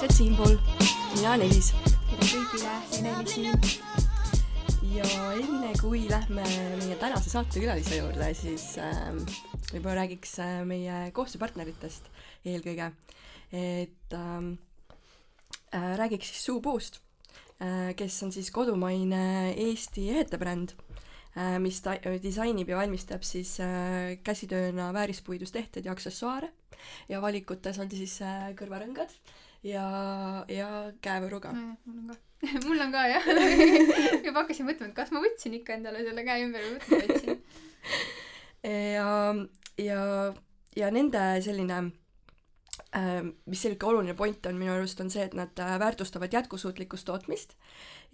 külalised siinpool. mina olen Elis. tere kõigile, Ene-Li siin. ja enne kui lähme meie tänase saatekülalise juurde, siis äh, võib-olla räägiks äh, meie koostööpartneritest eelkõige. et ähm, äh, räägiks siis Suupuust äh,, kes on siis kodumaine Eesti ehetebränd äh,, mis ta disainib ja valmistab siis äh, käsitööna väärispuidust ehteid ja aksessuaare ja valikutes on siis äh, kõrvarõngad ja, ja käevõru ka no,. mul on ka mul on ka jah juba hakkasin mõtlema, et kas ma võtsin ikka endale selle käe ümber või võtma võtsin. ja, ja, ja nende selline äh, mis selline oluline point on minu arust, on see, et nad äh, väärtustavad jätkusuutlikkust tootmist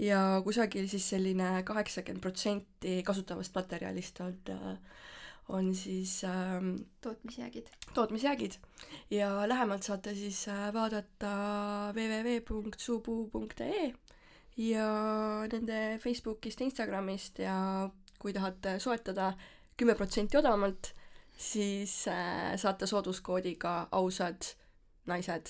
ja kusagil siis selline kaheksakümmend protsenti kasutavast materjalist on äh, on siis ähm, tootmisjäägid. tootmisjäägid ja lähemalt saate siis äh, vaadata www.suupuu.ee ja nende Facebookist ja Instagramist ja kui tahate soetada kümme protsenti odavamalt, siis äh, saate sooduskoodiga ausad naised.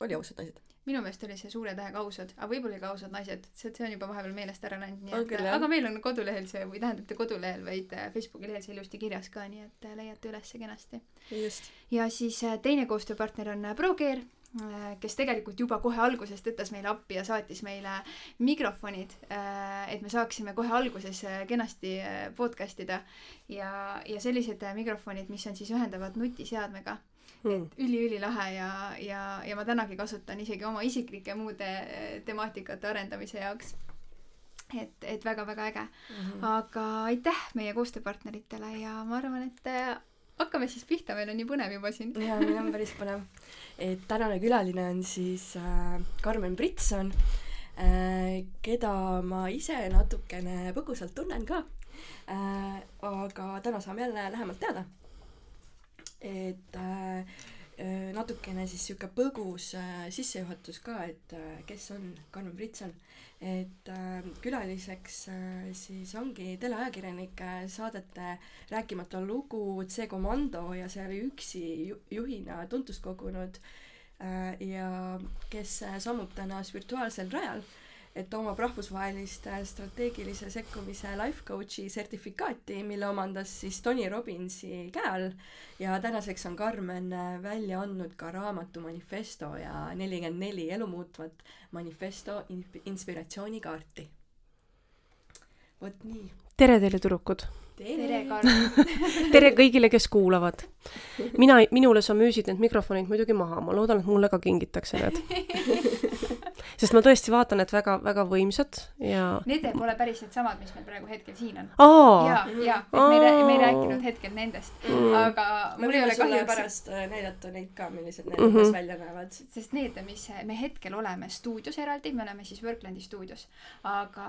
oli ausad naised? Minu meelest oli see suure tähega ausad, aga võib-olla ka ausad naised, see, see on juba vahepeal meelest ära läinud, nii et aga meil on kodulehel see või tähendab mitte kodulehel, vaid äh, Facebooki lehel see ilusti kirjas ka, nii et äh, leiate ülesse kenasti. ja siis äh, teine koostööpartner on ProGear, kes tegelikult juba kohe alguses tõttas meile appi ja saatis meile mikrofonid, et me saaksime kohe alguses kenasti podcast ida ja, ja sellised mikrofonid, mis on siis ühendavad nutiseadmega Mm. üli-ülilahe ja, ja, ja ma tänagi kasutan isegi oma isiklike muude eh, temaatikate arendamise jaoks. et, et väga-väga äge mm. -hmm. aga aitäh meie koostööpartneritele ja ma arvan, et eh, hakkame siis pihta, meil on nii põnev juba siin. jaa, meil on päris põnev. et tänane külaline on siis äh, Karmen Britson äh,, keda ma ise natukene põgusalt tunnen ka äh,. aga täna saame jälle lähemalt teada. Et äh, äh, natukene siis sihuke põgus äh, sissejuhatus ka, et äh, kes on Karmen Britson. et äh, külaliseks äh, siis ongi teleajakirjanik äh, saadete Rääkimata lugu, C komando ja seal üksi ju juhina tuntust kogunud äh, ja kes äh, sammub täna virtuaalsel rajal, et omab rahvusvahelist äh, strateegilise sekkumise life coach'i sertifikaati, mille omandas siis Tony Robbinsi käe all ja tänaseks on Karmen äh, välja andnud ka raamatu Manifesto ja nelikümmend neli elumuutvat manifesto in- inspiratsioonikaarti. vot nii. tere teile, tüdrukud! tere, Karl! tere kõigile, kes kuulavad! mina, minule sa müüsid need mikrofonid muidugi maha, ma loodan, et mulle ka kingitakse need. sest ma tõesti vaatan, et väga-väga võimsad ja Need pole päris needsamad, mis meil praegu hetkel siin on. aa ja, ja, et me ei me ei rääkinud hetkel nendest Mm. aga me mul ei ole kahjuks pärast äh, näidata neid ka, millised need umbes välja näevad. sest need, mis me hetkel oleme stuudios eraldi, me oleme siis Worklandi stuudios, aga,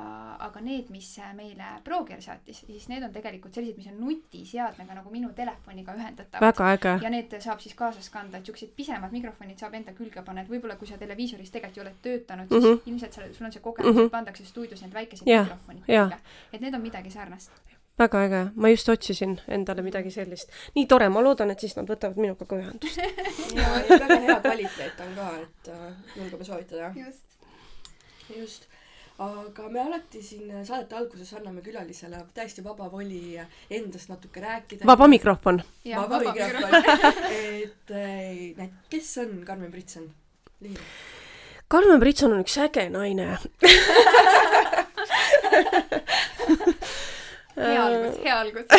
aga need, mis meile Proger saatis, siis need on tegelikult sellised, mis on nutiseadmega nagu minu telefoniga ühendatavad. väga äge. ja need saab siis kaasas kanda, et siuksed pisemad mikrofonid saab enda külge panna, et võib-olla kui sa televiisoris tegelikult ei ole töötanud, siis mm Mhm. -hmm. ilmselt sa, sul on see kogemus mm, Mhm. -hmm. et pandakse stuudios need väikesed Jah, mikrofonid külge. et need on midagi sarnast. väga äge, ma just otsisin endale midagi sellist. nii tore, ma loodan, et siis nad võtavad minuga ka ühendust. ja, ja väga hea kvaliteet on ka, et äh, julgeme soovitada. just. just. aga me alati siin saadete alguses anname külalisele täiesti vaba voli endast natuke rääkida. vaba mikrofon. vaba mikrofon. et äh, näed, kes on Karmen Britson? Liiv. Karmen Britson on üks äge naine. hea algus, hea algus.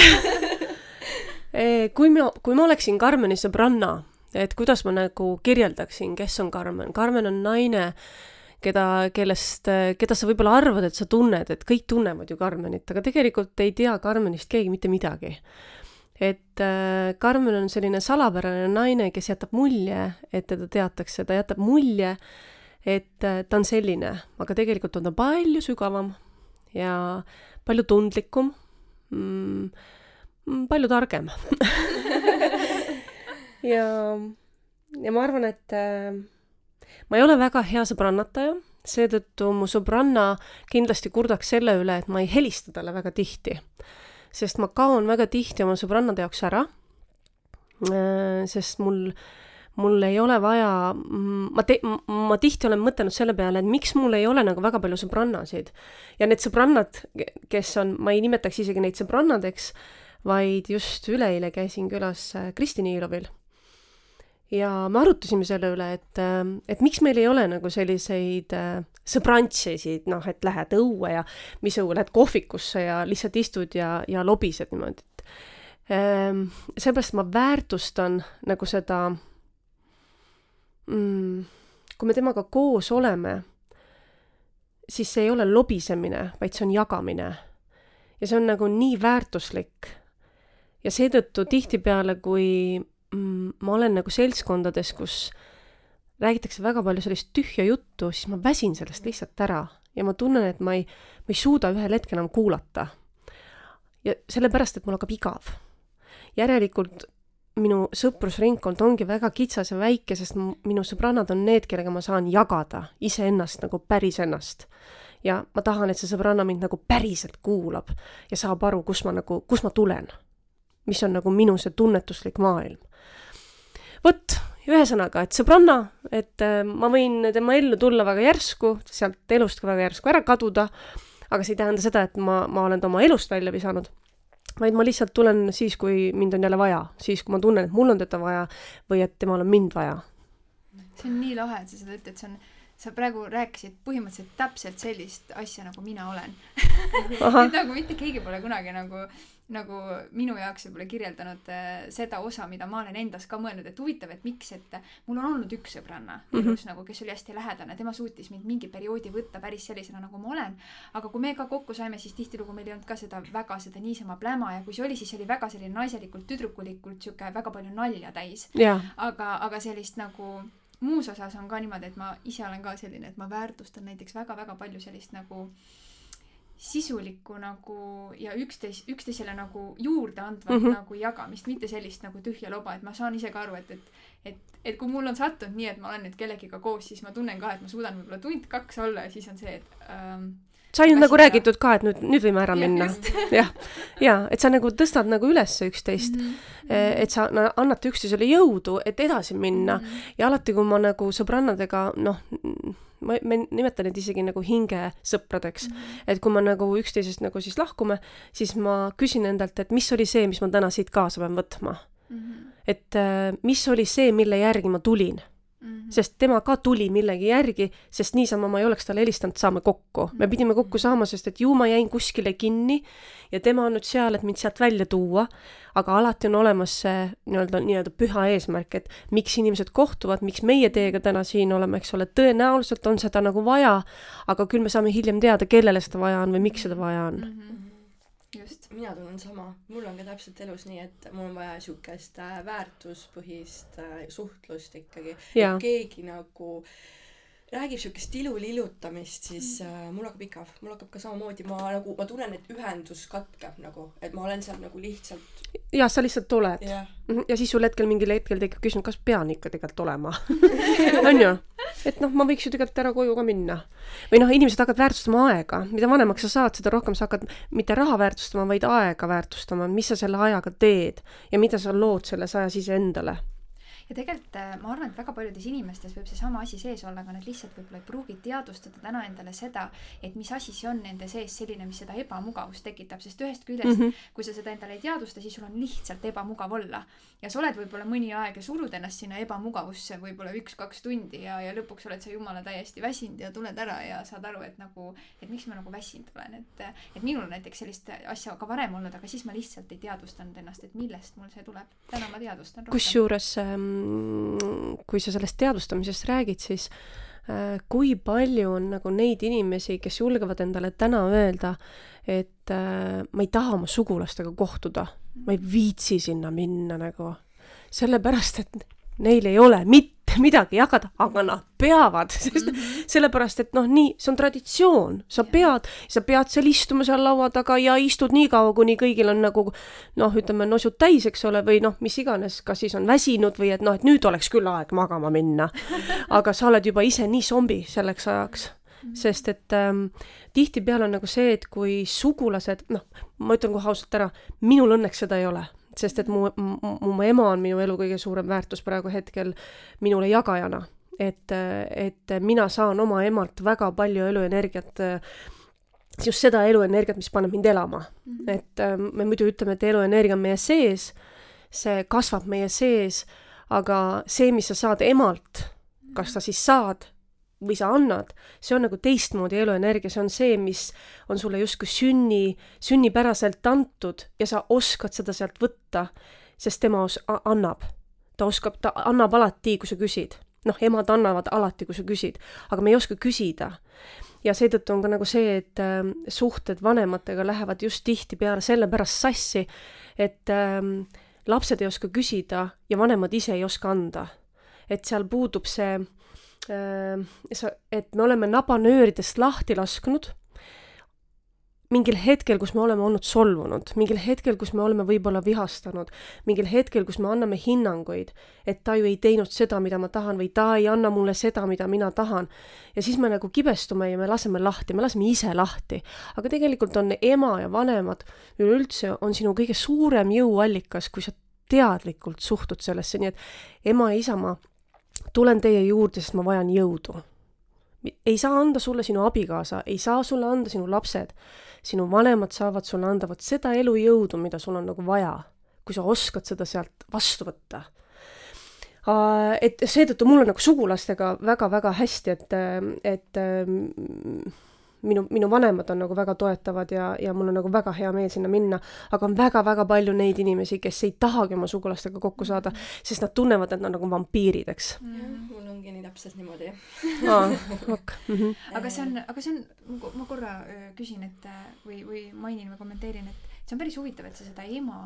Eh, kui mina, kui ma oleksin Karmeni sõbranna, et kuidas ma nagu kirjeldaksin, kes on Karmen, Karmen on naine, keda, kellest, keda sa võib-olla arvad, et sa tunned, et kõik tunnevad ju Karmenit, aga tegelikult ei tea Karmenist keegi mitte midagi. et äh, Karmen on selline salapärane naine, kes jätab mulje, et teda teatakse, ta jätab mulje, et äh, ta on selline, aga tegelikult on ta palju sügavam ja palju tundlikum mm,, palju targem ja, ja ma arvan, et äh, ma ei ole väga hea sõbrannataja, seetõttu mu sõbranna kindlasti kurdaks selle üle, et ma ei helista talle väga tihti. sest ma kaon väga tihti oma sõbrannade jaoks ära, sest mul mul ei ole vaja, ma te-, ma tihti olen mõtelnud selle peale, et miks mul ei ole nagu väga palju sõbrannasid. ja need sõbrannad, kes on, ma ei nimetaks isegi neid sõbrannadeks, vaid just üleeile käisin külas äh, Kristi Niilovil. ja me arutasime selle üle, et, äh, et miks meil ei ole nagu selliseid äh, sõbrantsisid, noh, et lähed õue ja mis õue, lähed kohvikusse ja lihtsalt istud ja, ja lobised niimoodi, et ähm, seepärast ma väärtustan nagu seda mm, kui me temaga koos oleme, siis see ei ole lobisemine, vaid see on jagamine. ja see on nagu nii väärtuslik ja seetõttu tihtipeale, kui mm, ma olen nagu seltskondades, kus räägitakse väga palju sellist tühja juttu, siis ma väsin sellest lihtsalt ära ja ma tunnen, et ma ei, ma ei suuda ühel hetkel enam kuulata. ja sellepärast, et mul hakkab igav. järelikult minu sõprusringkond ongi väga kitsas ja väike, sest minu sõbrannad on need, kellega ma saan jagada iseennast nagu päris ennast. ja ma tahan, et see sõbranna mind nagu päriselt kuulab ja saab aru, kus ma nagu, kus ma tulen mis on nagu minu see tunnetuslik maailm. vot, ühesõnaga, et sõbranna, et äh, ma võin tema ellu tulla väga järsku, sealt elust ka väga järsku ära kaduda, aga see ei tähenda seda, et ma, ma olen ta oma elust välja visanud, vaid ma lihtsalt tulen siis, kui mind on jälle vaja, siis, kui ma tunnen, et mul on teda vaja või et temal on mind vaja. see on nii lahe, et sa seda ütled, see on sa praegu rääkisid põhimõtteliselt täpselt sellist asja, nagu mina olen. Et nagu mitte keegi pole kunagi nagu nagu minu jaoks võib-olla kirjeldanud äh, seda osa, mida ma olen endas ka mõelnud, et huvitav, et miks, et mul on olnud üks sõbranna elus mm -hmm. nagu, kes oli hästi lähedane, tema suutis mind mingi perioodi võtta päris sellisena, nagu ma olen. aga kui me ka kokku saime, siis tihtilugu meil ei olnud ka seda väga seda niisama pläma ja kui see oli, siis oli väga selline naiselikult, tüdrukulikult sihuke väga palju nalja täis yeah.. aga, aga sellist nagu muus osas on ka niimoodi, et ma ise olen ka selline, et ma väärtustan näiteks väga-väga palju sellist nagu sisulikku nagu ja üksteis, üksteisele nagu juurde andvat mm -hmm. nagu jagamist, mitte sellist nagu tühja loba, et ma saan ise ka aru, et, et et, et kui mul on sattunud nii, et ma olen nüüd kellegiga koos, siis ma tunnen ka, et ma suudan võib-olla tund-kaks olla ja siis on see, et ähm, sai nüüd nagu räägitud ka, et nüüd, nüüd võime ära minna. jah, ja et sa nagu tõstad nagu üles üksteist mm. -hmm. et sa no, annate üksteisele jõudu, et edasi minna mm. -hmm. ja alati, kui ma nagu sõbrannadega noh, ma, ma nimetan neid isegi nagu hingesõpradeks mm. -hmm. et kui ma nagu üksteisest nagu siis lahkume, siis ma küsin endalt, et mis oli see, mis ma täna siit kaasa pean võtma mm. -hmm. et äh, mis oli see, mille järgi ma tulin -hmm. sest tema ka tuli millegi järgi, sest niisama ma ei oleks talle helistanud, saame kokku. -hmm. me pidime kokku saama, sest et ju ma jäin kuskile kinni ja tema on nüüd seal, et mind sealt välja tuua, aga alati on olemas see nii-öelda, nii-öelda püha eesmärk, et miks inimesed kohtuvad, miks meie teiega täna siin oleme, eks ole, tõenäoliselt on seda nagu vaja, aga küll me saame hiljem teada, kellele seda vaja on või miks seda vaja on mm. -hmm just, mina tunnen sama, mul on ka täpselt elus nii, et mul on vaja siukest äh, väärtuspõhist äh, suhtlust ikkagi, et keegi nagu räägib siukest ilulilutamist, siis äh, mul hakkab igav, mul hakkab ka samamoodi, ma nagu, ma tunnen, et ühendus katkeb nagu, et ma olen seal nagu lihtsalt. jah, sa lihtsalt oled. Yeah.. Mhm, ja siis sul hetkel mingil hetkel tekib küsimus, kas pean ikka tegelikult olema? Onju? Et noh, ma võiks ju tegelikult ära koju ka minna. või noh, inimesed hakkavad väärtustama aega, mida vanemaks sa saad, seda rohkem sa hakkad mitte raha väärtustama, vaid aega väärtustama, mis sa selle ajaga teed ja mida sa lood selles ajas iseendale ja tegelikult äh, ma arvan, et väga paljudes inimestes võib seesama asi sees olla, aga nad lihtsalt võib-olla ei pruugi teadvustada täna endale seda, et mis asi see on nende sees selline, mis seda ebamugavust tekitab, sest ühest küljest mm, -hmm. kui sa seda endale ei teadvusta, siis sul on lihtsalt ebamugav olla. ja sa oled võib-olla mõni aeg ja surud ennast sinna ebamugavusse võib-olla üks-kaks tundi ja, ja lõpuks oled sa jumala täiesti väsinud ja tuled ära ja saad aru, et nagu, et miks ma nagu väsinud olen, et, et minul on näiteks sellist asja ka varem olnud, aga siis ma lihtsalt ei teadvustanud ennast, et millest mul see tuleb. täna ma teadvustan rohkem. kusjuures ähm kui sa sellest teadvustamisest räägid, siis äh, kui palju on nagu neid inimesi, kes julgevad endale täna öelda, et äh, ma ei taha oma sugulastega kohtuda, ma ei viitsi sinna minna nagu, sellepärast et neil ei ole mitte midagi jagada, aga nad peavad, sest mm -hmm. sellepärast, et noh, nii, see on traditsioon, sa pead, sa pead seal istuma seal laua taga ja istud nii kaua, kuni kõigil on nagu noh, ütleme nosud täis, eks ole, või noh, mis iganes, kas siis on väsinud või et noh, et nüüd oleks küll aeg magama minna. aga sa oled juba ise nii zombi selleks ajaks mhm. sest et ähm, tihtipeale on nagu see, et kui sugulased, noh, ma ütlen kohe ausalt ära, minul õnneks seda ei ole sest et mu, mu, ema on minu elu kõige suurem väärtus praegu hetkel minule jagajana. et, et mina saan oma emalt väga palju eluenergiat, just seda eluenergiat, mis paneb mind elama mm. -hmm. et äh, me muidu ütleme, et eluenergia on meie sees, see kasvab meie sees, aga see, mis sa saad emalt, kas sa siis saad või sa annad, see on nagu teistmoodi eluenergia, see on see, mis on sulle justkui sünni, sünnipäraselt antud ja sa oskad seda sealt võtta, sest tema os-, annab. ta oskab, ta annab alati, kui sa küsid. noh, emad annavad alati, kui sa küsid, aga me ei oska küsida. ja seetõttu on ka nagu see, et äh, suhted vanematega lähevad just tihtipeale sellepärast sassi, et äh, lapsed ei oska küsida ja vanemad ise ei oska anda. et seal puudub see sa, et me oleme nabanööridest lahti lasknud mingil hetkel, kus me oleme olnud solvunud, mingil hetkel, kus me oleme võib-olla vihastanud, mingil hetkel, kus me anname hinnanguid, et ta ju ei teinud seda, mida ma tahan või ta ei anna mulle seda, mida mina tahan. ja siis me nagu kibestume ja me laseme lahti, me laseme ise lahti. aga tegelikult on ema ja vanemad üleüldse on sinu kõige suurem jõuallikas, kui sa teadlikult suhtud sellesse, nii et ema ja isamaa tulen teie juurde, sest ma vajan jõudu. ei saa anda sulle sinu abikaasa, ei saa sulle anda sinu lapsed. sinu vanemad saavad sulle anda vot seda elujõudu, mida sul on nagu vaja, kui sa oskad seda sealt vastu võtta. et seetõttu mul on nagu sugulastega väga-väga hästi, et, et minu, minu vanemad on nagu väga toetavad ja, ja mul on nagu väga hea meel sinna minna, aga on väga-väga palju neid inimesi, kes ei tahagi oma sugulastega kokku saada, sest nad tunnevad, et nad on nagu vampiirid, eks. -hmm. mul ongi nii täpselt niimoodi aa, ok. -hmm. aga see on, aga see on, ma korra küsin, et või, või mainin või kommenteerin, et see on päris huvitav, et sa seda ema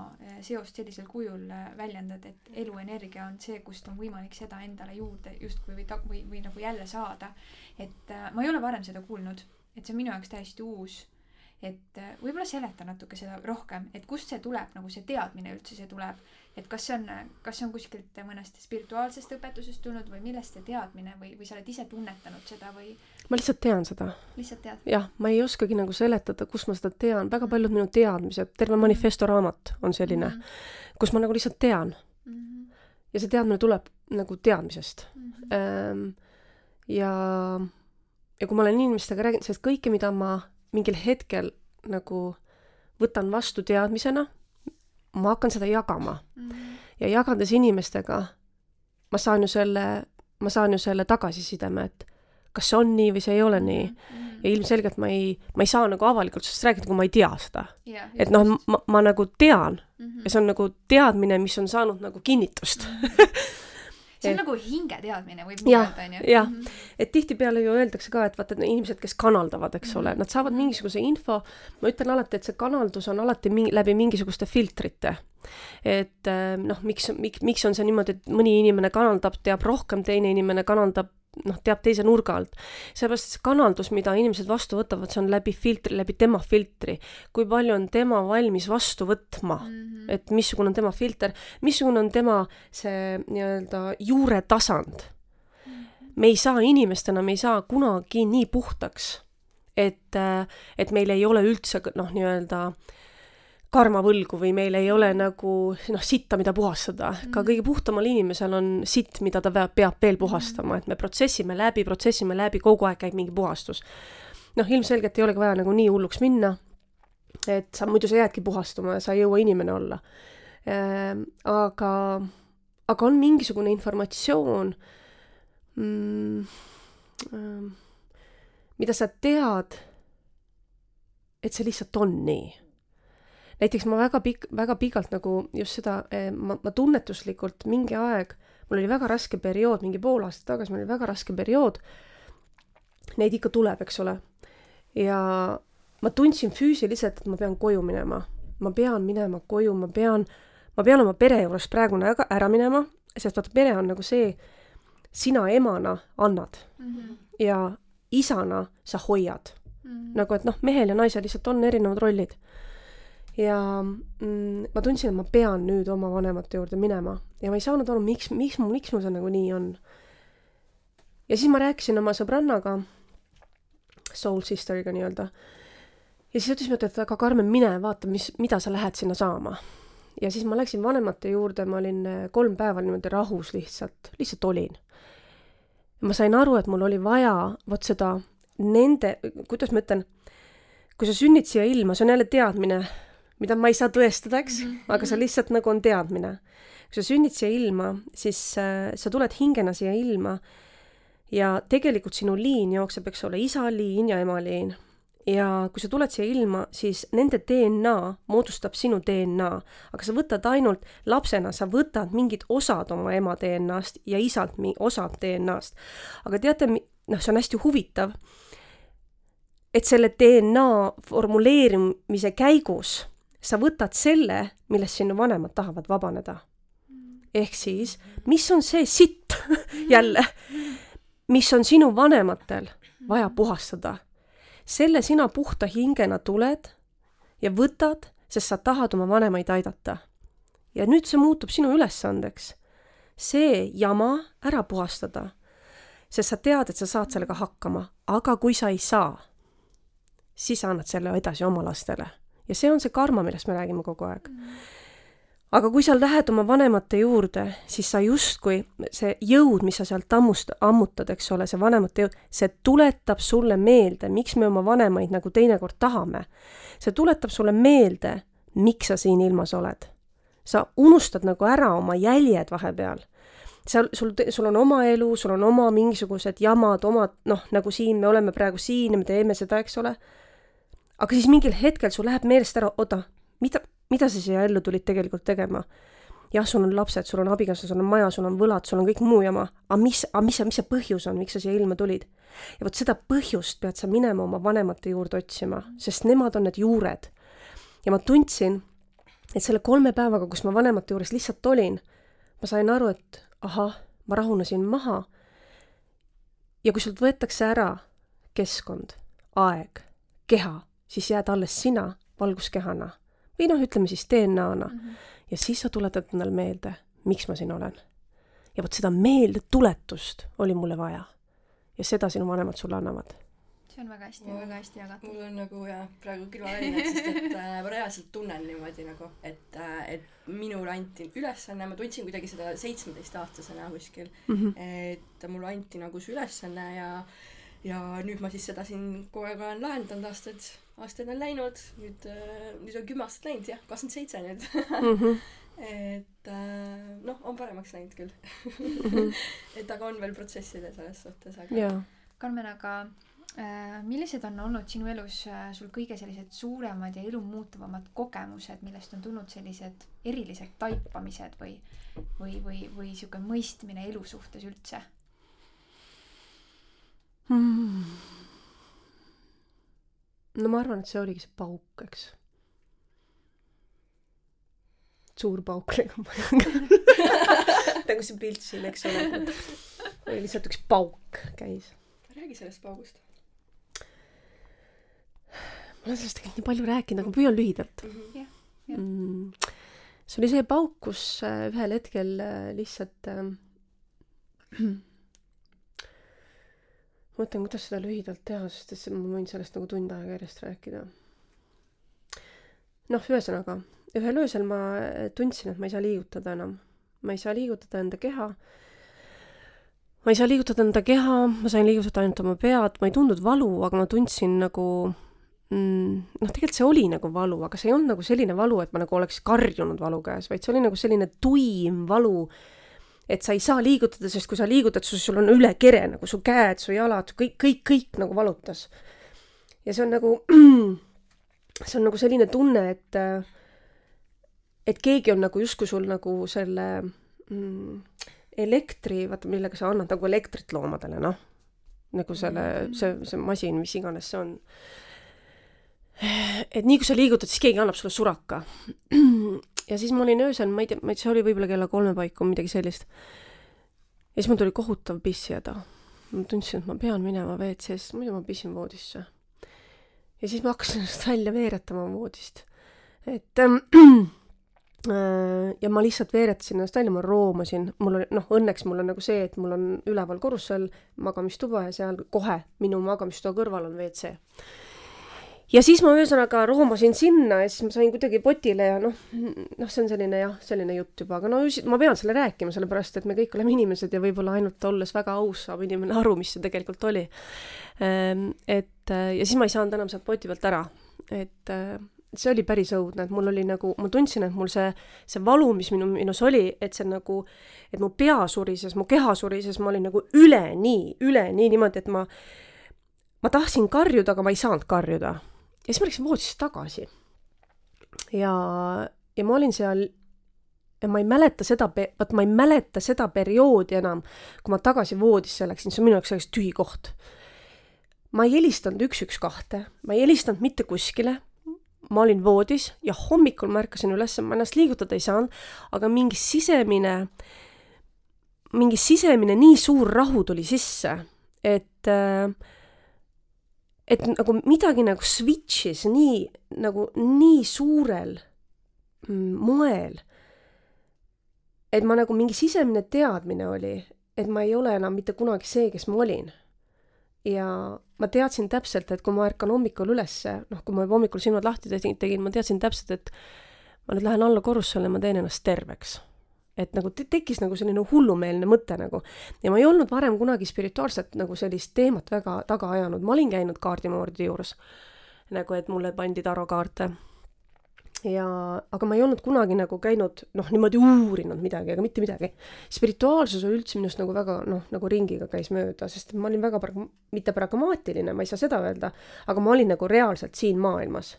seost sellisel kujul väljendad, et eluenergia on see, kust on võimalik seda endale juurde justkui või ta-, või, või nagu jälle saada. et ma ei ole varem seda kuulnud et see on minu jaoks täiesti uus. et äh, võib-olla seleta natuke seda rohkem, et kust see tuleb, nagu see teadmine üldse see tuleb, et kas see on, kas see on kuskilt mõnest spirituaalsest õpetusest tulnud või millest see teadmine või, või sa oled ise tunnetanud seda või? ma lihtsalt tean seda. lihtsalt tead? jah, ma ei oskagi nagu seletada, kust ma seda tean, väga paljud minu teadmised, terve manifesto raamat on selline mm, -hmm. kus ma nagu lihtsalt tean mm. -hmm. ja see teadmine tuleb nagu teadmisest mm. -hmm. ja ja kui ma olen inimestega rääkinud, sest kõike, mida ma mingil hetkel nagu võtan vastu teadmisena, ma hakkan seda jagama mm. -hmm. ja jagades inimestega, ma saan ju selle, ma saan ju selle tagasisideme, et kas see on nii või see ei ole nii mm. -hmm. ja ilmselgelt ma ei, ma ei saa nagu avalikult sellest rääkida, kui ma ei tea seda yeah,. et noh, ma, ma nagu tean mm -hmm. ja see on nagu teadmine, mis on saanud nagu kinnitust mm. -hmm see on et, nagu hingeteadmine, võib nii öelda, onju. jah, mhm. et tihtipeale ju öeldakse ka, et vaata, et inimesed, kes kanaldavad, eks mm -hmm. ole, nad saavad mingisuguse info, ma ütlen alati, et see kanaldus on alati mingi, läbi mingisuguste filtrite et äh, noh, miks, miks, miks on see niimoodi, et mõni inimene kanaldab, teab rohkem, teine inimene kanaldab noh, teab teise nurga alt. sellepärast see kanaldus, mida inimesed vastu võtavad, see on läbi filtri, läbi tema filtri. kui palju on tema valmis vastu võtma mm, -hmm. et missugune on tema filter, missugune on tema see nii-öelda juuretasand mm. -hmm. me ei saa inimestena, me ei saa kunagi nii puhtaks, et, et meil ei ole üldse noh, nii-öelda äh, karmavõlgu või meil ei ole nagu noh, sitta, mida puhastada mm. ka kõige puhtamal inimesel on sitt, mida ta peab, veel puhastama, et me protsessime läbi, protsessime läbi, kogu aeg käib mingi puhastus. noh, ilmselgelt ei olegi vaja nagu nii hulluks minna, et sa muidu sa jäädki puhastuma ja sa ei jõua inimene olla äh,. aga, aga on mingisugune informatsioon mm,, äh, mida sa tead, et see lihtsalt on nii näiteks ma väga pikk, väga pikalt nagu just seda, eh, ma, ma tunnetuslikult mingi aeg, mul oli väga raske periood, mingi pool aastat tagasi, mul oli väga raske periood, neid ikka tuleb, eks ole. ja ma tundsin füüsiliselt, et ma pean koju minema. ma pean minema koju, ma pean, ma pean oma pere juurest praegu ära, ära minema, sest vaata, pere on nagu see, sina emana annad mm -hmm. ja isana sa hoiad mm. -hmm. nagu et noh, mehel ja naisel lihtsalt on erinevad rollid ja mm, ma tundsin, et ma pean nüüd oma vanemate juurde minema ja ma ei saanud aru, miks, miks miks mul see nagu nii on. ja siis ma rääkisin oma sõbrannaga, soul sister'iga nii-öelda, ja siis ütlesime, et, et aga Karmen, mine vaata, mis, mida sa lähed sinna saama. ja siis ma läksin vanemate juurde, ma olin äh, kolm päeva niimoodi rahus lihtsalt, lihtsalt olin. ma sain aru, et mul oli vaja vot seda nende, kuidas ma ütlen, kui sa sünnid siia ilma, see on jälle teadmine, mida ma ei saa tõestada, eks mm, -hmm. aga see lihtsalt nagu on teadmine. kui sa sünnid siia ilma, siis äh, sa tuled hingena siia ilma ja tegelikult sinu liin jookseb, eks ole, isa liin ja ema liin ja kui sa tuled siia ilma, siis nende DNA moodustab sinu DNA, aga sa võtad ainult, lapsena sa võtad mingid osad oma ema DNA-st ja isalt osad DNA-st. aga teate, noh, see on hästi huvitav, et selle DNA formuleerimise käigus sa võtad selle, millest sinu vanemad tahavad vabaneda. ehk siis, mis on see sitt jälle, mis on sinu vanematel vaja puhastada selle sina puhta hingena tuled ja võtad, sest sa tahad oma vanemaid aidata. ja nüüd see muutub sinu ülesandeks. see jama ära puhastada, sest sa tead, et sa saad sellega hakkama, aga kui sa ei saa, siis sa annad selle edasi oma lastele. Ja see on see karma, millest me räägime kogu aeg mm aga kui sa lähed oma vanemate juurde, siis sa justkui, see jõud, mis sa sealt ammust-, ammutad, eks ole, see vanemate jõud, see tuletab sulle meelde, miks me oma vanemaid nagu teinekord tahame. see tuletab sulle meelde, miks sa siin ilmas oled. sa unustad nagu ära oma jäljed vahepeal. seal, sul, sul on oma elu, sul on oma mingisugused jamad, omad, noh, nagu siin, me oleme praegu siin ja me teeme seda, eks ole. Aga siis mingil hetkel sul läheb meelest ära, oota, mida mida sa siia ellu tulid tegelikult tegema? jah, sul on lapsed, sul on abikaasa, sul on maja, sul on võlad, sul on kõik muu jama, aga mis, aga mis mis see põhjus on, miks sa siia ilma tulid? ja vot seda põhjust pead sa minema oma vanemate juurde otsima, sest nemad on need juured. ja ma tundsin, et selle kolme päevaga, kus ma vanemate juures lihtsalt olin, ma sain aru, et ahah, ma rahunesin maha. ja kui sult võetakse ära keskkond, aeg, keha, siis jääd alles sina valguskehana või noh, ütleme siis DNA-na mm. -hmm. ja siis sa tuletad endale meelde, miks ma siin olen. ja vot seda meeldetuletust oli mulle vaja. ja seda sinu vanemad sulle annavad. see on väga hästi, väga hästi jagatud. mul on nagu jah, praegu külmavärinad, sest et äh, ma reaalselt tunnen niimoodi nagu, et äh,, et minule anti ülesanne, ma tundsin kuidagi seda seitsmeteistaastasena kuskil mm, -hmm. et mulle anti nagu see ülesanne ja ja nüüd ma siis seda siin kogu aeg olen lahendanud aastaid aastaid on läinud, nüüd, äh, nüüd on kümme aastat läinud jah, kakskümmend seitse nüüd mm. -hmm. et äh, noh, on paremaks läinud küll mm. -hmm. et aga on veel protsesside selles suhtes, aga yeah.. Karmen, aga äh, millised on olnud sinu elus sul kõige sellised suuremad ja elu muutuvamad kogemused, millest on tulnud sellised erilised taipamised või, või, või, või sihuke mõistmine elu suhtes üldse mm.? no ma arvan, et see oligi see pauk, eks. suur pauk nagu ma ei tea, nagu see pilt siin, eks ole. oli lihtsalt üks pauk käis. räägi sellest paugust. ma olen sellest tegelikult nii palju rääkinud, aga ma püüan lühidalt mm. -hmm. Yeah, yeah. Mm. see oli see pauk, kus äh, ühel hetkel äh, lihtsalt äh, mõtlen, kuidas seda lühidalt teha, sest et ma võin sellest nagu tund aega järjest rääkida. noh, ühesõnaga, ühel öösel ma tundsin, et ma ei saa liigutada enam. ma ei saa liigutada enda keha. ma ei saa liigutada enda keha, ma sain liigutada ainult oma pead, ma ei tundnud valu, aga ma tundsin nagu mm, noh, tegelikult see oli nagu valu, aga see ei olnud nagu selline valu, et ma nagu oleks karjunud valu käes, vaid see oli nagu selline tuim valu et sa ei saa liigutada, sest kui sa liigutad, siis sul on üle kere nagu su käed, su jalad, kõik, kõik, kõik nagu valutas. ja see on nagu, see on nagu selline tunne, et, et keegi on nagu justkui sul nagu selle mm, elektri, vaata, millega sa annad nagu elektrit loomadele, noh. nagu selle, see, see masin, mis iganes see on et nii kui sa liigutad, siis keegi annab sulle suraka ja siis ma olin öösel, ma ei tea, see oli võib-olla kella kolme paiku, midagi sellist. ja siis mul tuli kohutav pissijäda. ma tundsin, et ma pean minema WC-sse, muidu ma pissin voodisse. ja siis ma hakkasin ennast välja veeretama voodist. et ähm, äh, ja ma lihtsalt veeretasin ennast välja, ma roomasin, mul oli, noh, õnneks mul on nagu see, et mul on üleval korrusel magamistuba ja seal kohe minu magamistoa kõrval on WC ja siis ma ühesõnaga roomasin sinna ja siis ma sain kuidagi potile ja noh, noh, see on selline jah, selline jutt juba, aga no ma pean selle rääkima, sellepärast et me kõik oleme inimesed ja võib-olla ainult olles väga aus saab inimene aru, mis see tegelikult oli. Ehm, et ja siis ma ei saanud enam sealt poti pealt ära, et see oli päris õudne, et mul oli nagu, ma tundsin, et mul see, see valu, mis minu, minus oli, et see nagu, et mu pea surises, mu keha surises, ma olin nagu üleni, üleni niimoodi, et ma, ma tahtsin karjuda, aga ma ei saanud karjuda. Ja siis ma läksin voodisse tagasi. ja, ja ma olin seal ja ma ei mäleta seda, vot ma ei mäleta seda perioodi enam, kui ma tagasi voodisse läksin, see on minu jaoks selleks tühi koht. ma ei helistanud üks, üks, kahte, ma ei helistanud mitte kuskile ma olin voodis ja hommikul ma ärkasin üles, ma ennast liigutada ei saanud, aga mingi sisemine, mingi sisemine nii suur rahu tuli sisse, et et nagu midagi nagu switch'is nii, nagu nii suurel moel, et ma nagu mingi sisemine teadmine oli, et ma ei ole enam mitte kunagi see, kes ma olin ja ma teadsin täpselt, et kui ma ärkan hommikul ülesse, noh, kui ma juba hommikul silmad lahti tegin, tegin, ma teadsin täpselt, et ma nüüd lähen alla korrusele ma teen ennast terveks. Et nagu te tekkis nagu selline hullumeelne mõte nagu ja ma ei olnud varem kunagi spirituaalset nagu sellist teemat väga taga ajanud, ma olin käinud kaardimooride juures, nagu et mulle pandi tarokaarte ja, aga ma ei olnud kunagi nagu käinud noh, niimoodi uurinud midagi, aga mitte midagi. spirituaalsus oli üldse minust nagu väga noh, nagu ringiga käis mööda, sest ma olin väga prag-, mitte pragmaatiline, ma ei saa seda öelda, aga ma olin nagu reaalselt siin maailmas.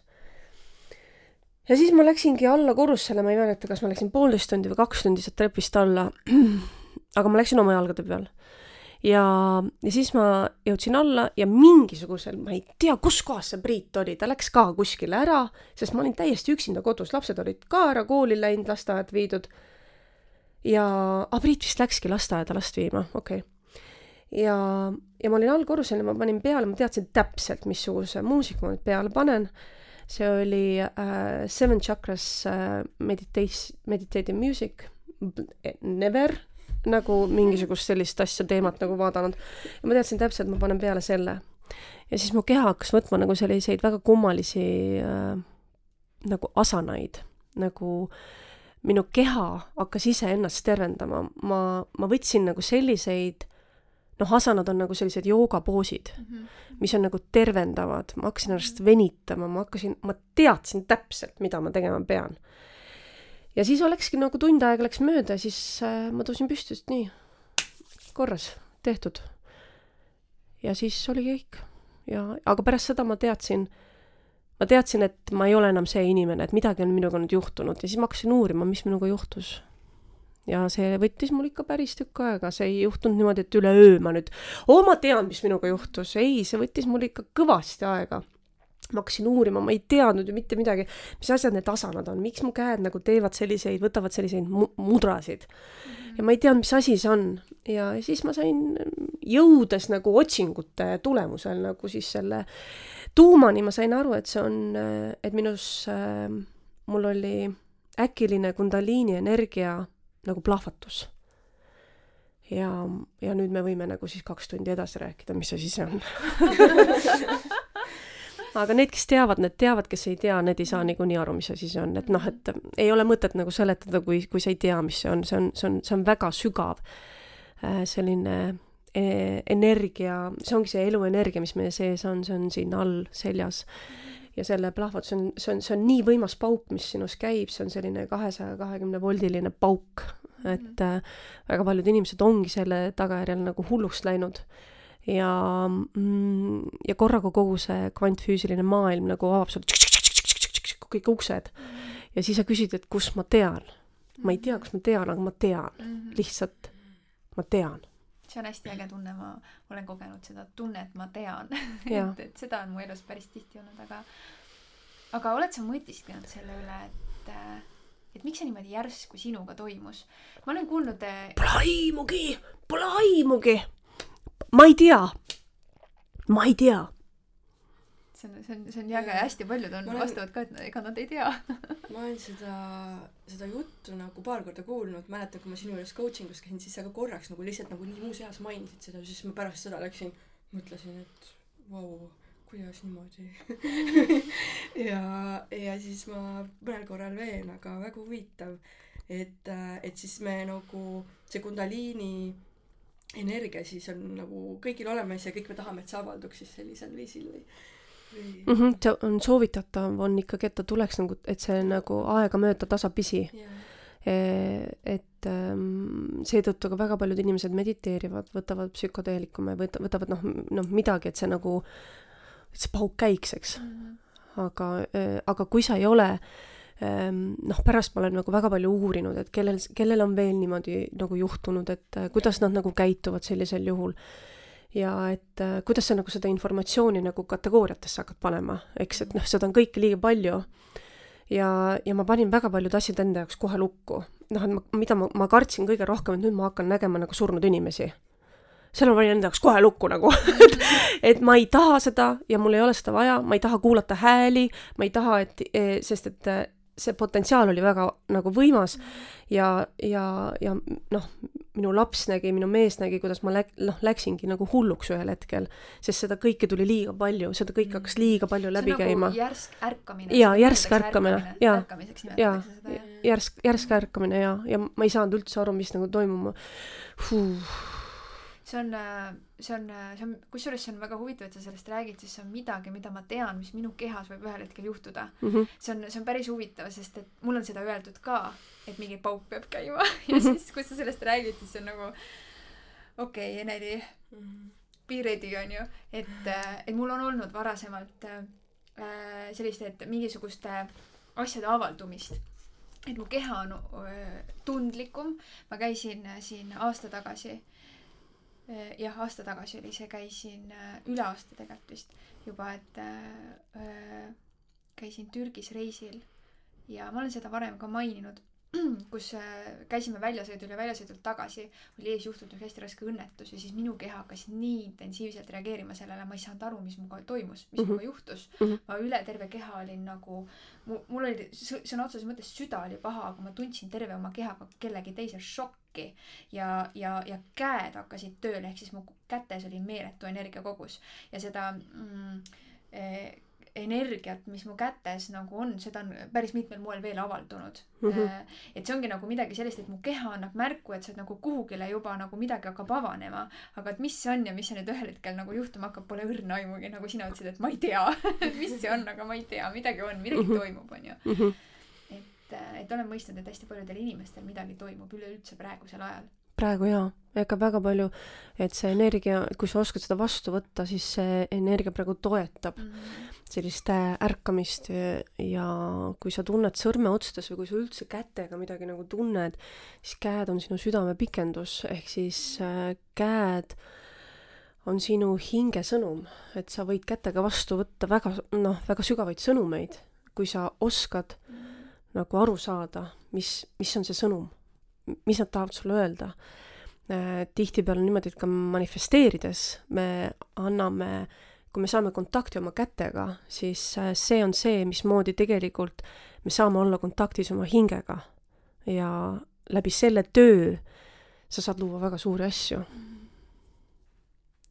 Ja siis ma läksingi alla korrusele, ma ei mäleta, kas ma läksin poolteist tundi või kaks tundi sealt trepist alla. aga ma läksin oma jalgade peal ja, ja siis ma jõudsin alla ja mingisugusel, ma ei tea, kus kohas see Priit oli, ta läks ka kuskile ära, sest ma olin täiesti üksinda kodus, lapsed olid ka ära kooli läinud, lasteaed viidud. ja, ah Priit vist läkski lasteaeda last viima, okei okay. ja, ja ma olin allkorrusel ja ma panin peale, ma teadsin täpselt, missuguse muusika ma nüüd peale panen. See oli äh, Seven Chakras äh, meditation, meditative music, Never nagu mingisugust sellist asja, teemat nagu vaadanud. ja ma teadsin täpselt, ma panen peale selle. ja siis mu keha hakkas võtma nagu selliseid väga kummalisi äh, nagu asanaid, nagu minu keha hakkas iseennast tervendama, ma, ma võtsin nagu selliseid noh, asanad on nagu sellised joogapoosid mm, -hmm. mis on nagu tervendavad, ma hakkasin ennast venitama, ma hakkasin, ma teadsin täpselt, mida ma tegema pean ja siis olekski nagu tund aega läks mööda ja siis äh, ma tõusin püsti, et nii, korras, tehtud. ja siis oligi kõik. ja, aga pärast seda ma teadsin, ma teadsin, et ma ei ole enam see inimene, et midagi on minuga nüüd juhtunud ja siis ma hakkasin uurima, mis minuga juhtus. Ja see võttis mul ikka päris tükk aega, see ei juhtunud niimoodi, et üleöö ma nüüd, oo, ma tean, mis minuga juhtus, ei, see võttis mul ikka kõvasti aega ma hakkasin uurima, ma ei teadnud ju mitte midagi, mis asjad need asanad on, miks mu käed nagu teevad selliseid, võtavad selliseid mu mudrasid mm. -hmm. ja ma ei teadnud, mis asi see on. ja siis ma sain, jõudes nagu otsingute tulemusel nagu siis selle tuumani, ma sain aru, et see on, et minus äh,, mul oli äkiline kundaliini energia nagu plahvatus. Ja, ja nüüd me võime nagu siis kaks tundi edasi rääkida, mis asi see on. Aga need, kes teavad, need teavad, kes ei tea, need ei saa niikuinii aru, mis asi see on, et noh, et ei ole mõtet nagu seletada, kui, kui sa ei tea, mis see on, see on, see on, see on väga sügav äh, selline e energia, see ongi see eluenergia, mis meie sees on, see on siin all seljas. ja selle plahvatus on, see on, see on nii võimas pauk, mis sinus käib, see on selline kahesaja kahekümne voldiline pauk, et äh, väga paljud inimesed ongi selle tagajärjel nagu hulluks läinud ja mm,, ja korraga kogu see kvantfüüsiline maailm nagu avab sul kõik uksed. ja siis sa küsid, et kus ma tean. ma ei tea, kas ma tean, aga ma tean mm. -hmm. lihtsalt, ma tean. see on hästi äge tunne, ma olen kogenud seda tunnet, ma tean et, et seda on mu elus päris tihti olnud, aga aga oled sa mõtisklenud selle üle, et et miks see niimoodi järsku sinuga toimus? ma olen kuulnud äh, Pole aimugi, pole aimugi ma ei tea. ma ei tea. see on, see on, see on nii äge, hästi paljud on olen... vastavad ka, et ega nad ei tea. Ma olen seda, seda juttu nagu paar korda kuulnud, mäletan, kui ma sinu juures coaching us käisin, siis sa ka korraks nagu lihtsalt nagu nii muuseas mainisid seda, siis ma pärast seda läksin, mõtlesin, et vau wow,, kuidas niimoodi ja, ja siis ma mõnel korral veel, aga väga huvitav, et, et siis me nagu, see Kundaliini energia siis on nagu kõigil olemas ja kõik me tahame, et see avalduks siis sellisel viisil või, mm. -hmm, see on soovitatav, on ikkagi, et ta tuleks nagu, et see nagu aegamööda tasapisi. et ähm, seetõttu ka väga paljud inimesed mediteerivad, võtavad psühhoteelikume, võta-, võtavad noh, noh midagi, et see nagu et see pauk käiks, eks mm. -hmm. aga, äh, aga kui sa ei ole ähm, noh, pärast ma olen nagu väga palju uurinud, et kellel, kellel on veel niimoodi nagu juhtunud, et äh, kuidas nad nagu käituvad sellisel juhul. ja et äh, kuidas sa nagu seda informatsiooni nagu kategooriatesse hakkad panema, eks, et noh, seda on kõike liiga palju. ja, ja ma panin väga paljud asjad enda jaoks kohe lukku. noh, et ma, mida ma, ma kartsin kõige rohkem, et nüüd ma hakkan nägema nagu surnud inimesi selle ma panin enda jaoks kohe lukku nagu et, et ma ei taha seda ja mul ei ole seda vaja, ma ei taha kuulata hääli, ma ei taha, et, e, sest et e, see potentsiaal oli väga nagu võimas ja, ja, ja noh, minu laps nägi, minu mees nägi, kuidas ma läk-, noh, läksingi nagu hulluks ühel hetkel, sest seda kõike tuli liiga palju, seda kõike hakkas liiga palju läbi nagu käima. järsk ärkamine. jaa, järsk ärkamine, jaa. ärkamiseks nimetatakse seda, jah. järsk, järsk ärkamine ja, ja ma ei saanud üldse aru, mis nagu toimuma see on, äh, see on, äh, see on, kusjuures see on väga huvitav, et sa sellest räägid, sest see on midagi, mida ma tean, mis minu kehas võib ühel hetkel juhtuda mm. -hmm. see on, see on päris huvitav, sest et mul on seda öeldud ka, et mingi pauk peab käima ja mhm. siis, kui sa sellest räägid, siis see on nagu okei okay,, Eneli mm, -hmm. be ready onju, et, äh, et mul on olnud varasemalt äh, sellist, et mingisuguste asjade avaldumist et mu keha on öö, tundlikum. ma käisin siin aasta tagasi Äh, jah, aasta tagasi oli see, käisin äh, üle aasta tegelikult vist juba, et äh, käisin Türgis reisil. Ja ma olen seda varem ka maininud kus äh, käisime väljasõidul ja väljasõidult tagasi oli ees juhtunud üks hästi raske õnnetus ja siis minu keha hakkas nii intensiivselt reageerima sellele, ma ei saanud aru, mis minuga toimus, mis mm -hmm. minuga juhtus mm. -hmm. ma üle terve keha olin nagu, mul oli sõna otseses mõttes süda oli paha, aga ma tundsin terve oma kehaga kellegi teise šokki ja, ja, ja käed hakkasid tööle, ehk siis mu kätes oli meeletu energiakogus ja seda mm, eh, energiat, mis mu kätes nagu on, seda on päris mitmel moel veel avaldunud mm. -hmm. et see ongi nagu midagi sellist, et mu keha annab märku, et see nagu kuhugile juba nagu midagi hakkab avanema. aga et mis see on ja mis see nüüd ühel hetkel nagu juhtuma hakkab, pole õrna aimugi, nagu sina ütlesid, et ma ei tea mis see on, aga ma ei tea, midagi on, midagi mm -hmm. toimub, onju. Mhm. et, et olen mõistnud, et hästi paljudel inimestel midagi toimub üleüldse praegusel ajal praegu jaa, ega väga palju, et see energia, kui sa oskad seda vastu võtta, siis see energia praegu toetab mm -hmm sellist äh, ärkamist ja kui sa tunned sõrmeotsades või kui sa üldse kätega midagi nagu tunned, siis käed on sinu südame pikendus, ehk siis äh, käed on sinu hingesõnum, et sa võid kätega vastu võtta väga noh, väga sügavaid sõnumeid, kui sa oskad nagu aru saada, mis, mis on see sõnum, mis nad tahavad sulle öelda äh,. tihtipeale on niimoodi, et ka manifesteerides me anname kui me saame kontakti oma kätega, siis äh, see on see, mismoodi tegelikult me saame olla kontaktis oma hingega. ja läbi selle töö sa saad luua väga suuri asju.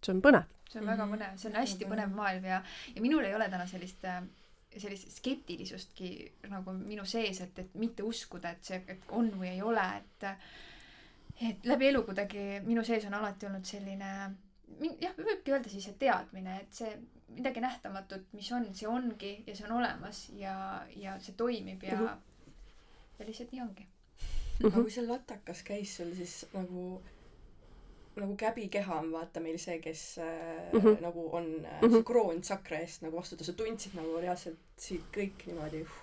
see on põnev. see on väga mhm. põnev, see on hästi põnev maailm ja, ja minul ei ole täna sellist äh, sellist skeptilisustki nagu minu sees, et, et mitte uskuda, et see, et on või ei ole, et et läbi elu kuidagi minu sees on alati olnud selline jah, võibki öelda siis, et teadmine, et see midagi nähtamatut, mis on, see ongi ja see on olemas ja, ja see toimib ja mm, -hmm. ja lihtsalt nii ongi aga kui see latakas käis sul siis nagu nagu käbikeha on vaata meil see, kes äh, mm -hmm. nagu on mm -hmm. see kroon sakra eest nagu vastutada, sa tundsid nagu reaalselt siit kõik niimoodi uh,.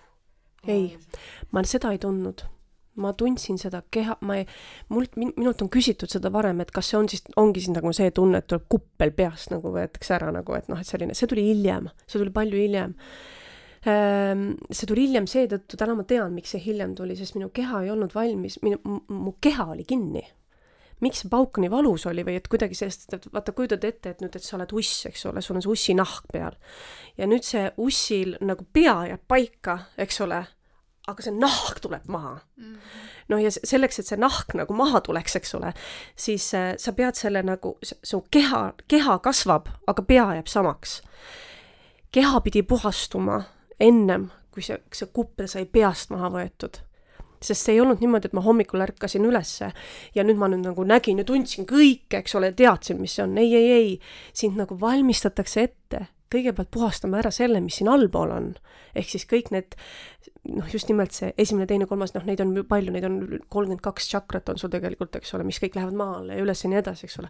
ei, ma seda ei tundnud ma tundsin seda keha, ma ei, mult, minult on küsitud seda varem, et kas see on siis, ongi siis nagu see tunne, et tuleb kuppel peast nagu võetakse ära nagu, et noh, et selline, see tuli hiljem, see tuli palju hiljem. Ehm, see tuli hiljem seetõttu, täna ma tean, miks see hiljem tuli, sest minu keha ei olnud valmis, minu, mu keha oli kinni. Miks see pauk nii valus oli või et kuidagi sellest, et vaata, kujutad ette, et nüüd, et sa oled uss, eks ole, sul on see ussi nahk peal. ja nüüd see ussil nagu pea jääb paika, eks ole aga see nahk tuleb maha mm. -hmm. noh, ja selleks, et see nahk nagu maha tuleks, eks ole, siis äh, sa pead selle nagu, su keha, keha kasvab, aga pea jääb samaks. keha pidi puhastuma ennem, kui see, see kuppel sai peast maha võetud sest see ei olnud niimoodi, et ma hommikul ärkasin ülesse ja nüüd ma nüüd nagu nägin ja tundsin kõike, eks ole, teadsin, mis see on. ei, ei, ei, sind nagu valmistatakse ette kõigepealt puhastame ära selle, mis siin allpool on. ehk siis kõik need, noh, just nimelt see esimene, teine, kolmas, noh, neid on palju, neid on kolmkümmend kaks tšakrat on sul tegelikult, eks ole, mis kõik lähevad maale ja üles ja nii edasi, eks ole.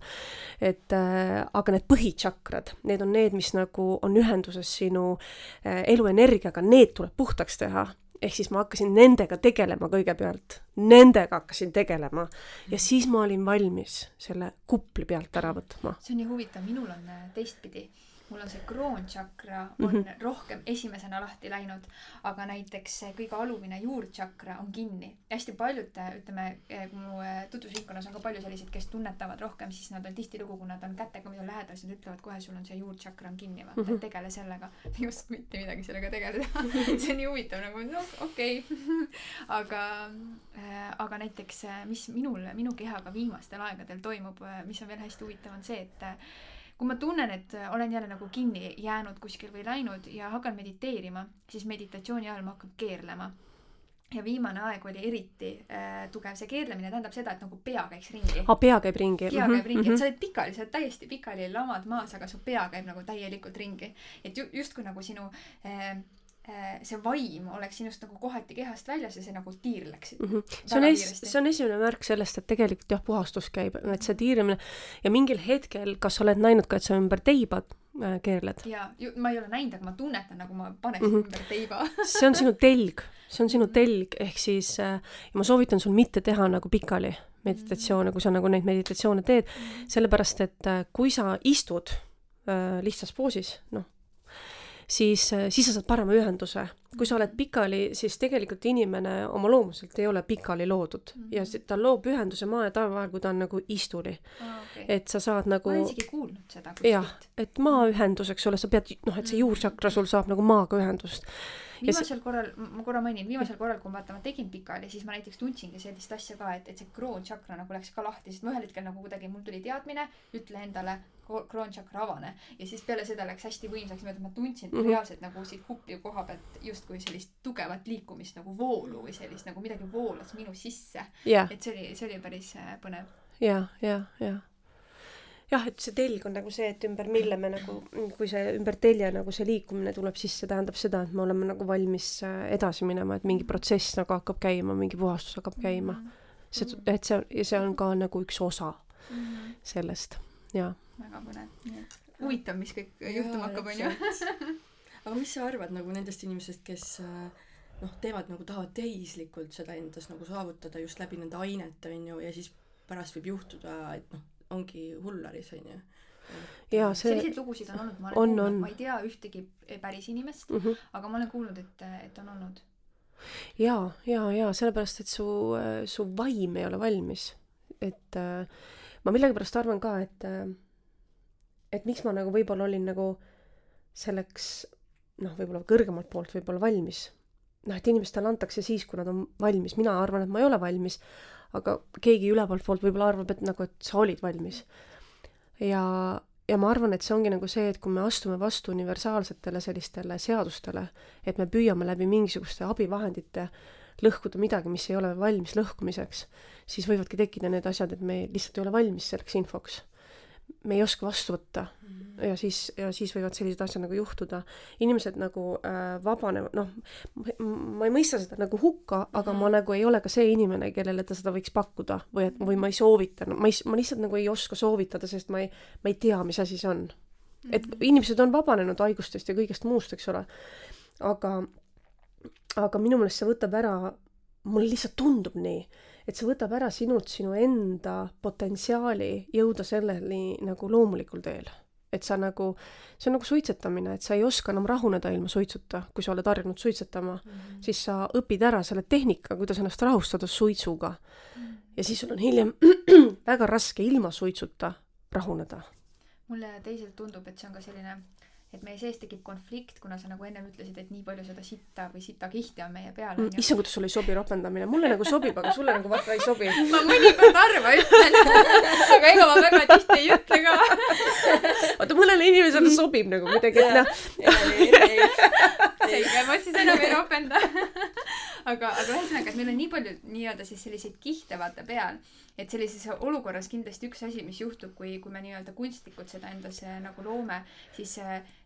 et äh, aga need põhitšakrad, need on need, mis nagu on ühenduses sinu äh, eluenergiaga, need tuleb puhtaks teha ehk siis ma hakkasin nendega tegelema kõigepealt, nendega hakkasin tegelema. Ja siis ma olin valmis selle kupli pealt ära võtma. see on nii huvitav, minul on äh, teistpidi mul on see kroončakra on mm -hmm. rohkem esimesena lahti läinud, aga näiteks see kõige alumine juurtšakra on kinni. hästi paljud, ütleme, kui mu eh, tutvusringkonnas on ka palju selliseid, kes tunnetavad rohkem, siis nad on tihtilugu, kui nad on kätega mida lähedased, ütlevad kohe, sul on see juurtšakra on kinni, vaata mm, -hmm. tegele sellega. ei oska mitte midagi sellega tegeleda see on nii huvitav nagu, no okei okay. aga äh,, aga näiteks, eh, mis minul, minu kehaga viimastel aegadel toimub, mis on veel hästi huvitav, on see, et kui ma tunnen, et olen jälle nagu kinni jäänud kuskil või läinud ja hakkan mediteerima, siis meditatsiooni ajal ma hakkan keerlema. ja viimane aeg oli eriti äh, tugev, see keerlemine tähendab seda, et nagu pea käiks ringi. aa, pea käib ringi. pea käib ringi mm, -hmm. et sa oled pikali, sa oled täiesti pikali, lamad maas, aga su pea käib nagu täielikult ringi. et ju, justkui nagu sinu Äh, see vaim oleks sinust nagu kohati kehast väljas ja see nagu tiirleks mm. -hmm. see on es-, see on esimene märk sellest, et tegelikult jah, puhastus käib, et see tiirimine ja mingil hetkel, kas sa oled näinud ka, et sa ümber teiba äh, keerled? jaa, ma ei ole näinud, aga ma tunnetan, nagu ma paneksin mm -hmm. ümber teiba see on sinu telg, see on sinu telg, ehk siis äh, ma soovitan sul mitte teha nagu pikali meditatsioone, kui sa nagu neid meditatsioone teed, mhm. sellepärast et äh, kui sa istud äh, lihtsas poosis, noh, siis, äh, siis sa saad parema ühenduse. kui sa oled pikali, siis tegelikult inimene oma loomuselt ei ole pikali loodud mm -hmm. ja ta loob ühenduse maa ja taeva vahel, kui ta on nagu istuli ah,. Okay. et sa saad nagu. ma olen isegi kuulnud seda kuskilt. jah, et maaühendus, eks ole, sa pead, noh, et see mhm. juurtsakra sul saab nagu maaga ühendust viimasel korral, ma korra mainin, viimasel korral, kui vaata, ma tegin pikali, siis ma näiteks tundsingi sellist asja ka, et, et see kroončakra nagu läks ka lahti, sest ma ühel hetkel nagu kuidagi, mul tuli teadmine, ütle endale, kroončakra avane. ja siis peale seda läks hästi võimsaks niimoodi, et ma tundsin mm -hmm. reaalselt nagu siit kupi koha pealt justkui sellist tugevat liikumist nagu voolu või sellist nagu midagi voolas minu sisse yeah.. et see oli, see oli päris äh, põnev. ja, ja, ja jah, et see telg on nagu see, et ümber mille me nagu, kui see ümber telje nagu see liikumine tuleb, siis see tähendab seda, et me oleme nagu valmis äh, edasi minema, et mingi protsess nagu hakkab käima, mingi puhastus hakkab käima. see, et see, see on ka nagu üks osa mhm. sellest, jaa väga põnev, nii et huvitav, mis kõik juhtuma hakkab, onju. aga mis sa arvad nagu nendest inimestest, kes äh, noh, teevad nagu, tahavad tehislikult seda endas nagu saavutada just läbi nende ainete, onju, ja siis pärast võib juhtuda, et noh, ongi hullaris, onju jaa, see selliseid lugusid on olnud, ma olen on, kuulnud, ma ei tea ühtegi päris inimest mm, -hmm. aga ma olen kuulnud, et, et on olnud. jaa, jaa, jaa, sellepärast, et su, su vaim ei ole valmis. et äh, ma millegipärast arvan ka, et äh, et miks ma nagu võib-olla olin nagu selleks noh, võib-olla kõrgemalt poolt võib-olla valmis. noh, et inimestele antakse siis, kui nad on valmis, mina arvan, et ma ei ole valmis, aga keegi ülevaltpoolt poolt võib-olla arvab, et nagu, et sa olid valmis. ja, ja ma arvan, et see ongi nagu see, et kui me astume vastu universaalsetele sellistele seadustele, et me püüame läbi mingisuguste abivahendite lõhkuda midagi, mis ei ole valmis lõhkumiseks, siis võivadki tekkida need asjad, et me lihtsalt ei ole valmis selleks infoks me ei oska vastu võtta. -hmm. ja siis, ja siis võivad sellised asjad nagu juhtuda. inimesed nagu äh, vabanevad, noh, ma ei mõista seda nagu hukka, aga mm -hmm. ma nagu ei ole ka see inimene, kellele ta seda võiks pakkuda või et, või ma ei soovita no,, ma ei, ma lihtsalt nagu ei oska soovitada, sest ma ei, ma ei tea, mis asi see on et inimesed on vabanenud haigustest ja kõigest muust, eks ole. aga, aga minu meelest see võtab ära, mulle lihtsalt tundub nii et see võtab ära sinult sinu enda potentsiaali jõuda selleni nagu loomulikul teel. et sa nagu, see on nagu suitsetamine, et sa ei oska enam rahuneda ilma suitsuta, kui sa oled harjunud suitsetama mm, -hmm. siis sa õpid ära selle tehnika, kuidas ennast rahustada suitsuga mm. -hmm. ja siis sul on hiljem väga raske ilma suitsuta rahuneda. mulle teisalt tundub, et see on ka selline et meie sees tekib konflikt, kuna sa nagu ennem ütlesid, et nii palju seda sitta või sitakihti on meie peal Mm, issand, kuidas sulle ei sobi ropendamine, mulle nagu sobib, aga sulle nagu vaata ei sobi. ma mõnikord harva ütlen, aga ega ma väga tihti ei ütle ka. vaata mõnele inimesele sobib nagu kuidagi, et noh, selge, ma siis enam ei ropenda. aga, aga ühesõnaga, et meil on nii palju nii-öelda siis selliseid kihte vaata peal, et sellises olukorras kindlasti üks asi, mis juhtub, kui, kui me nii-öelda kunstlikult seda endas nagu loome, siis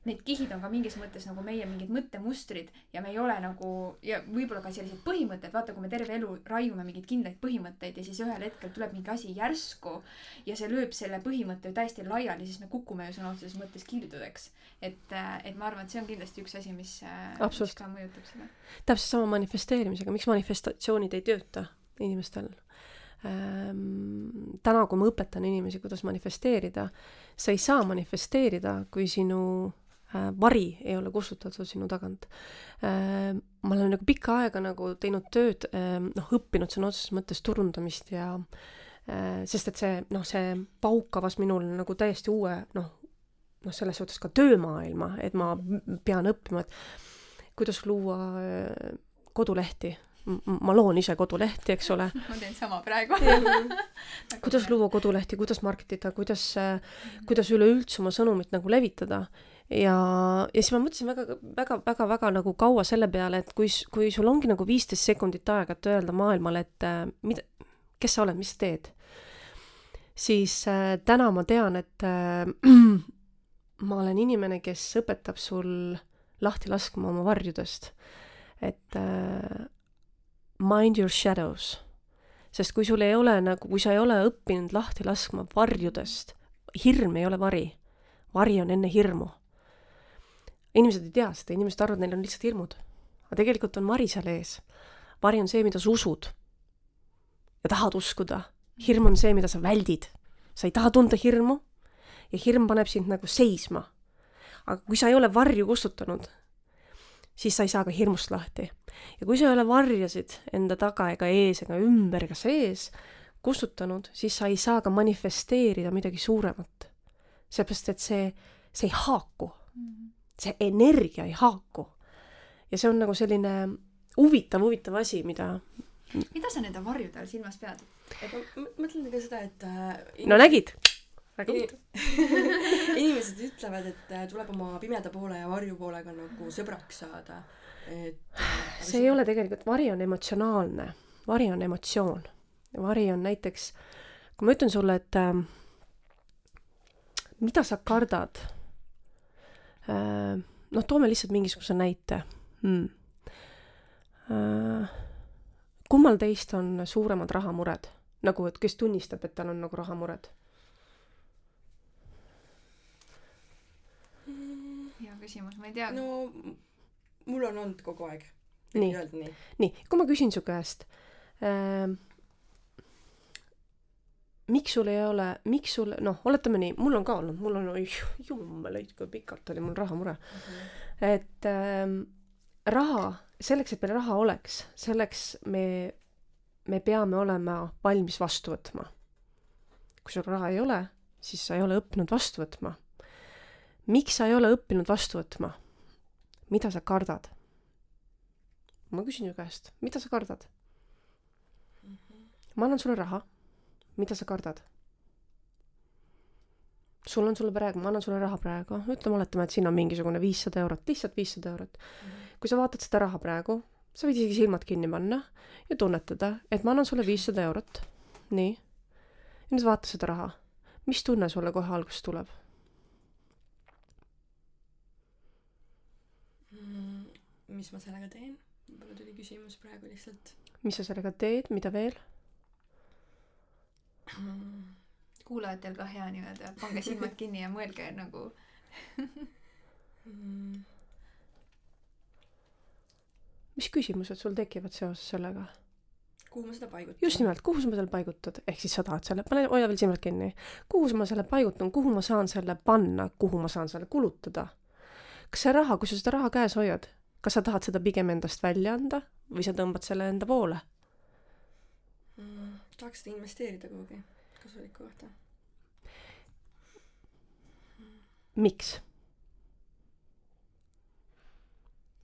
need kihid on ka mingis mõttes nagu meie mingid mõttemustrid ja me ei ole nagu ja võib-olla ka sellised põhimõtted, vaata, kui me terve elu raiume mingeid kindlaid põhimõtteid ja siis ühel hetkel tuleb mingi asi järsku ja see lööb selle põhimõtte ju täiesti laiali, siis me kukume ju sõna otseses mõttes kildudeks. et, et ma arvan, et see on kindlasti üks asi, mis, mis Absoluutselt. ka mõjutab seda. täpselt sama manifesteerimisega, miks manifestatsioonid ei tööta inimestel ähm,? täna, kui ma õpetan inimesi, kuidas manifesteerida, sa ei saa manifesteerida, kui sinu äh, vari ei ole kustutatud sinu tagant äh,. ma olen nagu pikka aega nagu teinud tööd äh,, noh, õppinud sõna otseses mõttes turundamist ja äh, sest et see, noh, see pauk avas minul nagu täiesti uue, noh, noh, selles suhtes ka töömaailma, et ma pean õppima, et kuidas luua äh, kodulehti. ma loon ise kodulehti, eks ole. ma teen sama praegu. kuidas luua kodulehti, kuidas marketida, kuidas, kuidas üleüldse oma sõnumit nagu levitada. ja, ja siis ma mõtlesin väga, väga, väga, väga nagu kaua selle peale, et kui, kui sul ongi nagu viisteist sekundit aega, et öelda maailmale, et äh, mida, kes sa oled, mis sa teed, siis äh, täna ma tean, et äh, ma olen inimene, kes õpetab sul lahti laskma oma varjudest. et äh, mind your shadows sest kui sul ei ole nagu, kui sa ei ole õppinud lahti laskma varjudest, hirm ei ole vari, vari on enne hirmu. Inimesed ei tea seda, inimesed arvavad, neil on lihtsalt hirmud. aga tegelikult on vari seal ees. vari on see, mida sa usud ja tahad uskuda. hirm on see, mida sa väldid. sa ei taha tunda hirmu ja hirm paneb sind nagu seisma. aga kui sa ei ole varju kustutanud, siis sa ei saa ka hirmust lahti ja kui sa ei ole varjasid enda taga ega ees ega ümber ega sees kustutanud, siis sa ei saa ka manifesteerida midagi suuremat. seepärast, et see, see ei haaku, see energia ei haaku. ja see on nagu selline huvitav, huvitav asi, mida, mida sa nende varjude all silmas pead? et ma mõtlen ka seda, et äh, no nägid, väga huvitav. inimesed ütlevad, et äh, tuleb oma pimeda poole ja varju poolega nagu sõbraks saada. et äh, see ei ole tegelikult, vari on emotsionaalne, vari on emotsioon. vari on näiteks, kui ma ütlen sulle, et äh, mida sa kardad noh, toome lihtsalt mingisuguse näite hmm.. Äh, kummal teist on suuremad rahamured? nagu, et kes tunnistab, et tal on nagu rahamured? hea küsimus, ma ei tea no.. mul on olnud kogu aeg. nii, nii. nii, kui ma küsin su käest ähm,, miks sul ei ole, miks sul, noh, oletame nii, mul on ka olnud, mul on, jumalaid, kui pikalt oli mul rahamure, et ähm, raha, selleks, et meil raha oleks, selleks me, me peame olema valmis vastu võtma. kui sul raha ei ole, siis sa ei ole õppinud vastu võtma. miks sa ei ole õppinud vastu võtma? mida sa kardad? ma küsin su käest, mida sa kardad? ma annan sulle raha, mida sa kardad? sul on sulle praegu, ma annan sulle raha praegu, ütleme, oletame, et siin on mingisugune viissada eurot, lihtsalt viissada eurot. kui sa vaatad seda raha praegu, sa võid isegi silmad kinni panna ja tunnetada, et ma annan sulle viissada eurot. nii. ja nüüd vaata seda raha. mis tunne sulle kohe alguses tuleb? Mm, mis ma sellega teen? võib-olla tuli küsimus praegu lihtsalt. mis sa sellega teed, mida veel? kuulajatel ka hea nii-öelda, pange silmad kinni ja mõelge nagu mis küsimused sul tekivad seoses sellega? kuhu ma seda paigutan? just nimelt, kuhu sa selle paigutad, ehk siis sa tahad selle, pane, hoia veel silmad kinni. kuhu ma selle paigutan, kuhu ma saan selle panna, kuhu ma saan selle kulutada? kas see raha, kui sa seda raha käes hoiad, kas sa tahad seda pigem endast välja anda või sa tõmbad selle enda poole? Tahaks seda investeerida kuhugi kasulikku kohta. miks?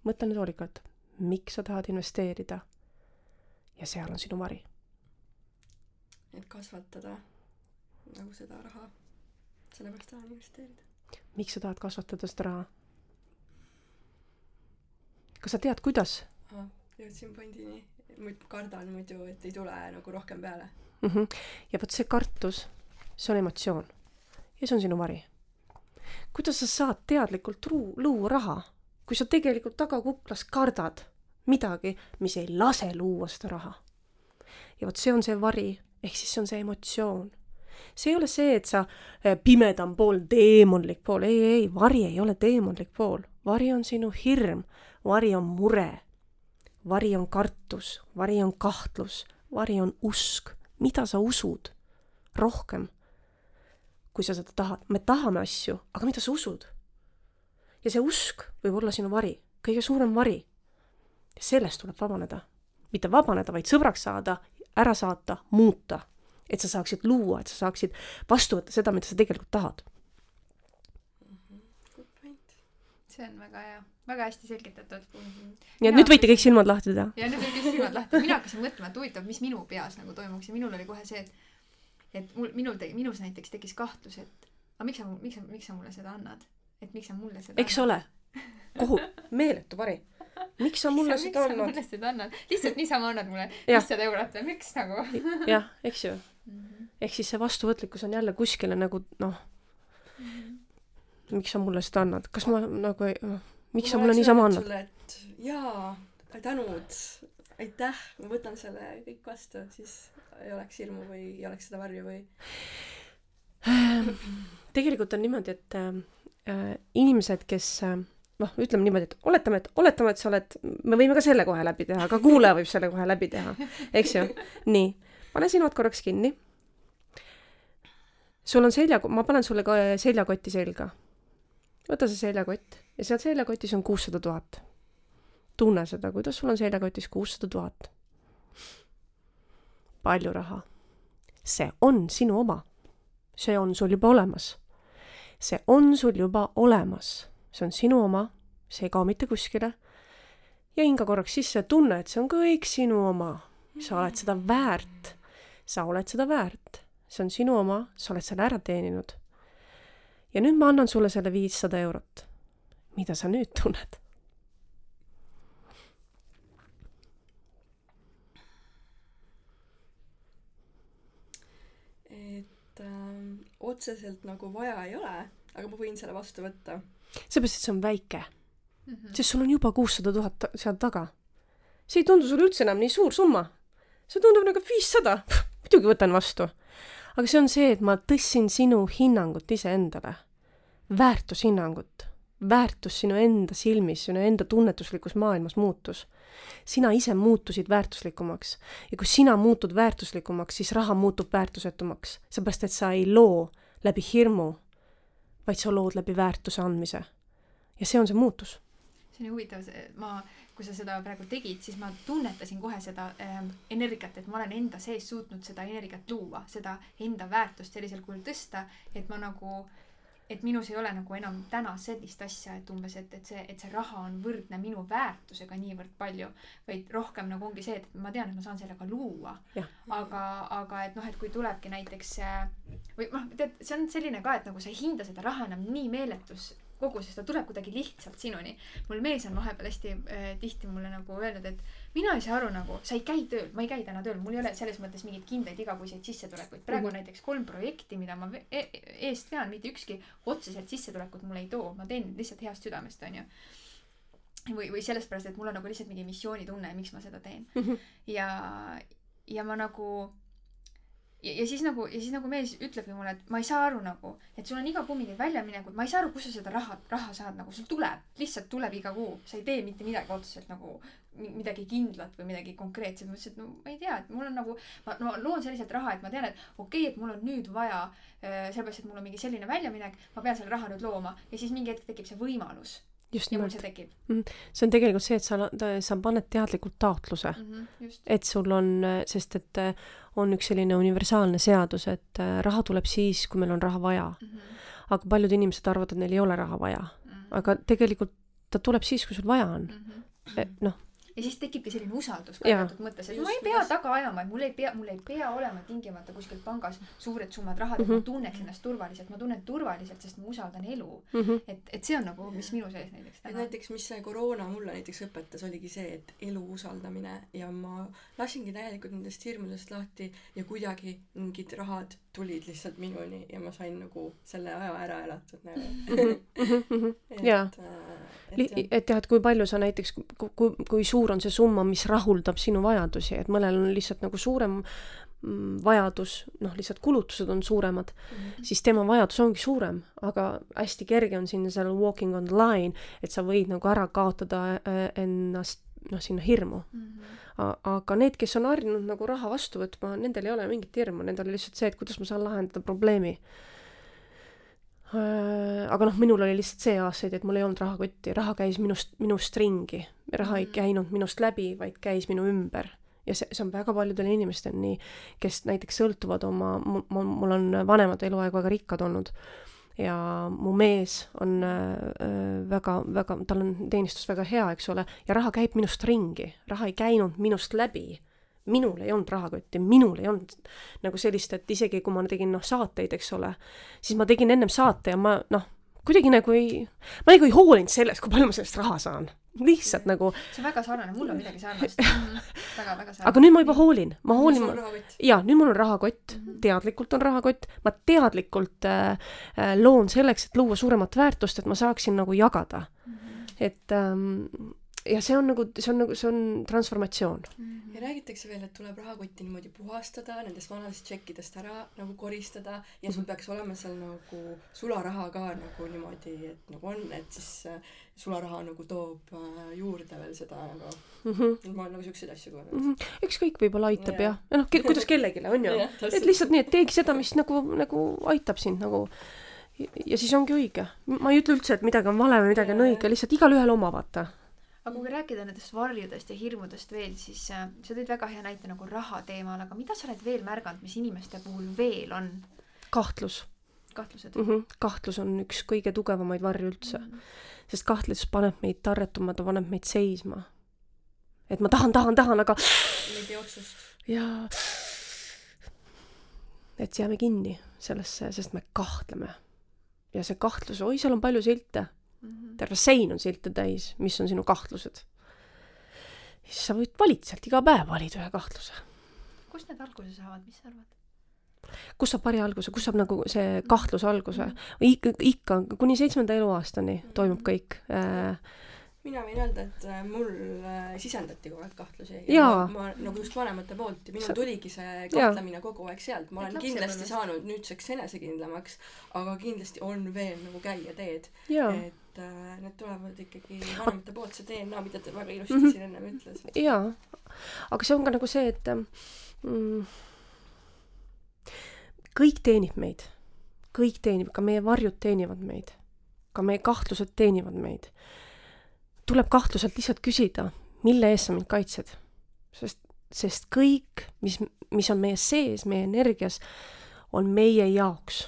mõtle nüüd hoolikalt, miks sa tahad investeerida. ja seal on sinu vari. et kasvatada nagu seda raha, sellepärast tahan investeerida. miks sa tahad kasvatada seda raha? kas sa tead, kuidas jõudsin pointini. Kardan muidu, et ei tule nagu rohkem peale. mm? -hmm. ja vot see kartus, see on emotsioon. ja see on sinu vari. kuidas sa saad teadlikult ruu-, luua raha, kui sa tegelikult tagakuklas kardad midagi, mis ei lase luua seda raha? ja vot see on see vari, ehk siis see on see emotsioon. see ei ole see, et sa eh, pimedam pool, teemonlik pool, ei, ei, vari ei ole teemonlik pool, vari on sinu hirm, vari on mure, vari on kartus, vari on kahtlus, vari on usk, mida sa usud rohkem, kui sa seda tahad. me tahame asju, aga mida sa usud? ja see usk võib olla sinu vari, kõige suurem vari. sellest tuleb vabaneda. mitte vabaneda, vaid sõbraks saada, ära saata, muuta. et sa saaksid luua, et sa saaksid vastu võtta seda, mida sa tegelikult tahad. Good point see on väga hea, väga hästi selgitatud. mm. -hmm. nii et nüüd võite kõik silmad lahti teha. ja nüüd olid silmad lahti, mina hakkasin mõtlema, et huvitav, mis minu peas nagu toimuks ja minul oli kohe see, et et mul, minul tegi, minus näiteks tekkis kahtlus, et aga miks sa, miks sa, miks sa mulle seda annad? et miks sa mulle seda eks ole, kuhu, meeletu vari. miks sa mulle seda annad? annad? mulle seda annad? lihtsalt niisama annad mulle viissada eurot või miks nagu? jah, eks ju. ehk siis see vastuvõtlikkus on jälle kuskile nagu noh, miks sa mulle seda annad, kas ma nagu ei, miks sa mulle niisama annad? jaa, tänud, aitäh, ma võtan selle kõik vastu, siis ei oleks hirmu või ei oleks seda varju või tegelikult on niimoodi, et äh, inimesed, kes äh, noh, ütleme niimoodi, et oletame, et oletame, et sa oled, me võime ka selle kohe läbi teha, ka kuulaja võib selle kohe läbi teha, eks ju. nii, pane silmad korraks kinni. sul on selja, ma panen sulle ka seljakoti selga. Võta see seljakott ja seal seljakotis on kuussada tuhat. tunne seda, kuidas sul on seljakotis kuussada tuhat. palju raha. see on sinu oma see on sul juba olemas. see on sul juba olemas, see on sinu oma, see ei kao mitte kuskile. ja hinga korraks sisse ja tunne, et see on kõik sinu oma. sa oled seda väärt. sa oled seda väärt. see on sinu oma, sa oled selle ära teeninud. Ja nüüd ma annan sulle selle viissada eurot. mida sa nüüd tunned? et ähm, otseselt nagu vaja ei ole, aga ma võin selle vastu võtta. seepärast, et see on väike Mhm. sest sul on juba kuussada tuhat seal taga. see ei tundu sulle üldse enam nii suur summa. see tundub nagu viissada, muidugi võtan vastu. Aga see on see, et ma tõstsin sinu hinnangut iseendale, väärtushinnangut, väärtus sinu enda silmis, sinu enda tunnetuslikus maailmas muutus. sina ise muutusid väärtuslikumaks. Ja kui sina muutud väärtuslikumaks, siis raha muutub väärtusetumaks, seepärast et sa ei loo läbi hirmu, vaid sa lood läbi väärtuse andmise. ja see on see muutus see on huvitav, ma, kui sa seda praegu tegid, siis ma tunnetasin kohe seda ähm, energiat, et ma olen enda sees suutnud seda energiat luua, seda enda väärtust sellisel kujul tõsta, et ma nagu, et minus ei ole nagu enam täna sellist asja, et umbes, et, et see, et see raha on võrdne minu väärtusega niivõrd palju, vaid rohkem nagu ongi see, et ma tean, et ma saan sellega luua. Aga, aga et noh, et kui tulebki näiteks või noh, tead, see on selline ka, et nagu sa ei hinda seda raha enam nii meeletus koguses, ta tuleb kuidagi lihtsalt sinuni. mul mees on vahepeal hästi äh, tihti mulle nagu öelnud, et mina ei saa aru nagu, sa ei käi tööl, ma ei käi täna tööl, mul ei ole selles mõttes mingeid kindlaid igakuiseid sissetulekuid. praegu on Mhm. näiteks kolm projekti, mida ma e eest vean, mitte ükski otseselt sissetulekut mulle ei too, ma teen lihtsalt heast südamest, onju. või, või sellepärast, et mul on nagu lihtsalt mingi missioonitunne, miks ma seda teen. ja, ja ma nagu ja, ja siis nagu ja siis nagu mees ütlebki mulle, et ma ei saa aru nagu, et sul on iga kuu mingid väljaminekud, ma ei saa aru, kust sa seda raha, raha saad nagu, sul tuleb, lihtsalt tuleb iga kuu, sa ei tee mitte midagi otseselt nagu mi- midagi kindlat või midagi konkreetset, ma ütlesin, et no ma ei tea, et mul on nagu, ma no, loon selliselt raha, et ma tean, et okei okay,, et mul on nüüd vaja äh, sellepärast, et mul on mingi selline väljaminek, ma pean selle raha nüüd looma. Ja siis mingi hetk tekib see võimalus just ja mul see. tekib see on tegelikult see, et sa, sa paned teadlikult taotluse, mm. -hmm, just. et sul on, sest et äh, on üks selline universaalne seadus, et äh, raha tuleb siis, kui meil on raha vaja. Mm -hmm. aga paljud inimesed arvavad, et neil ei ole raha vaja, aga tegelikult ta tuleb siis, kui sul vaja on. noh, ja siis tekibki selline usaldus ka Jaa. teatud mõttes, et Just, ma ei pea kuidas- taga ajama, et mul ei pea, mul ei pea olema tingimata kuskil pangas suured summad raha, et Mhm. ma tunneks ennast turvaliselt, ma tunnen turvaliselt, sest ma usaldan elu. mm -hmm. et, et see on nagu, mis minu sees näiteks et täna näiteks, mis see koroona mulle näiteks õpetas, oligi see, et elu usaldamine ja ma lasingi täielikult nendest hirmudest lahti ja kuidagi mingid rahad tulid lihtsalt minuni ja ma sain nagu selle aja ära elatud nagu. et Jaa. äh, et jah, et jah, et kui palju sa näiteks, kui, kui suur on see summa, mis rahuldab sinu vajadusi, et mõnel on lihtsalt nagu suurem mm, vajadus, noh, lihtsalt kulutused on suuremad, siis tema vajadus ongi suurem, aga hästi kerge on sinna seal walking on the line, et sa võid nagu ära kaotada äh, ennast noh, sinna hirmu. Mhm. Aga need, kes on harjunud nagu raha vastu võtma, nendel ei ole mingit hirmu, nendel on lihtsalt see, et kuidas ma saan lahendada probleemi. aga noh, minul oli lihtsalt see aastaid, et mul ei olnud rahakotti, raha käis minust, minust ringi. raha ei Mhm. käinud minust läbi, vaid käis minu ümber. ja see, see on väga paljudel inimestel nii, kes näiteks sõltuvad oma, mul on vanemad eluaeg väga rikkad olnud ja mu mees on äh, väga, väga, tal on teenistus väga hea, eks ole, ja raha käib minust ringi, raha ei käinud minust läbi. minul ei olnud rahakotti, minul ei olnud nagu sellist, et isegi kui ma tegin noh saateid, eks ole, siis ma tegin ennem saate ja ma noh, kuidagi nagu ei, ma nagu ei hoolinud sellest, kui palju ma sellest raha saan. lihtsalt nagu, see on väga sarnane, mul on midagi sarnast. väga-väga sarnane. aga nüüd ma juba hoolin, ma hoolin, jaa, nüüd mul on rahakott, Mhm. teadlikult on rahakott, ma teadlikult äh, äh, loon selleks, et luua suuremat väärtust, et ma saaksin nagu jagada. Mhm. et ähm, ja see on nagu, see on nagu, see on transformatsioon. ja räägitakse veel, et tuleb rahakotti niimoodi puhastada, nendest vanadest tšekkidest ära nagu koristada ja sul peaks olema seal nagu sularaha ka nagu niimoodi, et nagu on, et siis äh, sularaha nagu toob äh, juurde veel seda nagu, Mm -hmm. ma olen nagu siukseid asju kuulnud. Mm -hmm. ükskõik, võib-olla aitab Jaa. jah, ja noh, kuidas kellelegi on ju täpselt. et lihtsalt nii, et teegi seda, mis nagu, nagu aitab sind nagu ja siis ongi õige. ma ei ütle üldse, et midagi on vale või midagi on õige, lihtsalt igalühel oma, vaata. Aga kui rääkida nendest varjudest ja hirmudest veel, siis äh, sa tõid väga hea näite nagu raha teemal, aga mida sa oled veel märganud, mis inimeste puhul veel on kahtlus kahtlused mm. -hmm. kahtlus on üks kõige tugevamaid varje üldse, sest kahtlus paneb meid tarretuma, ta paneb meid seisma. et ma tahan, tahan, tahan, aga me ei tee otsust. ja et jääme kinni sellesse, sest me kahtleme. ja see kahtlus, oi, seal on palju silte. Terve sein on silte täis, mis on sinu kahtlused. siis sa võid valida sealt iga päev valida ühe kahtluse. kust need alguse saavad, mis sa arvad? kust saab pari alguse, kust saab nagu see kahtlus alguse? ikka, ikka kuni seitsmenda eluaastani toimub kõik äh,. mina võin öelda, et äh, mul äh, sisendati kogu aeg kahtlusi. Jaa. ma, ma nagu just vanemate poolt ja minul Sa- tuligi see kahtlemine kogu aeg sealt, ma Et olen kindlasti saanud nüüdseks enesekindlamaks, aga kindlasti on veel nagu käia teed, jaa, et äh, need tulevad ikkagi vanemate poolt, see DNA, mida ta väga ilusti Mhm. siin ennem ütles. jaa. aga see on ka nagu see, et mm, kõik teenib meid, kõik teenib, ka meie varjud teenivad meid, ka meie kahtlused teenivad meid. tuleb kahtluselt lihtsalt küsida, mille eest sa mind kaitsed, sest, sest kõik, mis, mis on meie sees, meie energias, on meie jaoks.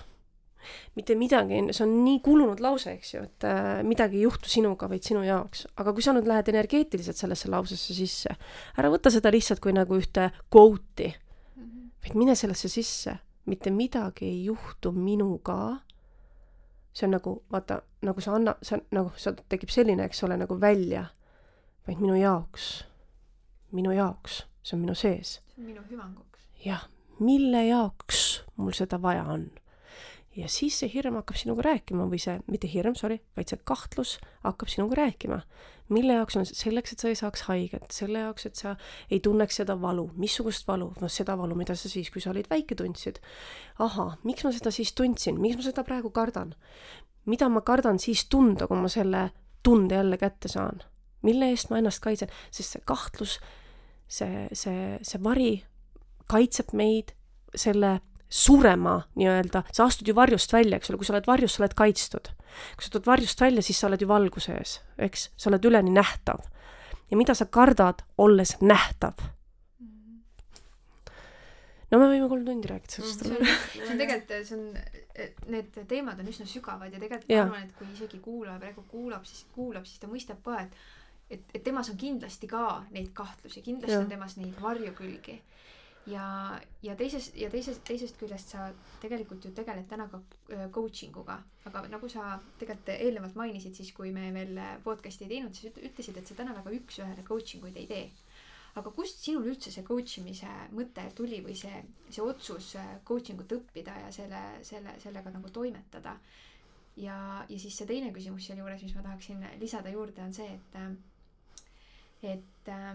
Mitte midagi, see on nii kulunud lause, eks ju, et äh, midagi ei juhtu sinuga, vaid sinu jaoks, aga kui sa nüüd lähed energeetiliselt sellesse lausesse sisse, ära võta seda lihtsalt kui nagu ühte quote'i, vaid mine sellesse sisse, mitte midagi ei juhtu minuga. see on nagu vaata, nagu sa anna, see on nagu, sa tekib selline, eks ole, nagu välja, vaid minu jaoks, minu jaoks, see on minu sees. See on minu hüvanguks. jah, mille jaoks mul seda vaja on. Ja siis see hirm hakkab sinuga rääkima või see, mitte hirm, sorry, vaid see kahtlus hakkab sinuga rääkima. mille jaoks on, selleks, et sa ei saaks haiget, selle jaoks, et sa ei tunneks seda valu, missugust valu, noh seda valu, mida sa siis, kui sa olid väike tundsid. ahah, miks ma seda siis tundsin, miks ma seda praegu kardan? mida ma kardan siis tunda, kui ma selle tunde jälle kätte saan? mille eest ma ennast kaitsen, sest see kahtlus, see, see, see vari kaitseb meid selle surema nii-öelda, sa astud ju varjust välja, eks ole, kui sa oled varjus, sa oled kaitstud. kui sa tuled varjust välja, siis sa oled ju valguse ees, eks, sa oled üleni nähtav. ja mida sa kardad, olles nähtav? no me võime kolm tundi rääkida sellest see on, see on tegelikult, see on, need teemad on üsna sügavad ja tegelikult Jaa. ma arvan, et kui isegi kuulaja praegu kuulab, siis kuulab, siis ta mõistab ka, et et, et temas on kindlasti ka neid kahtlusi, kindlasti Jah. on temas neid varjukülgi. Ja, ja teisest, ja teisest, teisest küljest sa tegelikult ju tegeled täna ka äh, coaching uga, aga nagu sa tegelikult eelnevalt mainisid, siis kui me veel podcast'i ei teinud, siis üt- ütlesid, et sa täna väga üks-ühele coaching uid ei tee aga kust sinul üldse see coach imise mõte tuli või see, see otsus äh, coaching ut õppida ja selle, selle, sellega nagu toimetada? ja, ja siis see teine küsimus sealjuures, mis ma tahaksin lisada juurde, on see, et äh, et äh,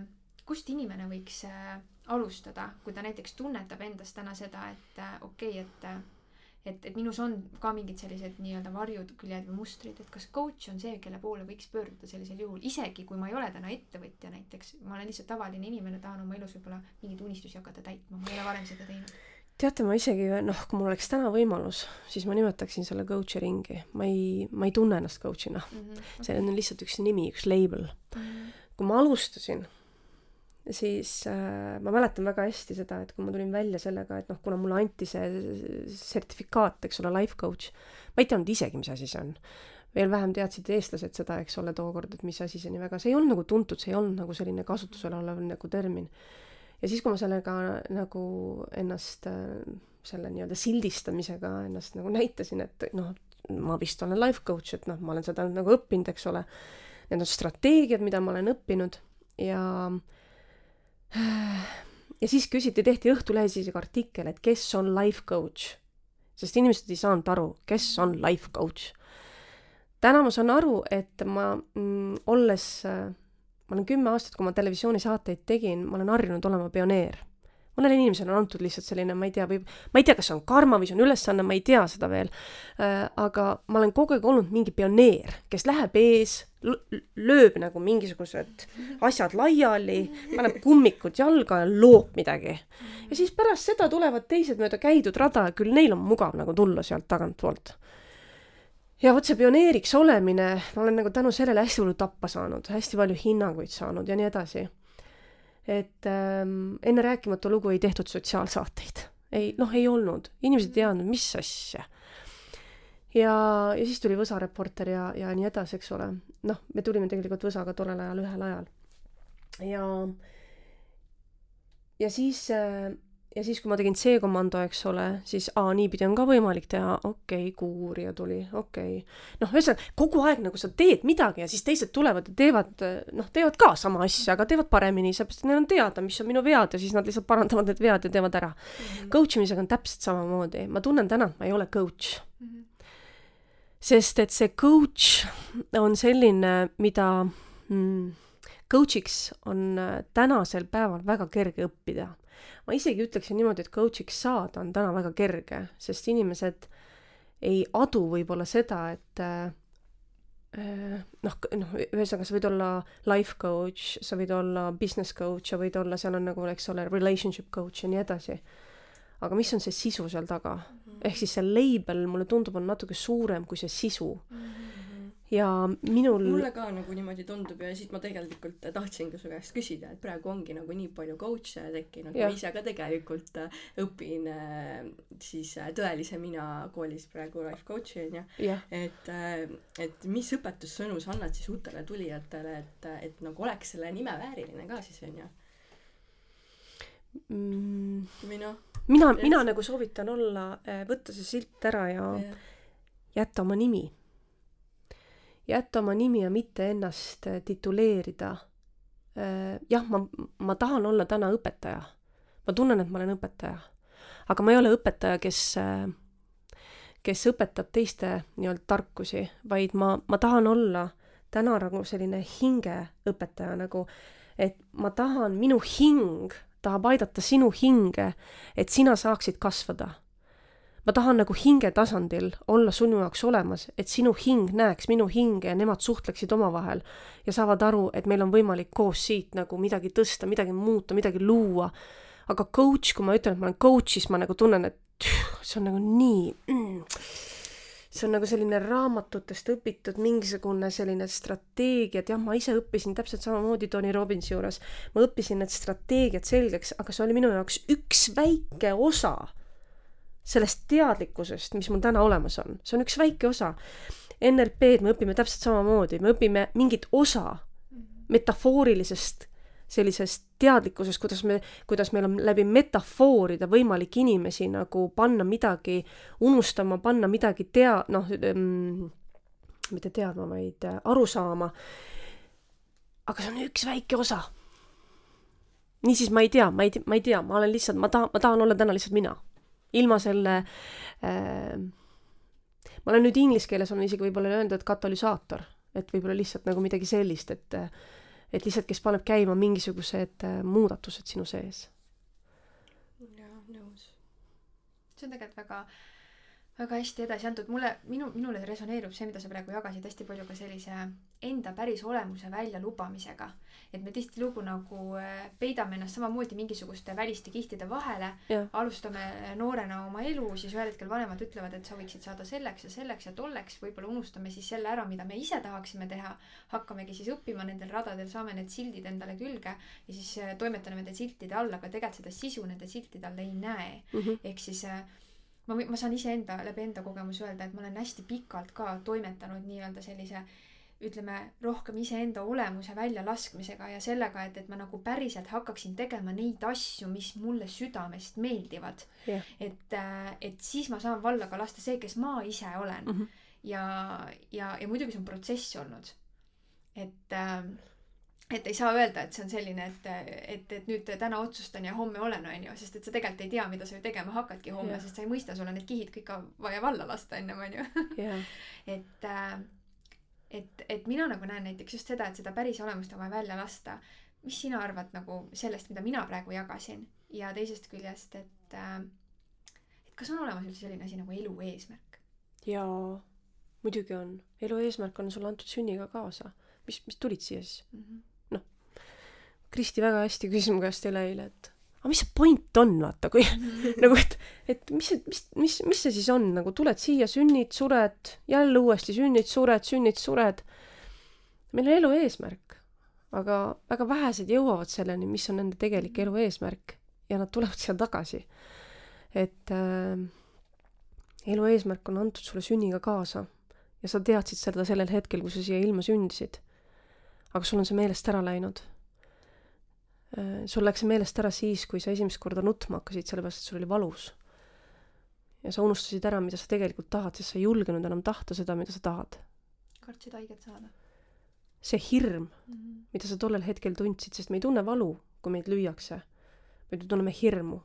kust inimene võiks äh, alustada, kui ta näiteks tunnetab endas täna seda, et äh, okei okay,, et äh, et, et minus on ka mingid sellised nii-öelda varjuküljed või mustrid, et kas coach on see, kelle poole võiks pöörduda sellisel juhul, isegi kui ma ei ole täna ettevõtja näiteks, ma olen lihtsalt tavaline inimene, tahan oma elus võib-olla mingeid unistusi hakata täitma, ma ei ole varem seda teinud. teate, ma isegi, noh, kui mul oleks täna võimalus, siis ma nimetaksin selle coach'i ringi. ma ei, ma ei tunne ennast coach'ina mm. -hmm. see on lihtsalt üks nimi, üks label. kui ma alustasin, siis äh, ma mäletan väga hästi seda, et kui ma tulin välja sellega, et noh, kuna mulle anti see sertifikaat, eks ole, life coach, ma ei teadnud isegi, mis asi see on. veel vähem teadsid eestlased seda, eks ole, tookord, et mis asi see nii väga, see ei olnud nagu tuntud, see ei olnud nagu selline kasutusel olev nagu termin. ja siis, kui ma sellega nagu ennast äh, selle nii-öelda sildistamisega ennast nagu näitasin, et noh, ma vist olen life coach, et noh, ma olen seda nagu õppinud, eks ole. Need on strateegiad, mida ma olen õppinud ja ja siis küsiti, tehti Õhtulehes isegi artikkel, et kes on life coach. sest inimesed ei saanud aru, kes on life coach. täna ma saan aru, et ma mm, olles, ma olen kümme aastat, kui ma televisioonisaateid tegin, ma olen harjunud olema pioneer mõnele inimesele on antud lihtsalt selline, ma ei tea, või ma ei tea, kas see on karma või see on ülesanne, ma ei tea seda veel äh,. aga ma olen kogu aeg olnud mingi pioneer, kes läheb ees, lööb nagu mingisugused asjad laiali, paneb kummikud jalga ja loob midagi. ja siis pärast seda tulevad teised mööda käidud rada ja küll neil on mugav nagu tulla sealt tagantpoolt. ja vot see pioneeriks olemine, ma olen nagu tänu sellele hästi palju tappa saanud, hästi palju hinnanguid saanud ja nii edasi et ähm, enne rääkimata lugu ei tehtud sotsiaalsaateid. ei, noh, ei olnud, inimesed ei teadnud, mis asja. ja, ja siis tuli Võsa Reporter ja, ja nii edasi, eks ole. noh, me tulime tegelikult Võsaga tollel ajal ühel ajal. ja, ja siis äh, ja siis, kui ma tegin C-komando, eks ole, siis aa, niipidi on ka võimalik teha, okei okay,, kuurija tuli, okei okay.. noh, ühesõnaga kogu aeg nagu sa teed midagi ja siis teised tulevad ja teevad, noh, teevad ka sama asja, aga teevad paremini, sellepärast et neil on teada, mis on minu vead ja siis nad lihtsalt parandavad need vead ja teevad ära mm. -hmm. Coach imisega on täpselt samamoodi, ma tunnen täna, et ma ei ole coach mm. -hmm. sest et see coach on selline, mida mm, coach'iks on tänasel päeval väga kerge õppida ma isegi ütleksin niimoodi, et coach'iks saada on täna väga kerge, sest inimesed ei adu võib-olla seda, et äh, noh, noh, ühesõnaga sa võid olla life coach, sa võid olla business coach, sa võid olla, seal on nagu, eks ole, relationship coach ja nii edasi. aga mis on see sisu seal taga mm? -hmm. ehk siis see label, mulle tundub, on natuke suurem kui see sisu mm. -hmm ja minul mulle ka nagu niimoodi tundub ja siit ma tegelikult tahtsingi su käest küsida, et praegu ongi nagu nii palju coach'e tekkinud, ma ise ka tegelikult äh, õpin äh, siis äh, Tõelise mina koolis praegu life coach'i onju. et, et mis õpetussõnu sa annad siis uutele tulijatele, et, et nagu oleks selle nime vääriline ka siis onju mm.? või noh mina, mina nagu soovitan olla, võtta see silt ära ja, ja. jätta oma nimi jätta oma nimi ja mitte ennast äh, tituleerida. Äh, jah, ma, ma tahan olla täna õpetaja. ma tunnen, et ma olen õpetaja. aga ma ei ole õpetaja, kes, äh, kes õpetab teiste nii-öelda tarkusi, vaid ma, ma tahan olla täna nagu selline hingeõpetaja nagu, et ma tahan, minu hing tahab aidata sinu hinge, et sina saaksid kasvada ma tahan nagu hinge tasandil olla sinu jaoks olemas, et sinu hing näeks minu hinge ja nemad suhtleksid omavahel ja saavad aru, et meil on võimalik koos siit nagu midagi tõsta, midagi muuta, midagi luua. aga coach, kui ma ütlen, et ma olen coach, siis ma nagu tunnen, et see on nagu nii mm, see on nagu selline raamatutest õpitud mingisugune selline strateegia, et jah, ma ise õppisin täpselt samamoodi Tony Robbinsi juures. ma õppisin need strateegiad selgeks, aga see oli minu jaoks üks väike osa sellest teadlikkusest, mis mul täna olemas on. see on üks väike osa. NLP-d me õpime täpselt samamoodi, me õpime mingit osa metafoorilisest sellisest teadlikkusest, kuidas me, kuidas meil on läbi metafooride võimalik inimesi nagu panna midagi unustama, panna midagi tea-, noh ähm,, mitte teadma, vaid äh, aru saama. aga see on üks väike osa. niisiis ma ei tea, ma ei, ma ei tea, ma olen lihtsalt, ma tahan, ma tahan olla täna lihtsalt mina. Ilma selle äh, ma olen nüüd inglise keeles olen isegi võib-olla öelnud, et katalüsaator, et võib-olla lihtsalt nagu midagi sellist, et et lihtsalt, kes paneb käima mingisugused äh, muudatused sinu sees. jaa, nõus. see on tegelikult väga väga hästi edasi antud, mulle, minu, minule resoneerub see, mida sa praegu jagasid hästi palju ka sellise enda päris olemuse väljalubamisega. et me tihtilugu nagu äh, peidame ennast samamoodi mingisuguste väliste kihtide vahele, alustame noorena oma elu, siis ühel hetkel vanemad ütlevad, et sa võiksid saada selleks ja selleks ja tolleks, võib-olla unustame siis selle ära, mida me ise tahaksime teha, hakkamegi siis õppima nendel radadel, saame need sildid endale külge ja siis äh, toimetame nende siltide all, aga tegelikult seda sisu nende siltide all ei näe mm. -hmm. ehk siis äh, ma, ma saan iseenda, läbi enda kogemuse öelda, et ma olen hästi pikalt ka toimetanud nii-öelda sellise ütleme, rohkem iseenda olemuse väljalaskmisega ja sellega, et, et ma nagu päriselt hakkaksin tegema neid asju, mis mulle südamest meeldivad yeah.. et, äh, et siis ma saan valla ka lasta see, kes ma ise olen mm. -hmm. ja, ja, ja muidugi see on protsess olnud. et äh, et ei saa öelda, et see on selline, et, et, et nüüd täna otsustan ja homme olen, on ju, sest et sa tegelikult ei tea, mida sa ju tegema hakkadki homme, sest sa ei mõista, sul on need kihid kõik vaja valla lasta ennem, on ju. et, äh, et, et mina nagu näen näiteks just seda, et seda päris olemust on vaja välja lasta. mis sina arvad nagu sellest, mida mina praegu jagasin ja teisest küljest, et, äh, et kas on olemas üldse selline asi nagu elu eesmärk? jaa, muidugi on. elu eesmärk on sulle antud sünniga kaasa. mis, mis tulid siia siis mm? -hmm Kristi väga hästi küsis mu käest üleeile, et aga mis see point on, vaata, kui nagu, et, et mis see, mis, mis, mis see siis on, nagu tuled siia, sünnid, sured, jälle uuesti sünnid, sured, sünnid, sured. meil on elu eesmärk, aga väga vähesed jõuavad selleni, mis on nende tegelik elu eesmärk ja nad tulevad siia tagasi. et äh, elu eesmärk on antud sulle sünniga kaasa ja sa teadsid seda sellel hetkel, kui sa siia ilma sündisid. aga sul on see meelest ära läinud sul läks see meelest ära siis, kui sa esimest korda nutma hakkasid, sellepärast et sul oli valus. ja sa unustasid ära, mida sa tegelikult tahad, sest sa ei julgenud enam tahta seda, mida sa tahad. kartsid haiget saada? see hirm mm, -hmm. mida sa tollel hetkel tundsid, sest me ei tunne valu, kui meid lüüakse, vaid me tunneme hirmu mm.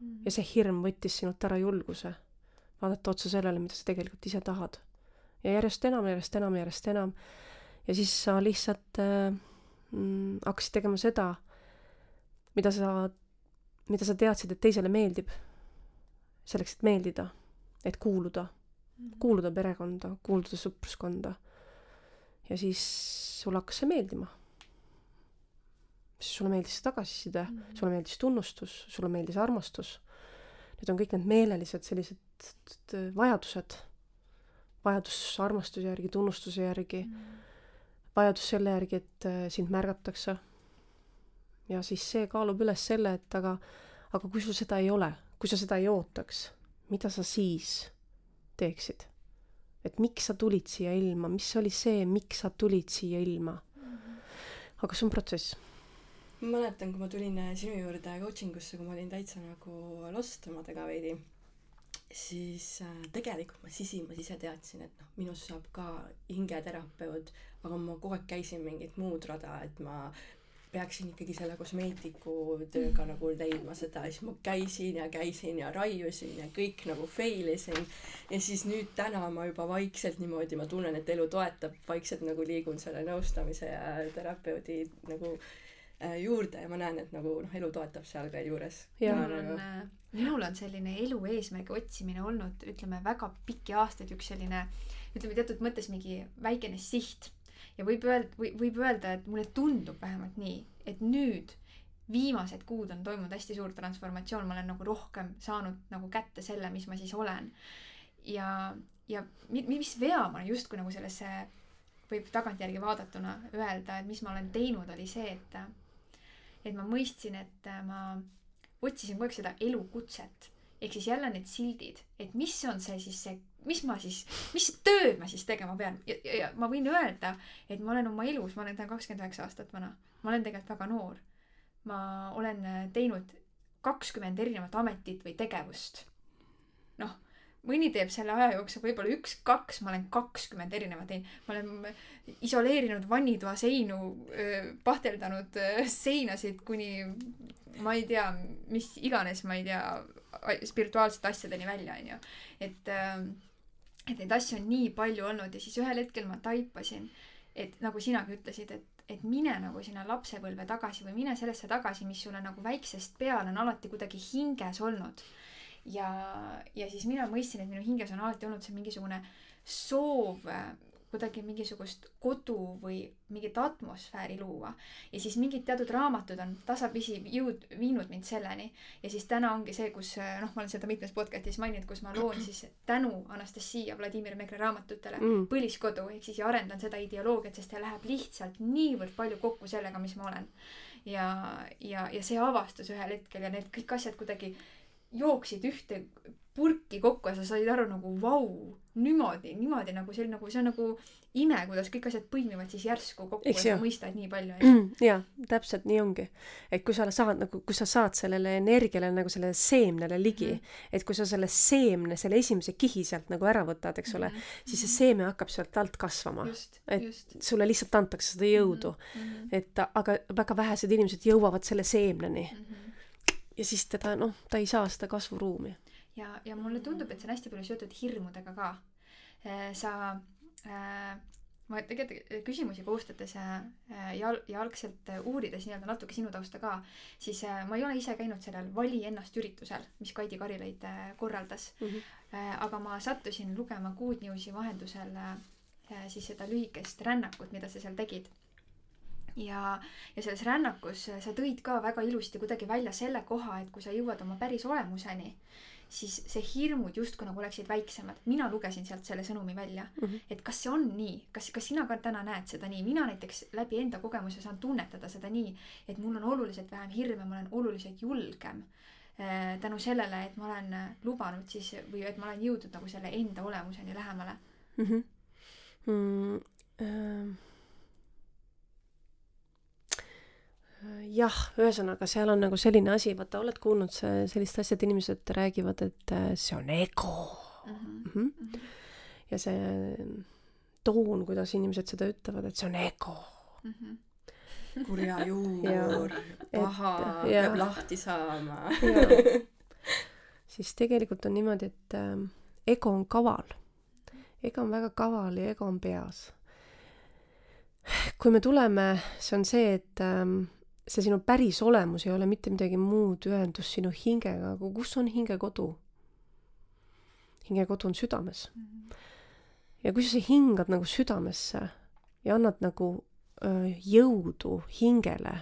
-hmm. ja see hirm võttis sinult ära julguse vaadata otsa sellele, mida sa tegelikult ise tahad. ja järjest enam, järjest enam, järjest enam. ja siis sa lihtsalt äh, mm, hakkasid tegema seda mida sa, mida sa teadsid, et teisele meeldib. selleks, et meeldida, et kuuluda, mhm. kuuluda perekonda, kuuluda sõpruskonda. ja siis sulle hakkas see meeldima. siis sulle meeldis see tagasiside mm, -hmm. sulle meeldis tunnustus, sulle meeldis armastus. Need on kõik need meelelised sellised vajadused. vajadus armastuse järgi, tunnustuse järgi mm. -hmm. vajadus selle järgi, et äh, sind märgatakse ja siis see kaalub üles selle, et aga, aga kui sul seda ei ole, kui sa seda ei ootaks, mida sa siis teeksid? et miks sa tulid siia ilma, mis oli see, miks sa tulid siia ilma? aga see on protsess. ma mäletan, kui ma tulin äh, sinu juurde coaching usse, kui ma olin täitsa nagu lost omadega veidi, siis äh, tegelikult ma sisimas ise teadsin, et noh, minust saab ka hingeterapeut, aga ma kogu aeg käisin mingit muud rada, et ma peaksin ikkagi selle kosmeetiku tööga nagu leidma seda, siis ma käisin ja käisin ja raiusin ja kõik nagu fail isin. ja siis nüüd täna ma juba vaikselt niimoodi, ma tunnen, et elu toetab, vaikselt nagu liigun selle nõustamise ja terapeudi nagu äh, juurde. Ja ma näen, et nagu noh, elu toetab seal ka juures. minul on äh,, minul on selline elu eesmärgi otsimine olnud, ütleme väga pikki aastaid üks selline, ütleme teatud mõttes mingi väikene siht ja võib öelda, või võib öelda, et mulle tundub vähemalt nii, et nüüd viimased kuud on toimunud hästi suur transformatsioon, ma olen nagu rohkem saanud nagu kätte selle, mis ma siis olen. ja, ja mi- mis vea ma justkui nagu sellesse võib tagantjärgi vaadatuna öelda, et mis ma olen teinud, oli see, et et ma mõistsin, et ma otsisin kogu aeg seda elukutset ehk siis jälle need sildid, et mis on see siis see, mis ma siis, mis tööd ma siis tegema pean ja, ja, ja ma võin öelda, et ma olen oma elus, ma olen täna kakskümmend üheksa aastat vana, ma olen tegelikult väga noor. ma olen teinud kakskümmend erinevat ametit või tegevust. noh, mõni teeb selle aja jooksul võib-olla üks-kaks, ma olen kakskümmend erinevat teinud. ma olen isoleerinud vannitoa seinu, pahteldanud seinasid kuni ma ei tea, mis iganes, ma ei tea, spirituaalsete asjadeni välja, onju. et, et neid asju on nii palju olnud ja siis ühel hetkel ma taipasin, et nagu sinagi ütlesid, et et mine nagu sinna lapsepõlve tagasi või mine sellesse tagasi, mis sulle nagu väiksest peale on alati kuidagi hinges olnud. Ja, ja siis mina mõistsin, et minu hinges on alati olnud see mingisugune soov kuidagi mingisugust kodu või mingit atmosfääri luua. ja siis mingid teatud raamatud on tasapisi jõud-, viinud mind selleni. ja siis täna ongi see, kus noh, ma olen seda mitmes podcast'is maininud, kus ma loon siis tänu Anastasia Vladimir Mekre raamatutele mm. põliskodu ehk siis ja arendan seda ideoloogiat, sest see läheb lihtsalt niivõrd palju kokku sellega, mis ma olen. ja, ja, ja see avastus ühel hetkel ja need kõik asjad kuidagi jooksid ühte purki kokku ja sa said aru nagu vau, niimoodi, niimoodi nagu see nagu, see on nagu ime, kuidas kõik asjad põimivad siis järsku kokku Eks ja sa mõistad nii palju. Mm, jaa, täpselt nii ongi. et kui sa saad nagu, kui sa saad sellele energiale nagu sellele seemnele ligi mm, -hmm. et kui sa selle seemne, selle esimese kihi sealt nagu ära võtad, eks ole mm, -hmm. siis see seeme hakkab sealt alt kasvama. et just. sulle lihtsalt antakse seda jõudu mm. -hmm. et aga väga vähesed inimesed jõuavad selle seemneni mm. -hmm. Ja siis teda, noh, ta ei saa seda kasvuruumi ja, ja mulle tundub, et see on hästi palju seotud hirmudega ka. Äh, sa äh,, ma tegelikult küsimusi koostades äh, ja, ja algselt uurides nii-öelda natuke sinu tausta ka, siis äh, ma ei ole ise käinud sellel Vali ennast üritusel, mis Kaidi Karilaid äh, korraldas mm. -hmm. Äh, aga ma sattusin lugema Good Newsi vahendusel äh, siis seda lühikest rännakut, mida sa seal tegid ja, ja selles rännakus sa tõid ka väga ilusti kuidagi välja selle koha, et kui sa jõuad oma päris olemuseni, siis see hirmud justkui nagu oleksid väiksemad. mina lugesin sealt selle sõnumi välja mm, -hmm. et kas see on nii, kas, kas sina ka täna näed seda nii, mina näiteks läbi enda kogemuse saan tunnetada seda nii, et mul on oluliselt vähem hirme, ma olen oluliselt julgem äh, tänu sellele, et ma olen lubanud siis või et ma olen jõudnud nagu selle enda olemuseni lähemale mm. -hmm. Mm, äh jah, ühesõnaga seal on nagu selline asi, vaata, oled kuulnud see, sellist asja, et inimesed räägivad, et äh, see on ego mm. -hmm. Mm -hmm. ja see toon, kuidas inimesed seda ütlevad, et see on ego mm. -hmm kurja juur, paha, peab lahti saama siis tegelikult on niimoodi, et äh, ego on kaval. ego on väga kaval ja ego on peas. kui me tuleme, see on see, et ähm, see sinu päris olemus ei ole mitte midagi muud ühendus sinu hingega, aga kus on hinge kodu? hinge kodu on südames mm. -hmm. ja kui sa hingad nagu südamesse ja annad nagu öö, jõudu hingele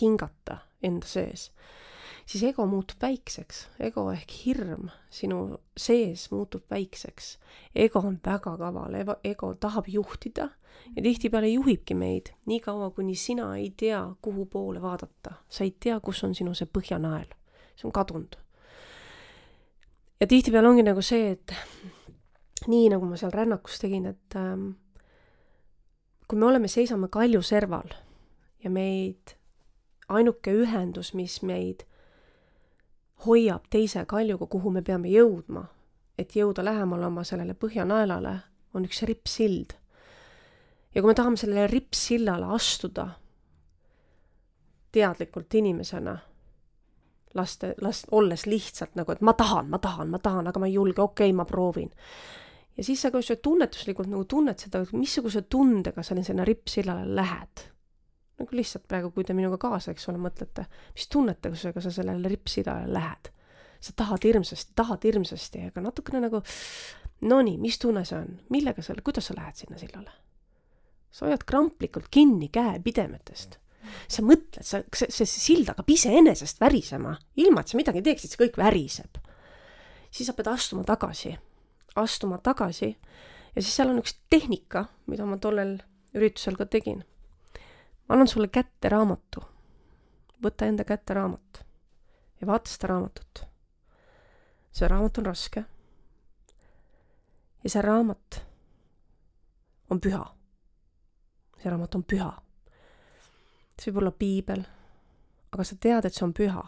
hingata enda sees, siis ego muutub väikseks, ego ehk hirm sinu sees muutub väikseks. ego on väga kaval, ego tahab juhtida ja tihtipeale juhibki meid niikaua, kuni sina ei tea, kuhu poole vaadata. sa ei tea, kus on sinu see põhjanael. see on kadunud. ja tihtipeale ongi nagu see, et nii nagu ma seal rännakus tegin, et ähm, kui me oleme, seisame kalju serval ja meid, ainuke ühendus, mis meid hoiab teise kaljuga, kuhu me peame jõudma, et jõuda lähemale oma sellele põhjanaelale, on üks rippsild ja kui me tahame sellele rippsillale astuda teadlikult inimesena, laste, las-, olles lihtsalt nagu, et ma tahan, ma tahan, ma tahan, aga ma ei julge, okei okay,, ma proovin. ja siis sa ka tunnetuslikult nagu tunned seda, missuguse tundega sa sinna rippsillale lähed. Nagu lihtsalt praegu, kui te minuga kaasa, eks ole, mõtlete, mis tunnetusega sa sellele rippsillale lähed. sa tahad hirmsasti, tahad hirmsasti, aga natukene nagu nonii, mis tunne see on, millega sa, kuidas sa lähed sinna sillale? sa hoiad kramplikult kinni käepidemetest. sa mõtled, sa, see, see sild hakkab iseenesest värisema, ilma et sa midagi teeksid, see kõik väriseb. siis sa pead astuma tagasi. astuma tagasi ja siis seal on üks tehnika, mida ma tollel üritusel ka tegin. Annan sulle kätte raamatu. võta enda kätte raamat ja vaata seda raamatut. see raamat on raske. ja see raamat on püha. see raamat on püha. see võib olla piibel, aga sa tead, et see on püha.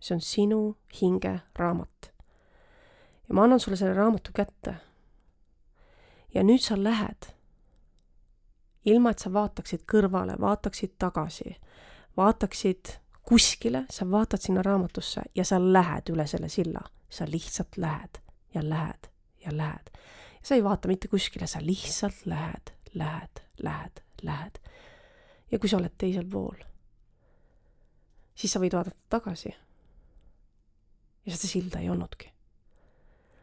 see on sinu hinge raamat. ja ma annan sulle selle raamatu kätte. ja nüüd sa lähed, ilma et sa vaataksid kõrvale, vaataksid tagasi, vaataksid kuskile, sa vaatad sinna raamatusse ja sa lähed üle selle silla. sa lihtsalt lähed ja lähed ja lähed. sa ei vaata mitte kuskile, sa lihtsalt lähed, lähed, lähed, lähed. ja kui sa oled teisel pool, siis sa võid vaadata tagasi. ja seda silda ei olnudki.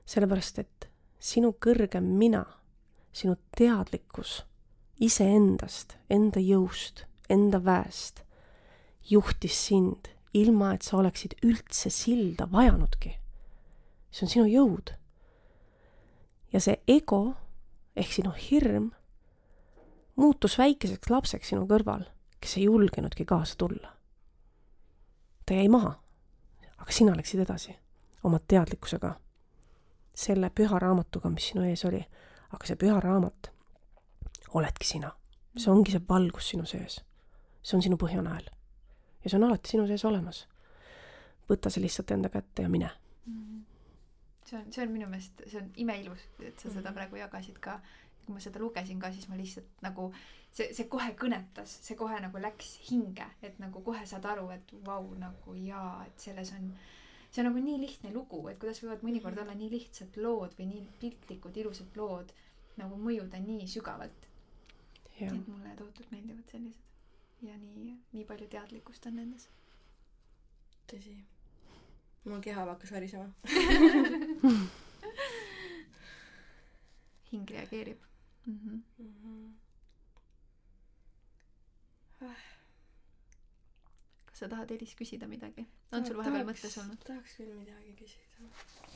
sellepärast, et sinu kõrgem mina, sinu teadlikkus iseendast, enda jõust, enda väest juhtis sind, ilma et sa oleksid üldse silda vajanudki. see on sinu jõud. ja see ego ehk sinu hirm muutus väikeseks lapseks sinu kõrval, kes ei julgenudki kaasa tulla. ta jäi maha, aga sina läksid edasi oma teadlikkusega, selle püha raamatuga, mis sinu ees oli. aga see püha raamat oledki sina, see ongi see valgus sinu sees, see on sinu põhjanael ja see on alati sinu sees olemas. võta see lihtsalt enda kätte ja mine mm. -hmm. see on, see on minu meelest, see on imeilus, et sa seda mhm. praegu jagasid ka. kui ma seda lugesin ka, siis ma lihtsalt nagu see, see kohe kõnetas, see kohe nagu läks hinge, et nagu kohe saad aru, et vau nagu jaa, et selles on see on nagu nii lihtne lugu, et kuidas võivad mõnikord olla nii lihtsad lood või nii piltlikud, ilusad lood nagu mõjuda nii sügavalt. Et mulle tohutult meeldivad sellised ja nii, nii palju teadlikkust on nendes. tõsi. mul keha hakkas värisema hing reageerib mm. -hmm. Mm -hmm. kas sa tahad Elis küsida midagi? on sul vahepeal mõttes olnud? tahaks küll midagi küsida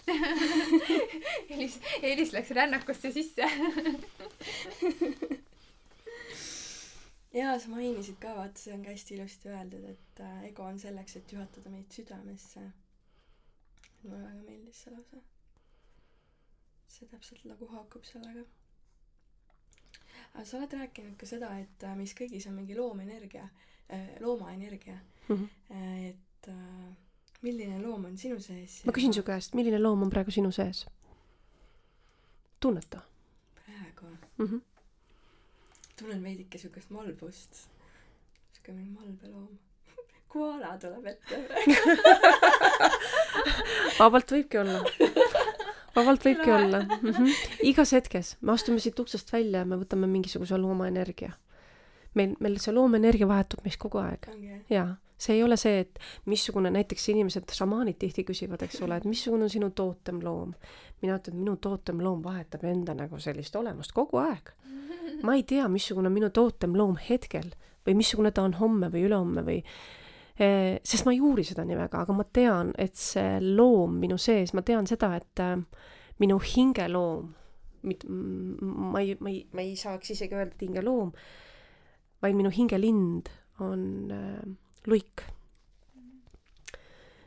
Elis, Elis läks rännakusse sisse jaa, sa mainisid ka, vaata, see on ka hästi ilusti öeldud, et äh, ego on selleks, et juhatada meid südamesse. mulle väga meeldis see lause. see täpselt nagu haakub sellega. aga sa oled rääkinud ka seda, et äh, meis kõigis on mingi loomenergia äh,, loomaenergia mm. -hmm. et äh, milline loom on sinu sees ma küsin su käest, milline loom on praegu sinu sees? tunneta. praegu mm? -hmm tunnen veidike siukest malbust. siuke mingi malbeloom. koala tuleb ette vabalt võibki olla. vabalt võibki olla mm. -hmm. igas hetkes me astume siit uksest välja ja me võtame mingisuguse loomaenergia. meil, meil see loomaenergia vahetub meis kogu aeg. jaa see ei ole see, et missugune, näiteks inimesed, šamaanid tihti küsivad, eks ole, et missugune on sinu tootemloom. mina ütlen, et minu tootemloom vahetab enda nagu sellist olemust kogu aeg. Ma ei tea, missugune on minu tootemloom hetkel või missugune ta on homme või ülehomme või eh, sest ma ei uuri seda nii väga, aga ma tean, et see loom minu sees, ma tean seda, et äh, minu hingeloom, ma ei, ma ei, ma ei saaks isegi öelda, et hingeloom, vaid minu hingelind on äh, luik.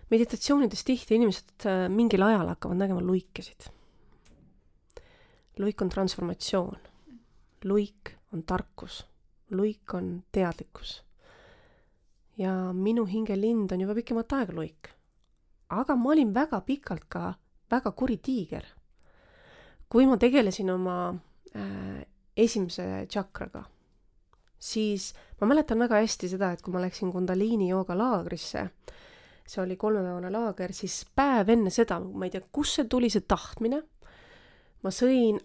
meditatsioonides tihti inimesed äh, mingil ajal hakkavad nägema luikesid. luik on transformatsioon, luik on tarkus, luik on teadlikkus. ja minu hingelind on juba pikemat aega luik. aga ma olin väga pikalt ka väga kuri tiiger. kui ma tegelesin oma äh, esimese tšakraga siis ma mäletan väga hästi seda, et kui ma läksin Kundaliini joogalaagrisse, see oli kolmepäevane laager, siis päev enne seda, ma ei tea, kust see tuli, see tahtmine, ma sõin,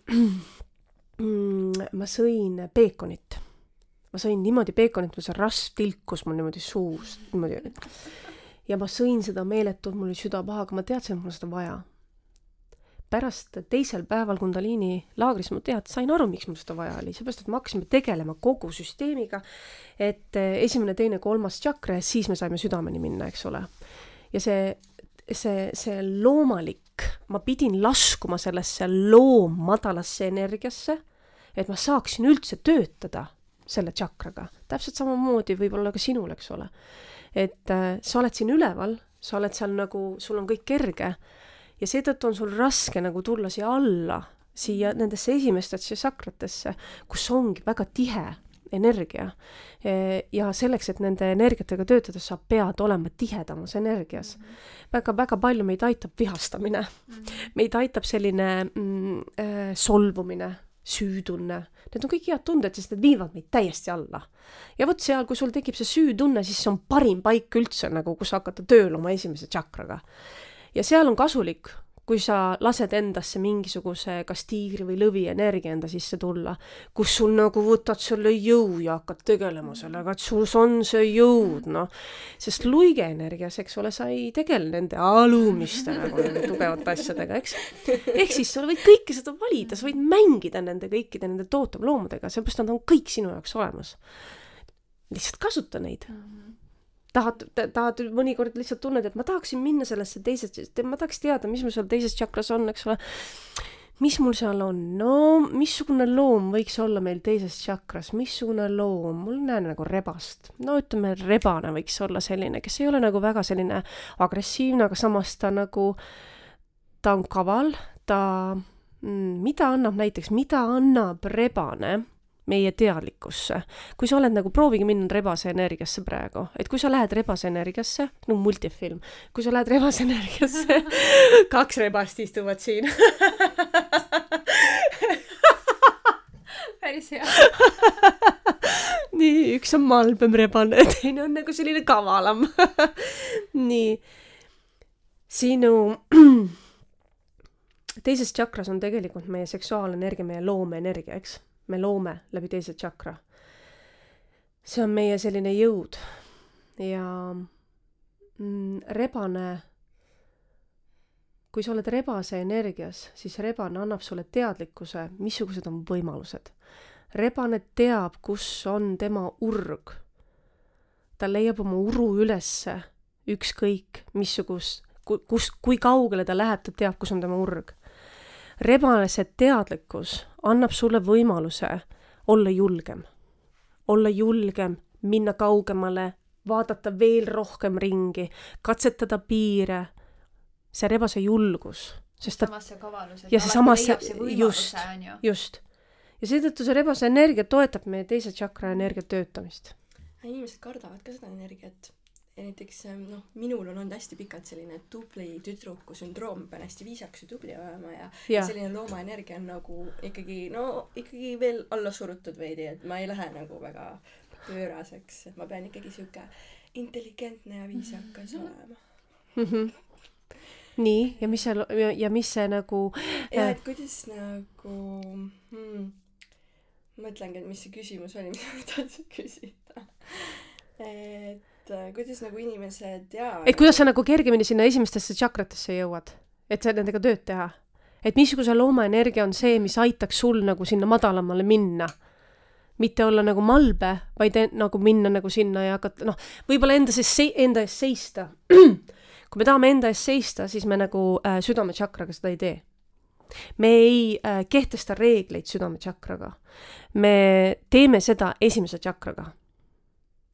ma sõin peekonit. ma sõin niimoodi peekonit, see rasv tilkus mul niimoodi suust, niimoodi. ja ma sõin seda meeletult, mul oli süda paha, aga ma teadsin, et mul seda vaja pärast teisel päeval Kundaliini laagris ma tead, sain aru, miks mul seda vaja oli, seepärast et me hakkasime tegelema kogu süsteemiga, et eh, esimene, teine, kolmas tšakra ja siis me saime südameni minna, eks ole. ja see, see, see loomalik ma pidin laskuma sellesse loommadalasse energiasse, et ma saaksin üldse töötada selle tšakraga. täpselt samamoodi võib-olla ka sinul, eks ole. et äh, sa oled siin üleval, sa oled seal nagu, sul on kõik kerge ja seetõttu on sul raske nagu tulla siia alla, siia nendesse esimestesse sakratesse, kus ongi väga tihe energia. ja selleks, et nende energiatega töötada, sa pead olema tihedamas energias mm. -hmm. väga-väga palju meid aitab vihastamine mm. -hmm. meid aitab selline mm, äh, solvumine, süütunne, need on kõik head tunded, sest need viivad meid täiesti alla. ja vot seal, kui sul tekib see süütunne, siis see on parim paik üldse nagu, kus hakata tööle oma esimese tšakraga ja seal on kasulik, kui sa lased endasse mingisuguse kas tiigri või lõvi energia enda sisse tulla, kus sul nagu võtad selle jõu ja hakkad tegelema sellega, et sul on see jõud, noh. sest luige energias, eks ole, sa ei tegele nende alumiste nagu tugevate asjadega, eks. ehk siis sa võid kõike seda valida, sa võid mängida nende kõikide nende tootemloomadega, sellepärast nad on kõik sinu jaoks olemas. lihtsalt kasuta neid mm. -hmm tahad, tahad mõnikord lihtsalt tunned, et ma tahaksin minna sellesse teisesse, ma tahaks teada, mis mul seal teises tšakras on, eks ole. mis mul seal on, no missugune loom võiks olla meil teises tšakras, missugune loom, mul näen nagu rebast, no ütleme, rebane võiks olla selline, kes ei ole nagu väga selline agressiivne, aga samas ta nagu, ta on kaval, ta mm, mida annab näiteks, mida annab rebane meie teadlikkusse. kui sa oled nagu, proovige minna rebase energiasse praegu, et kui sa lähed rebase energiasse, no multifilm, kui sa lähed rebase energiasse kaks rebast istuvad siin. Päris hea. Nii, üks on malbem rebane, teine on nagu selline kavalam. Nii, sinu teises tšakras on tegelikult meie seksuaalenergia, meie loomeenergia, eks me loome läbi teise tšakra. see on meie selline jõud ja mm, rebane, kui sa oled rebase energias, siis rebane annab sulle teadlikkuse, missugused on võimalused. rebane teab, kus on tema urg. ta leiab oma uru ülesse, ükskõik missugust, kus, kui kaugele ta läheb, ta teab, kus on tema urg rebalase teadlikkus annab sulle võimaluse olla julgem, olla julgem, minna kaugemale, vaadata veel rohkem ringi, katsetada piire. see rebase julgus, sest ta. samas see kavalus, et ja see samas see, just, just. ja seetõttu see rebase energia toetab meie teise tšakra energia töötamist. inimesed kardavad ka seda energiat ja näiteks ähm, noh, minul on olnud hästi pikalt selline tubli tüdruku sündroom, pean hästi viisakas ja tubli olema ja, ja. ja selline loomaenergia on nagu ikkagi no ikkagi veel alla surutud veidi, et ma ei lähe nagu väga pööraseks, et ma pean ikkagi sihuke intelligentne ja viisakas mhm. olema mm. -hmm nii, ja mis seal ja, ja mis see nagu ja et kuidas nagu hmm, mõtlengi, et mis see küsimus oli, mis ma tahtsin küsida et et äh, kuidas nagu inimesed jaa et kuidas sa nagu kergemini sinna esimestesse tšakratesse jõuad, et sa nendega tööd teha? et missuguse loomaenergia on see, mis aitaks sul nagu sinna madalamale minna? mitte olla nagu malbe, vaid en, nagu minna nagu sinna ja hakata, noh, võib-olla enda sees se-, enda eest seista. kui me tahame enda eest seista, siis me nagu äh, südametšakraga seda ei tee me ei äh, kehtesta reegleid südametšakraga. me teeme seda esimese tšakraga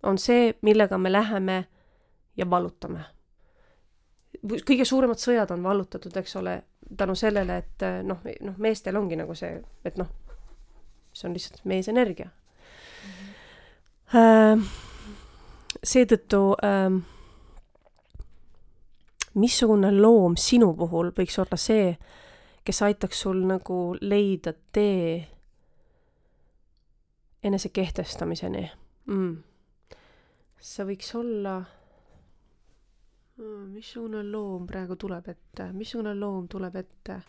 on see, millega me läheme ja vallutame. kõige suuremad sõjad on vallutatud, eks ole, tänu sellele, et noh, noh, meestel ongi nagu see, et noh, see on lihtsalt meesenergia. Mm -hmm.. seetõttu äh, missugune loom sinu puhul võiks olla see, kes aitaks sul nagu leida tee enese kehtestamiseni mm see võiks olla missugune loom praegu tuleb ette, missugune loom tuleb ette?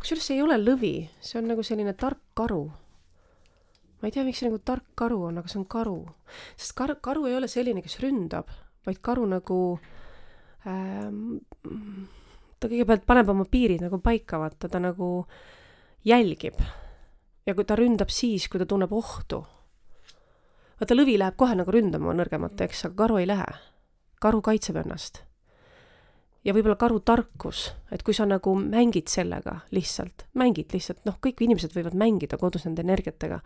kusjuures see ei ole lõvi, see on nagu selline tark karu. ma ei tea, miks see nagu tark karu on, aga see on karu. sest kar-, karu ei ole selline, kes ründab, vaid karu nagu ähm, ta kõigepealt paneb oma piirid nagu paika, vaata, ta nagu jälgib. ja kui ta ründab siis, kui ta tunneb ohtu vaata, lõvi läheb kohe nagu ründama nõrgemat, eks, aga karu ei lähe. karu kaitseb ennast. ja võib-olla karu tarkus, et kui sa nagu mängid sellega lihtsalt, mängid lihtsalt, noh, kõik inimesed võivad mängida kodus nende energiatega,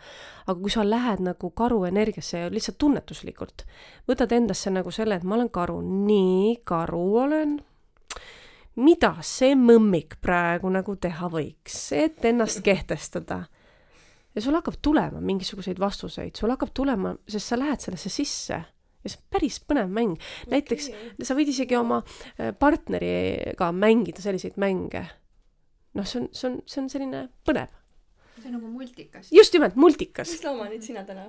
aga kui sa lähed nagu karu energiasse ja lihtsalt tunnetuslikult, võtad endasse nagu selle, et ma olen karu, nii, karu olen, mida see mõmmik praegu nagu teha võiks, et ennast kehtestada ja sul hakkab tulema mingisuguseid vastuseid, sul hakkab tulema, sest sa lähed sellesse sisse ja see on päris põnev mäng. näiteks okay. sa võid isegi oma äh, partneriga mängida selliseid mänge. noh, see on, see on, see on selline põnev. see on nagu multikas. just nimelt, multikas. mis loom olid sina täna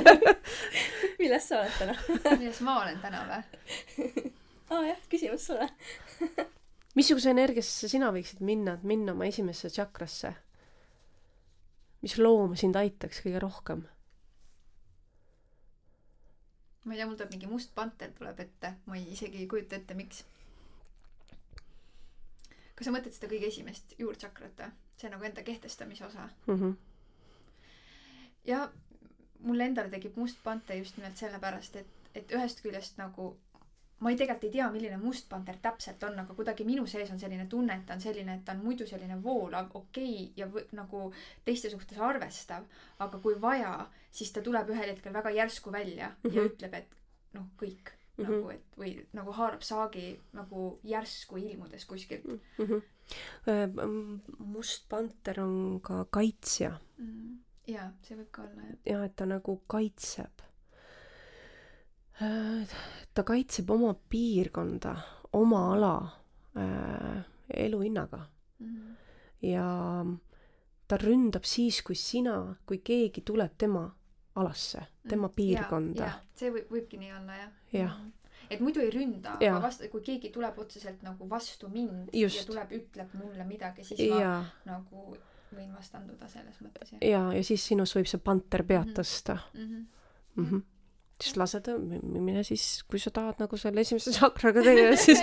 milles sa oled täna milles ma olen täna või? aa ah, jah, küsimus sulle missuguse energiasse sina võiksid minna, et minna oma esimesse tšakrasse? Mis loom sind aitaks kõige rohkem? ma ei tea, mul tuleb mingi must panter tuleb ette, ma ei, isegi ei kujuta ette, miks. kas sa mõtled seda kõige esimest juurtsakrat või? see nagu enda kehtestamise osa mm. -hmm. ja mul endal tekib must panter just nimelt sellepärast, et, et ühest küljest nagu ma ei, tegelikult ei tea, milline must panter täpselt on, aga kuidagi minu sees on selline tunne, et ta on selline, et ta on muidu selline voolav, okei okay, ja v, nagu teiste suhtes arvestav, aga kui vaja, siis ta tuleb ühel hetkel väga järsku välja mm -hmm. ja mhm. ütleb, et noh, kõik mm -hmm. nagu, et või nagu haarab saagi nagu järsku ilmudes kuskilt mm. -hmm. must panter on ka kaitsja mm. -hmm. jaa, see võib ka olla jah. jah, et ta nagu kaitseb ta kaitseb oma piirkonda, oma ala äh, eluhinnaga mm. -hmm. ja ta ründab siis, kui sina, kui keegi tuleb tema alasse, tema piirkonda. see võib, võibki nii olla jah. jah mm. -hmm et muidu ei ründa, aga vastu, kui keegi tuleb otseselt nagu vastu mind Just. ja tuleb, ütleb mulle midagi, siis ma ja. nagu võin vastanduda selles mõttes. ja, ja siis sinus võib see panter pead mhm. tõsta mm. -hmm. Mm -hmm siis lased, mine siis, kui sa tahad nagu selle esimese tsakraga tegeleda, siis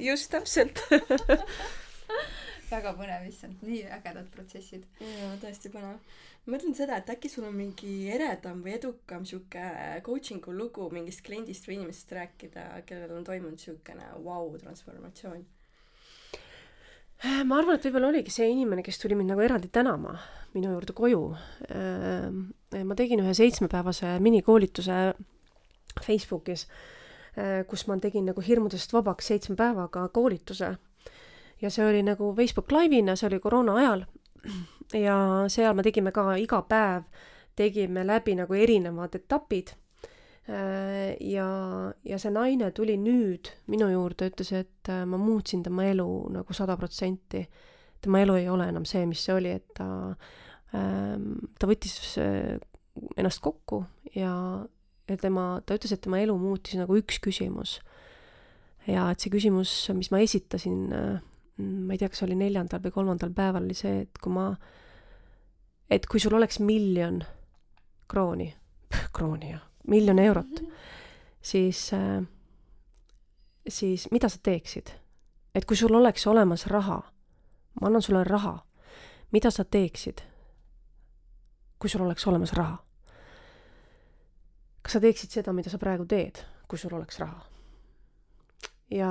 just täpselt väga põnev, issand, nii ägedad protsessid. jaa, tõesti põnev. ma mõtlen seda, et äkki sul on mingi eredam või edukam sihuke coaching'u lugu mingist kliendist või inimesest rääkida, kellel on toimunud siukene vau wow, transformatsioon ma arvan, et võib-olla oligi see inimene, kes tuli mind nagu eraldi tänama minu juurde koju. Äh, ma tegin ühe seitsmepäevase minikoolituse Facebookis, äh, kus ma tegin nagu hirmudest vabaks seitsme päevaga koolituse. ja see oli nagu Facebook Live'ina, see oli koroona ajal. ja seal me tegime ka iga päev, tegime läbi nagu erinevad etapid Äh, ja, ja see naine tuli nüüd minu juurde, ütles, et ma muutsin tema elu nagu sada protsenti. tema elu ei ole enam see, mis see oli, et ta, ta võttis äh, ennast kokku ja, ja tema, ta ütles, et tema elu muutis nagu üks küsimus. ja et see küsimus, mis ma esitasin, ma ei tea, kas oli neljandal või kolmandal päeval, oli see, et kui ma, et kui sul oleks miljon krooni, krooni jah miljon eurot, siis, äh, siis mida sa teeksid? et kui sul oleks olemas raha, ma annan sulle raha, mida sa teeksid, kui sul oleks olemas raha? kas sa teeksid seda, mida sa praegu teed, kui sul oleks raha? ja,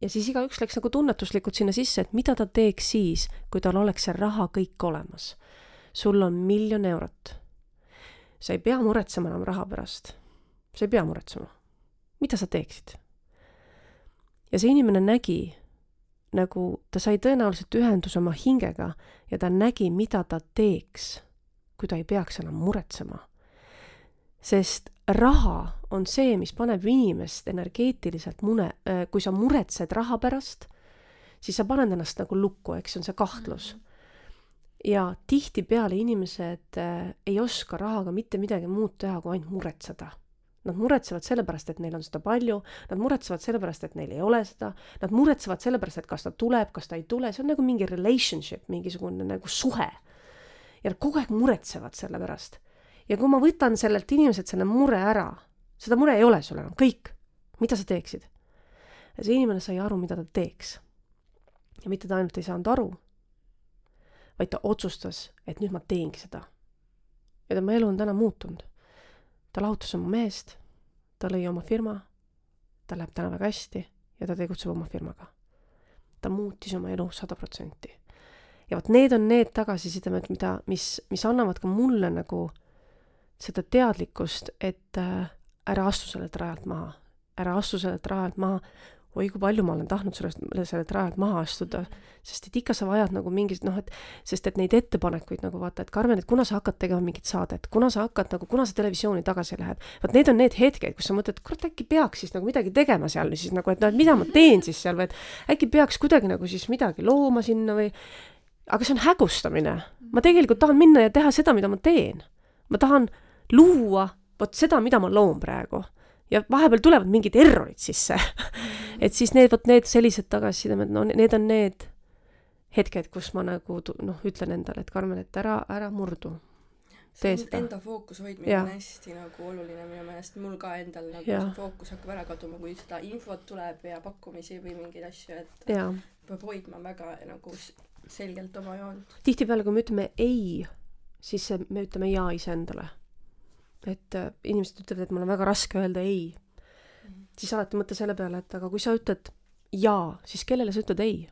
ja siis igaüks läks nagu tunnetuslikult sinna sisse, et mida ta teeks siis, kui tal oleks see raha kõik olemas. sul on miljon eurot sa ei pea muretsema enam raha pärast. sa ei pea muretsema. mida sa teeksid? ja see inimene nägi, nagu ta sai tõenäoliselt ühenduse oma hingega ja ta nägi, mida ta teeks, kui ta ei peaks enam muretsema. sest raha on see, mis paneb inimest energeetiliselt mune, äh, kui sa muretsed raha pärast, siis sa paned ennast nagu lukku, eks see on see kahtlus mm. -hmm ja tihtipeale inimesed äh, ei oska rahaga mitte midagi muud teha, kui ainult muretseda. Nad muretsevad sellepärast, et neil on seda palju, nad muretsevad sellepärast, et neil ei ole seda, nad muretsevad sellepärast, et kas ta tuleb, kas ta ei tule, see on nagu mingi relationship, mingisugune nagu suhe. Ja nad kogu aeg muretsevad selle pärast. ja kui ma võtan sellelt inimeselt selle mure ära, seda mure ei ole sul enam, kõik, mida sa teeksid? ja see inimene sai aru, mida ta teeks. ja mitte ta ainult ei saanud aru vaid ta otsustas, et nüüd ma teengi seda. ja tema elu on täna muutunud. ta lahutas oma mehest, ta lõi oma firma, tal läheb täna väga hästi, ja ta tegutseb oma firmaga. ta muutis oma elu sada protsenti. Ja vot need on need tagasisidemed, mida, mis, mis annavad ka mulle nagu seda teadlikkust, et äh, ära astu sellelt rajalt maha, ära astu sellelt rajalt maha, oi kui palju ma olen tahtnud sellest, sellelt rajalt maha astuda, sest et ikka sa vajad nagu mingit noh, et sest et neid ettepanekuid nagu vaata, et Karmen, et kuna sa hakkad tegema mingit saadet, kuna sa hakkad nagu, kuna sa televisiooni tagasi lähed, vot need on need hetked, kus sa mõtled, kurat, äkki peaks siis nagu midagi tegema seal siis nagu, et noh, et mida ma teen siis seal või et äkki peaks kuidagi nagu siis midagi looma sinna või aga see on hägustamine. ma tegelikult tahan minna ja teha seda, mida ma teen. ma tahan luua vot seda, mida ma loon praegu ja vahepeal tulevad mingid errorid sisse mhm. et siis need, vot need sellised tagasisidemed, no need on need hetked, kus ma nagu noh, ütlen endale, et Karmen, et ära, ära murdu. tee seda. Enda fookuse hoidmine ja. on hästi nagu oluline minu meelest, mul ka endal nagu ja. fookus hakkab ära kaduma, kui seda infot tuleb ja pakkumisi või mingeid asju, et ja. peab hoidma väga nagu selgelt oma joont. tihtipeale, kui me ütleme ei, siis me ütleme jaa iseendale et äh, inimesed ütlevad, et mul on väga raske öelda ei mm. -hmm. siis alati mõtle selle peale, et aga kui sa ütled jaa, siis kellele sa ütled ei?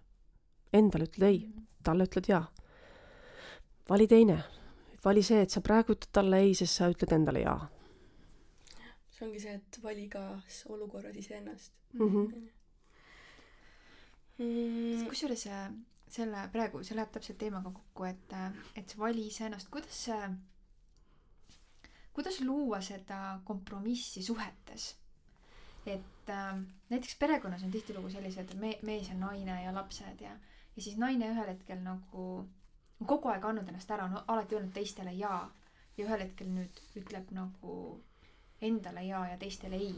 Endale ütled ei mm, -hmm. talle ütled jaa. vali teine, vali see, et sa praegu ütled talle ei, sest sa ütled endale jaa. see ongi see, et vali igas olukorras iseennast mm. -hmm. Mm. kusjuures äh, selle praegu, see läheb täpselt teemaga kokku, et, et vali iseennast, kuidas kuidas luua seda kompromissi suhetes? et äh, näiteks perekonnas on tihtilugu sellised me-, mees ja naine ja lapsed ja, ja siis naine ühel hetkel nagu kogu aeg andnud ennast ära, on alati öelnud teistele jaa. ja ühel hetkel nüüd ütleb nagu endale jaa ja teistele ei.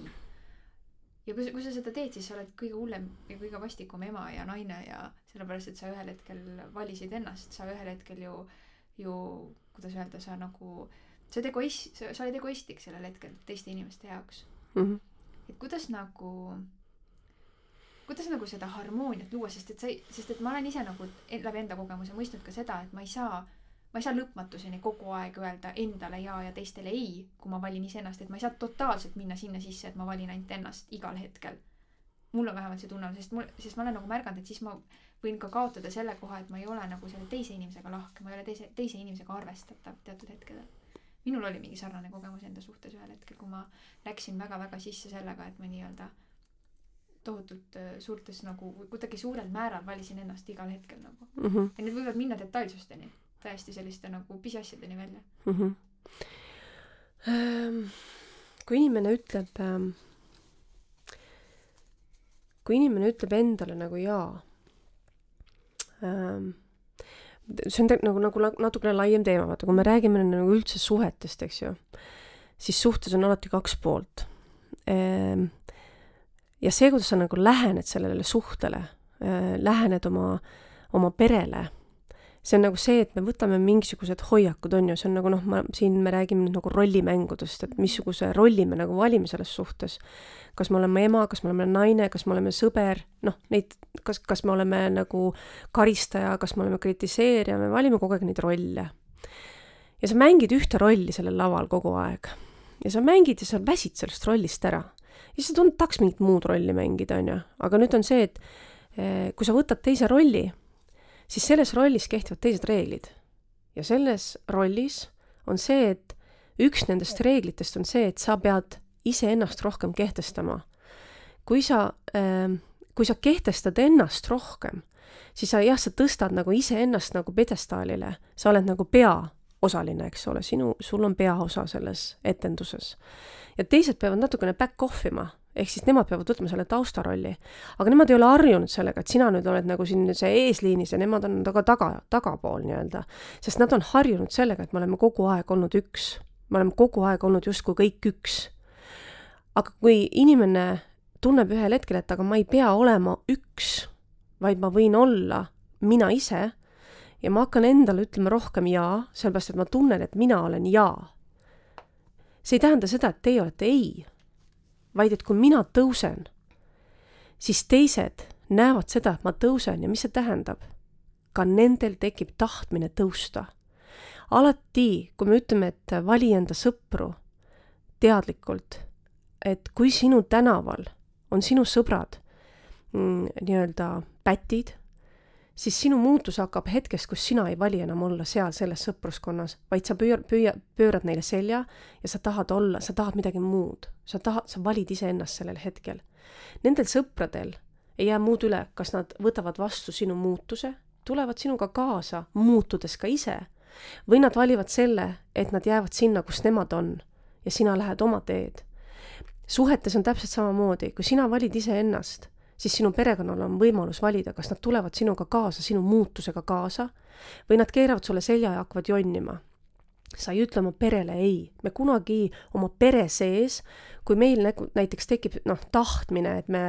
Ja kui sa, kui sa seda teed, siis sa oled kõige hullem ja kõige vastikum ema ja naine ja sellepärast, et sa ühel hetkel valisid ennast, sa ühel hetkel ju, ju kuidas öelda, sa nagu äh, sa oled egoist, sa oled egoistlik sellel hetkel teiste inimeste jaoks mm. -hmm. et kuidas nagu, kuidas nagu seda harmooniat luua, sest et sa ei, sest et ma olen ise nagu läbi enda kogemuse mõistnud ka seda, et ma ei saa, ma ei saa lõpmatuseni kogu aeg öelda endale ja ja teistele ei, kui ma valin iseennast, et ma ei saa totaalselt minna sinna sisse, et ma valin ainult ennast igal hetkel. mul on vähemalt see tunne, sest mul, sest ma olen nagu märganud, et siis ma võin ka kaotada selle koha, et ma ei ole nagu selle teise inimesega lahke, ma ei ole teise, teise inimesega arvestatav teatud hetkedel minul oli mingi sarnane kogemus enda suhtes ühel hetkel, kui ma läksin väga-väga sisse sellega, et ma nii-öelda tohutult äh, suurtes nagu kuidagi suurel määral valisin ennast igal hetkel nagu mm. -hmm. ja need võivad minna detailsusteni, täiesti selliste nagu pisiasjadeni välja mm. -hmm. Ähm, kui inimene ütleb ähm,, kui inimene ütleb endale nagu jaa ähm,, see on nagu, nagu natukene laiem teema, vaata, kui me räägime nagu üldse suhetest, eks ju, siis suhtes on alati kaks poolt. Ehm, ja see, kuidas sa nagu lähened sellele suhtele, äh, lähened oma, oma perele see on nagu see, et me võtame mingisugused hoiakud, on ju, see on nagu noh, ma, siin me räägime nüüd nagu rollimängudest, et missuguse rolli me nagu valime selles suhtes. kas me oleme ema, kas me oleme naine, kas me oleme sõber, noh, neid, kas, kas me oleme nagu karistaja, kas me oleme kritiseerija, me valime kogu aeg neid rolle. ja sa mängid ühte rolli sellel laval kogu aeg. ja sa mängid ja sa väsid sellest rollist ära. ja sa tunned, tahaks mingit muud rolli mängida, on ju, aga nüüd on see, et eh, kui sa võtad teise rolli siis selles rollis kehtivad teised reeglid. ja selles rollis on see, et üks nendest reeglitest on see, et sa pead iseennast rohkem kehtestama. kui sa äh,, kui sa kehtestad ennast rohkem, siis sa jah, sa tõstad nagu iseennast nagu pjedestaalile, sa oled nagu peaosaline, eks ole, sinu, sul on peaosa selles etenduses. ja teised peavad natukene back off ima ehk siis nemad peavad võtma selle taustarolli. aga nemad ei ole harjunud sellega, et sina nüüd oled nagu siin see eesliinis ja nemad on taga, taga, tagapool nii-öelda. sest nad on harjunud sellega, et me oleme kogu aeg olnud üks. me oleme kogu aeg olnud justkui kõik üks. aga kui inimene tunneb ühel hetkel, et aga ma ei pea olema üks, vaid ma võin olla mina ise ja ma hakkan endale ütlema rohkem jaa, sellepärast et ma tunnen, et mina olen jaa. see ei tähenda seda, et teie olete ei vaid et kui mina tõusen, siis teised näevad seda, et ma tõusen ja mis see tähendab? ka nendel tekib tahtmine tõusta. alati, kui me ütleme, et vali enda sõpru teadlikult, et kui sinu tänaval on sinu sõbrad, mm, nii-öelda pätid, siis sinu muutus hakkab hetkest, kus sina ei vali enam olla seal selles sõpruskonnas, vaid sa pöör-, pöö-, pöörad neile selja ja sa tahad olla, sa tahad midagi muud. sa tahad, sa valid iseennast sellel hetkel. Nendel sõpradel ei jää muud üle, kas nad võtavad vastu sinu muutuse, tulevad sinuga kaasa, muutudes ka ise, või nad valivad selle, et nad jäävad sinna, kus nemad on ja sina lähed oma teed. suhetes on täpselt samamoodi, kui sina valid iseennast, siis sinu perekonnal on võimalus valida, kas nad tulevad sinuga kaasa, sinu muutusega kaasa, või nad keeravad sulle selja ja hakkavad jonnima. Sa ei ütle oma perele ei, me kunagi oma pere sees, kui meil nagu näiteks tekib noh, tahtmine, et me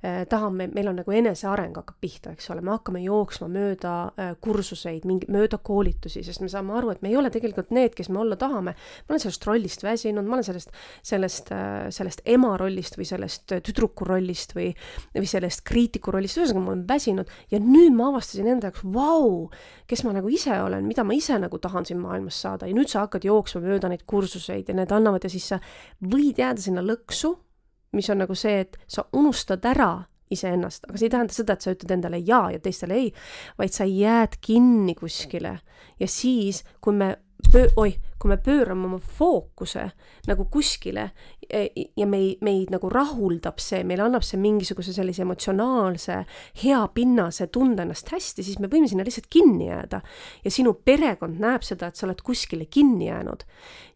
Äh, tahame, meil on nagu eneseareng hakkab pihta, eks ole, me hakkame jooksma mööda äh, kursuseid, mingi, mööda koolitusi, sest me saame aru, et me ei ole tegelikult need, kes me olla tahame. ma olen sellest rollist väsinud, ma olen sellest, sellest, äh, sellest ema rollist või sellest tüdruku rollist või, või sellest kriitiku rollist, ühesõnaga ma olen väsinud ja nüüd ma avastasin enda jaoks, vau, kes ma nagu ise olen, mida ma ise nagu tahan siin maailmas saada ja nüüd sa hakkad jooksma mööda neid kursuseid ja need annavad ja siis sa võid jääda sinna lõksu mis on nagu see, et sa unustad ära iseennast, aga see ei tähenda seda, et sa ütled endale jaa ja teistele ei, vaid sa jääd kinni kuskile ja siis, kui me pöö-, oih, kui me pöörame oma fookuse nagu kuskile e, ja meid, meid nagu rahuldab see, meile annab see mingisuguse sellise emotsionaalse hea pinnase tunda ennast hästi, siis me võime sinna lihtsalt kinni jääda. ja sinu perekond näeb seda, et sa oled kuskile kinni jäänud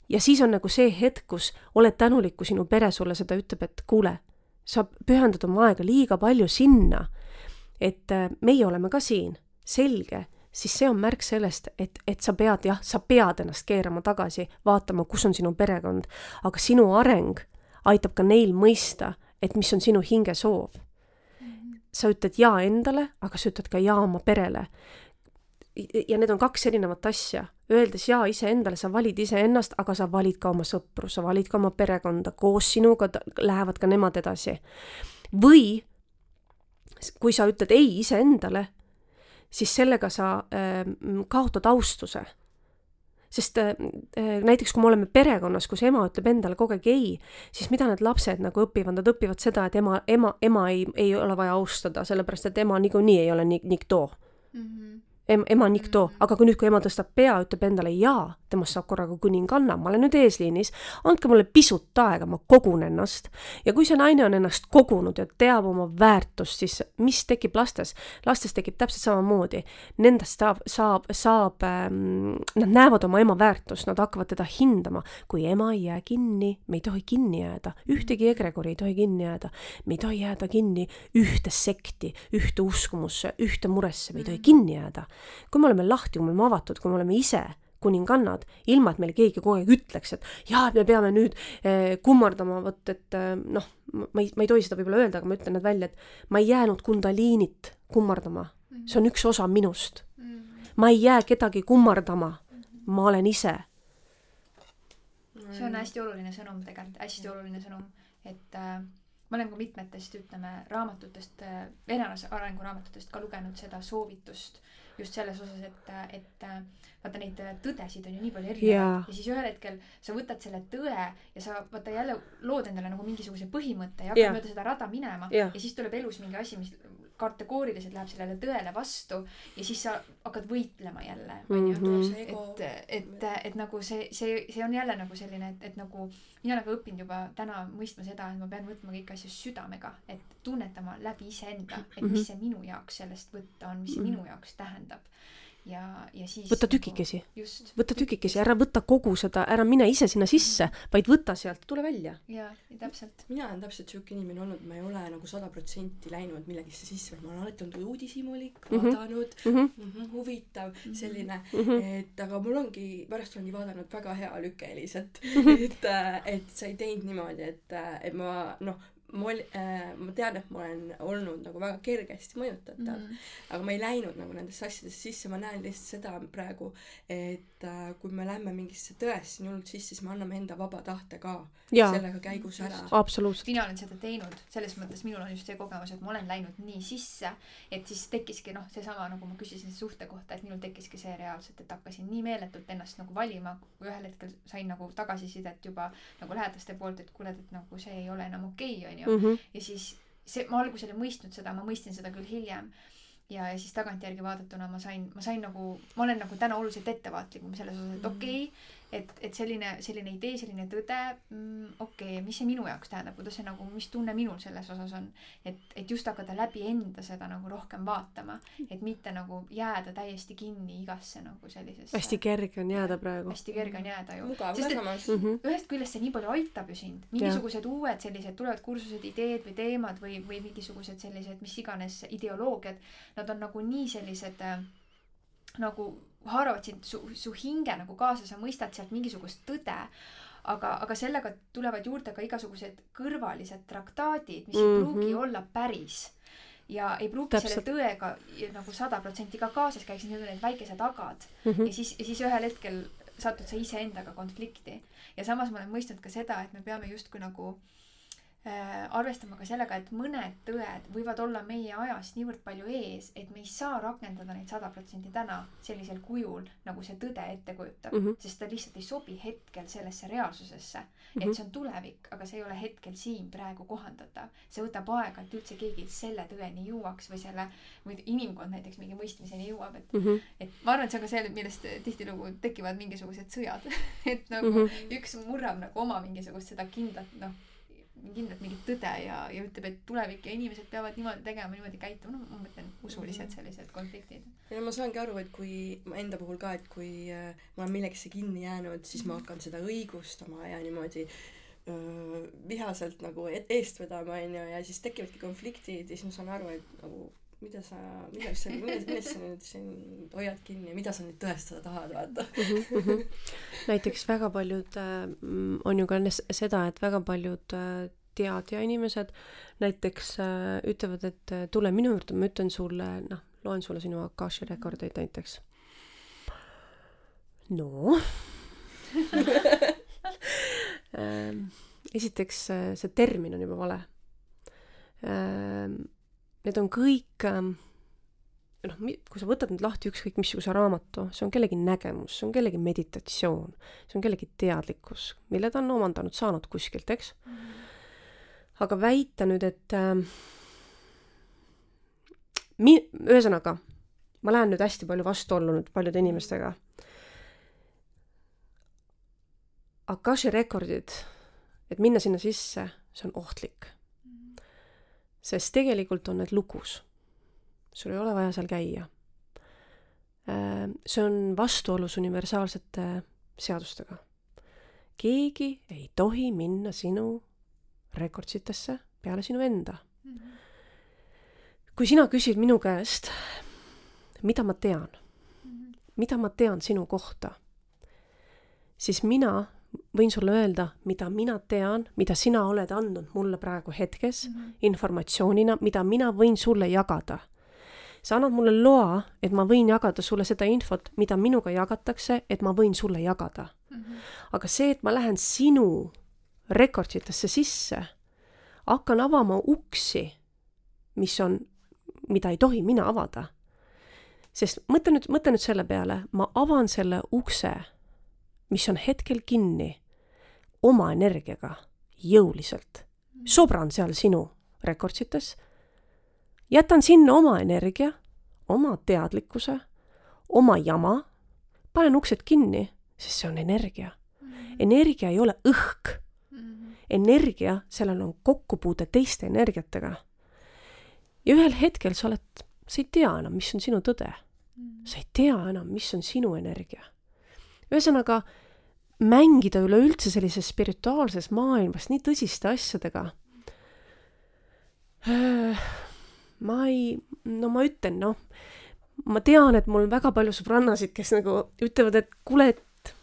ja siis on nagu see hetk, kus oled tänulik, kui sinu pere sulle seda ütleb, et kuule, sa pühendad oma aega liiga palju sinna, et äh, meie oleme ka siin, selge, siis see on märk sellest, et, et sa pead, jah, sa pead ennast keerama tagasi, vaatama, kus on sinu perekond, aga sinu areng aitab ka neil mõista, et mis on sinu hingesoov. sa ütled jaa endale, aga sa ütled ka jaa oma perele ja need on kaks erinevat asja. Öeldes jaa iseendale, sa valid iseennast, aga sa valid ka oma sõpru, sa valid ka oma perekonda, koos sinuga lähevad ka nemad edasi. või kui sa ütled ei iseendale, siis sellega sa äh, kaotad austuse. sest äh, näiteks kui me oleme perekonnas, kus ema ütleb endale kogu aeg ei, siis mida need lapsed nagu õpivad, nad õpivad seda, et ema, ema, ema ei, ei ole vaja austada, sellepärast et ema niikuinii ei ole nii, nii too mm. -hmm em-, ema Nikto, mm. aga kui nüüd, kui ema tõstab pea, ütleb endale jaa, temast saab korraga kuninganna, ma olen nüüd eesliinis, andke mulle pisut aega, ma kogun ennast. ja kui see naine on ennast kogunud ja teab oma väärtust, siis mis tekib lastes? lastes tekib täpselt samamoodi. Nendest saab, saab, saab ähm,, nad näevad oma ema väärtust, nad hakkavad teda hindama. kui ema ei jää kinni, me ei tohi kinni jääda, ühtegi egregori ei tohi kinni jääda, me ei tohi jääda kinni ühte sekti, ühte uskumusse, ühte muresse, me ei tohi kinni jääda kui me oleme lahti, kui me oleme avatud, kui me oleme ise kuningannad, ilma et meile keegi kogu aeg ütleks, et jaa, et me peame nüüd eh, kummardama, vot et eh, noh, ma ei, ma ei tohi seda võib-olla öelda, aga ma ütlen need välja, et ma ei jäänud kundaliinit kummardama, see on üks osa minust. ma ei jää kedagi kummardama, ma olen ise. see on hästi oluline sõnum tegelikult, hästi oluline sõnum, et äh, ma olen ka mitmetest, ütleme, raamatutest äh,, erinevatest arenguraamatutest ka lugenud seda soovitust äh, just selles osas, et, et vaata neid tõdesid on ju nii palju erinevaid yeah. ja siis ühel hetkel sa võtad selle tõe ja sa vaata jälle lood endale nagu mingisuguse põhimõtte ja hakkad yeah. mööda seda rada minema yeah. ja siis tuleb elus mingi asi, mis kategooriliselt läheb sellele tõele vastu ja siis sa hakkad võitlema jälle onju mm -hmm. et et et nagu see see see on jälle nagu selline et et nagu mina olen ka õppinud juba täna mõistma seda et ma pean võtma kõiki asju südamega et tunnetama läbi iseenda et mis mhm. see minu jaoks sellest võtta on mis see minu jaoks tähendab ja, ja siis võta nagu tükikesi nagu,. võta tükikesi, ära võta kogu seda, ära mine ise sinna sisse, vaid võta sealt, tule välja. jaa, täpselt. mina olen täpselt siuke inimene olnud, ma ei ole nagu sada protsenti läinud millegisse sisse, ma olen alati olnud uudishimulik mm, -hmm. vaadanud mm, -hmm. Mm -hmm, huvitav mm, -hmm. selline mm, -hmm. et aga mul ongi, pärast olengi vaadanud väga hea Lükke Eliset mm, -hmm. et, äh, et sa ei teinud niimoodi, et, äh, et ma noh, ma ol- äh,, ma tean, et ma olen olnud nagu väga kergesti mõjutatav mm, -hmm. aga ma ei läinud nagu nendesse asjadesse sisse, ma näen lihtsalt seda praegu, et äh, kui me lähme mingisse tõesse nii hullult sisse, siis me anname enda vaba tahte ka ja. sellega käigus ära. absoluutselt. mina olen seda teinud, selles mõttes minul on just see kogemus, et ma olen läinud nii sisse, et siis tekkiski noh, seesama nagu ma küsisin suhte kohta, et minul tekkiski see reaalselt, et hakkasin nii meeletult ennast nagu valima, kui ühel hetkel sain nagu tagasisidet juba nagu lähedaste poolt, et kuule, et nagu see ei ole enam okei okay,, onju. Ja siis see ma alguses ei mõistnud seda ma mõistsin seda küll hiljem. Ja, ja siis tagantjärgi vaadatuna ma sain ma sain nagu ma olen nagu täna oluliselt ettevaatlikum selles osas et okei okay, et, et selline, selline idee, selline tõde mm,, okei okay,, mis see minu jaoks tähendab, kuidas see nagu, mis tunne minul selles osas on. et, et just hakata läbi enda seda nagu rohkem vaatama, et mitte nagu jääda täiesti kinni igasse nagu sellisesse. hästi kerge on jääda praegu. hästi kerge on jääda ju. ka samas mm. -hmm. ühest küljest see nii palju aitab ju sind, mingisugused ja. uued sellised tulevad kursused, ideed või teemad või, või mingisugused sellised mis iganes ideoloogiad, nad on nagu nii sellised äh, nagu haaravad sind su, su hinge nagu kaasa, sa mõistad sealt mingisugust tõde, aga, aga sellega tulevad juurde ka igasugused kõrvalised traktaadid, mis mm -hmm. ei pruugi mhm. olla päris. ja ei pruugi Täpselt. selle tõega nagu sada protsenti ka kaasas käiks, need on need väikesed agad mm. -hmm. ja siis, ja siis ühel hetkel satud sa iseendaga konflikti. ja samas ma olen mõistnud ka seda, et me peame justkui nagu Äh, arvestama ka sellega, et mõned tõed võivad olla meie ajast niivõrd palju ees, et me ei saa rakendada neid sada protsenti täna sellisel kujul, nagu see tõde ette kujutab mm, -hmm. sest ta lihtsalt ei sobi hetkel sellesse reaalsusesse mm. -hmm. et see on tulevik, aga see ei ole hetkel siin praegu kohandatav. see võtab aega, et üldse keegi selle tõeni jõuaks või selle, või inimkond näiteks mingi mõistmiseni jõuab, et mm, -hmm. et ma arvan, et see on ka see, millest tihtilugu tekivad mingisugused sõjad et nagu mm -hmm. üks murrab nagu oma mingisugust seda kindlat, noh kindlalt mingit tõde ja, ja ütleb, et tulevik ja inimesed peavad niimoodi tegema, niimoodi käituma, no ma mõtlen usulised mhm. sellised konfliktid. ja ma saangi aru, et kui ma enda puhul ka, et kui äh, ma olen millegisse kinni jäänud, siis ma mhm. hakkan seda õigustama ja niimoodi öö, vihaselt nagu et, eest vedama, onju, ja siis tekivadki konfliktid ja siis ma saan aru, et nagu mida sa, millest sa, millest, sa nüüd siin hoiad kinni ja mida sa nüüd tõestada tahad, vaata mm. -hmm. näiteks väga paljud äh, on ju ka seda, et väga paljud äh, teadja inimesed näiteks äh, ütlevad, et äh, tule minu juurde, ma ütlen sulle, noh, loen sulle sinu Akashi rekordeid näiteks. no äh, esiteks äh, see termin on juba vale äh, need on kõik ähm, noh, kui sa võtad nüüd lahti ükskõik missuguse raamatu, see on kellegi nägemus, see on kellegi meditatsioon, see on kellegi teadlikkus, mille ta on omandanud, saanud kuskilt, eks mm. -hmm. aga väita nüüd, et äh, mi-, ühesõnaga, ma lähen nüüd hästi palju vastuollu nüüd paljude inimestega. Akashi rekordid, et minna sinna sisse, see on ohtlik sest tegelikult on need lukus. sul ei ole vaja seal käia. Äh, see on vastuolus universaalsete seadustega. keegi ei tohi minna sinu rekordsitesse peale sinu enda. kui sina küsid minu käest, mida ma tean, mida ma tean sinu kohta, siis mina võin sulle öelda, mida mina tean, mida sina oled andnud mulle praegu hetkes mm -hmm. informatsioonina, mida mina võin sulle jagada. sa annad mulle loa, et ma võin jagada sulle seda infot, mida minuga jagatakse, et ma võin sulle jagada mm. -hmm. aga see, et ma lähen sinu rekorditesse sisse, hakkan avama uksi, mis on, mida ei tohi mina avada. sest mõtle nüüd, mõtle nüüd selle peale, ma avan selle ukse mis on hetkel kinni oma energiaga jõuliselt. sobran seal sinu rekordites, jätan sinna oma energia, oma teadlikkuse, oma jama, panen uksed kinni, sest see on energia. energia ei ole õhk. energia, sellel on kokkupuude teiste energiatega. ja ühel hetkel sa oled, sa ei tea enam, mis on sinu tõde. sa ei tea enam, mis on sinu energia ühesõnaga, mängida üleüldse sellises spirituaalses maailmas nii tõsiste asjadega. ma ei, no ma ütlen, noh, ma tean, et mul on väga palju sõbrannasid, kes nagu ütlevad, et kuule, et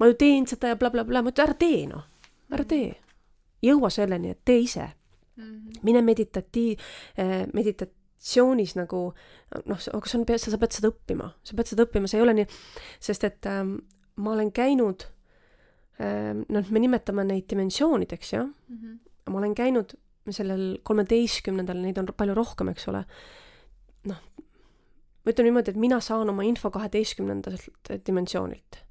ma ju teen seda ja blablabla bla, bla. ma ütlen, ära tee noh, ära tee. jõua selleni, et tee ise mm. -hmm. mine meditatiiv eh,, meditatsioonis nagu noh, aga see on, sa, pead seda õppima, sa pead seda õppima, see ei ole nii, sest et ähm, ma olen käinud, noh, me nimetame neid dimensioonideks, jah mm. -hmm. ma olen käinud sellel kolmeteistkümnendal, neid on palju rohkem, eks ole. noh, ma ütlen niimoodi, et mina saan oma info kaheteistkümnendalt dimensioonilt.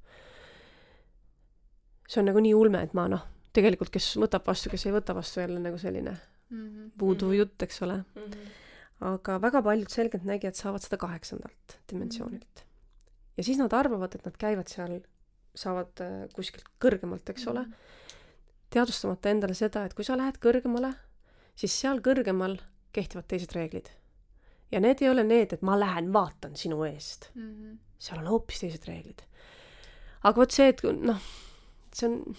see on nagu nii ulme, et ma noh, tegelikult, kes võtab vastu, kes ei võta vastu, jälle nagu selline Mhm. voodoo Mhm. jutt, eks ole. Mhm. aga väga paljud selgeltnägijad saavad seda kaheksandalt dimensioonilt. ja siis nad arvavad, et nad käivad seal, saavad äh, kuskilt kõrgemalt, eks ole, teadvustamata endale seda, et kui sa lähed kõrgemale, siis seal kõrgemal kehtivad teised reeglid. ja need ei ole need, et ma lähen vaatan sinu eest, Mhm. seal on hoopis teised reeglid. aga vot see, et noh, see on,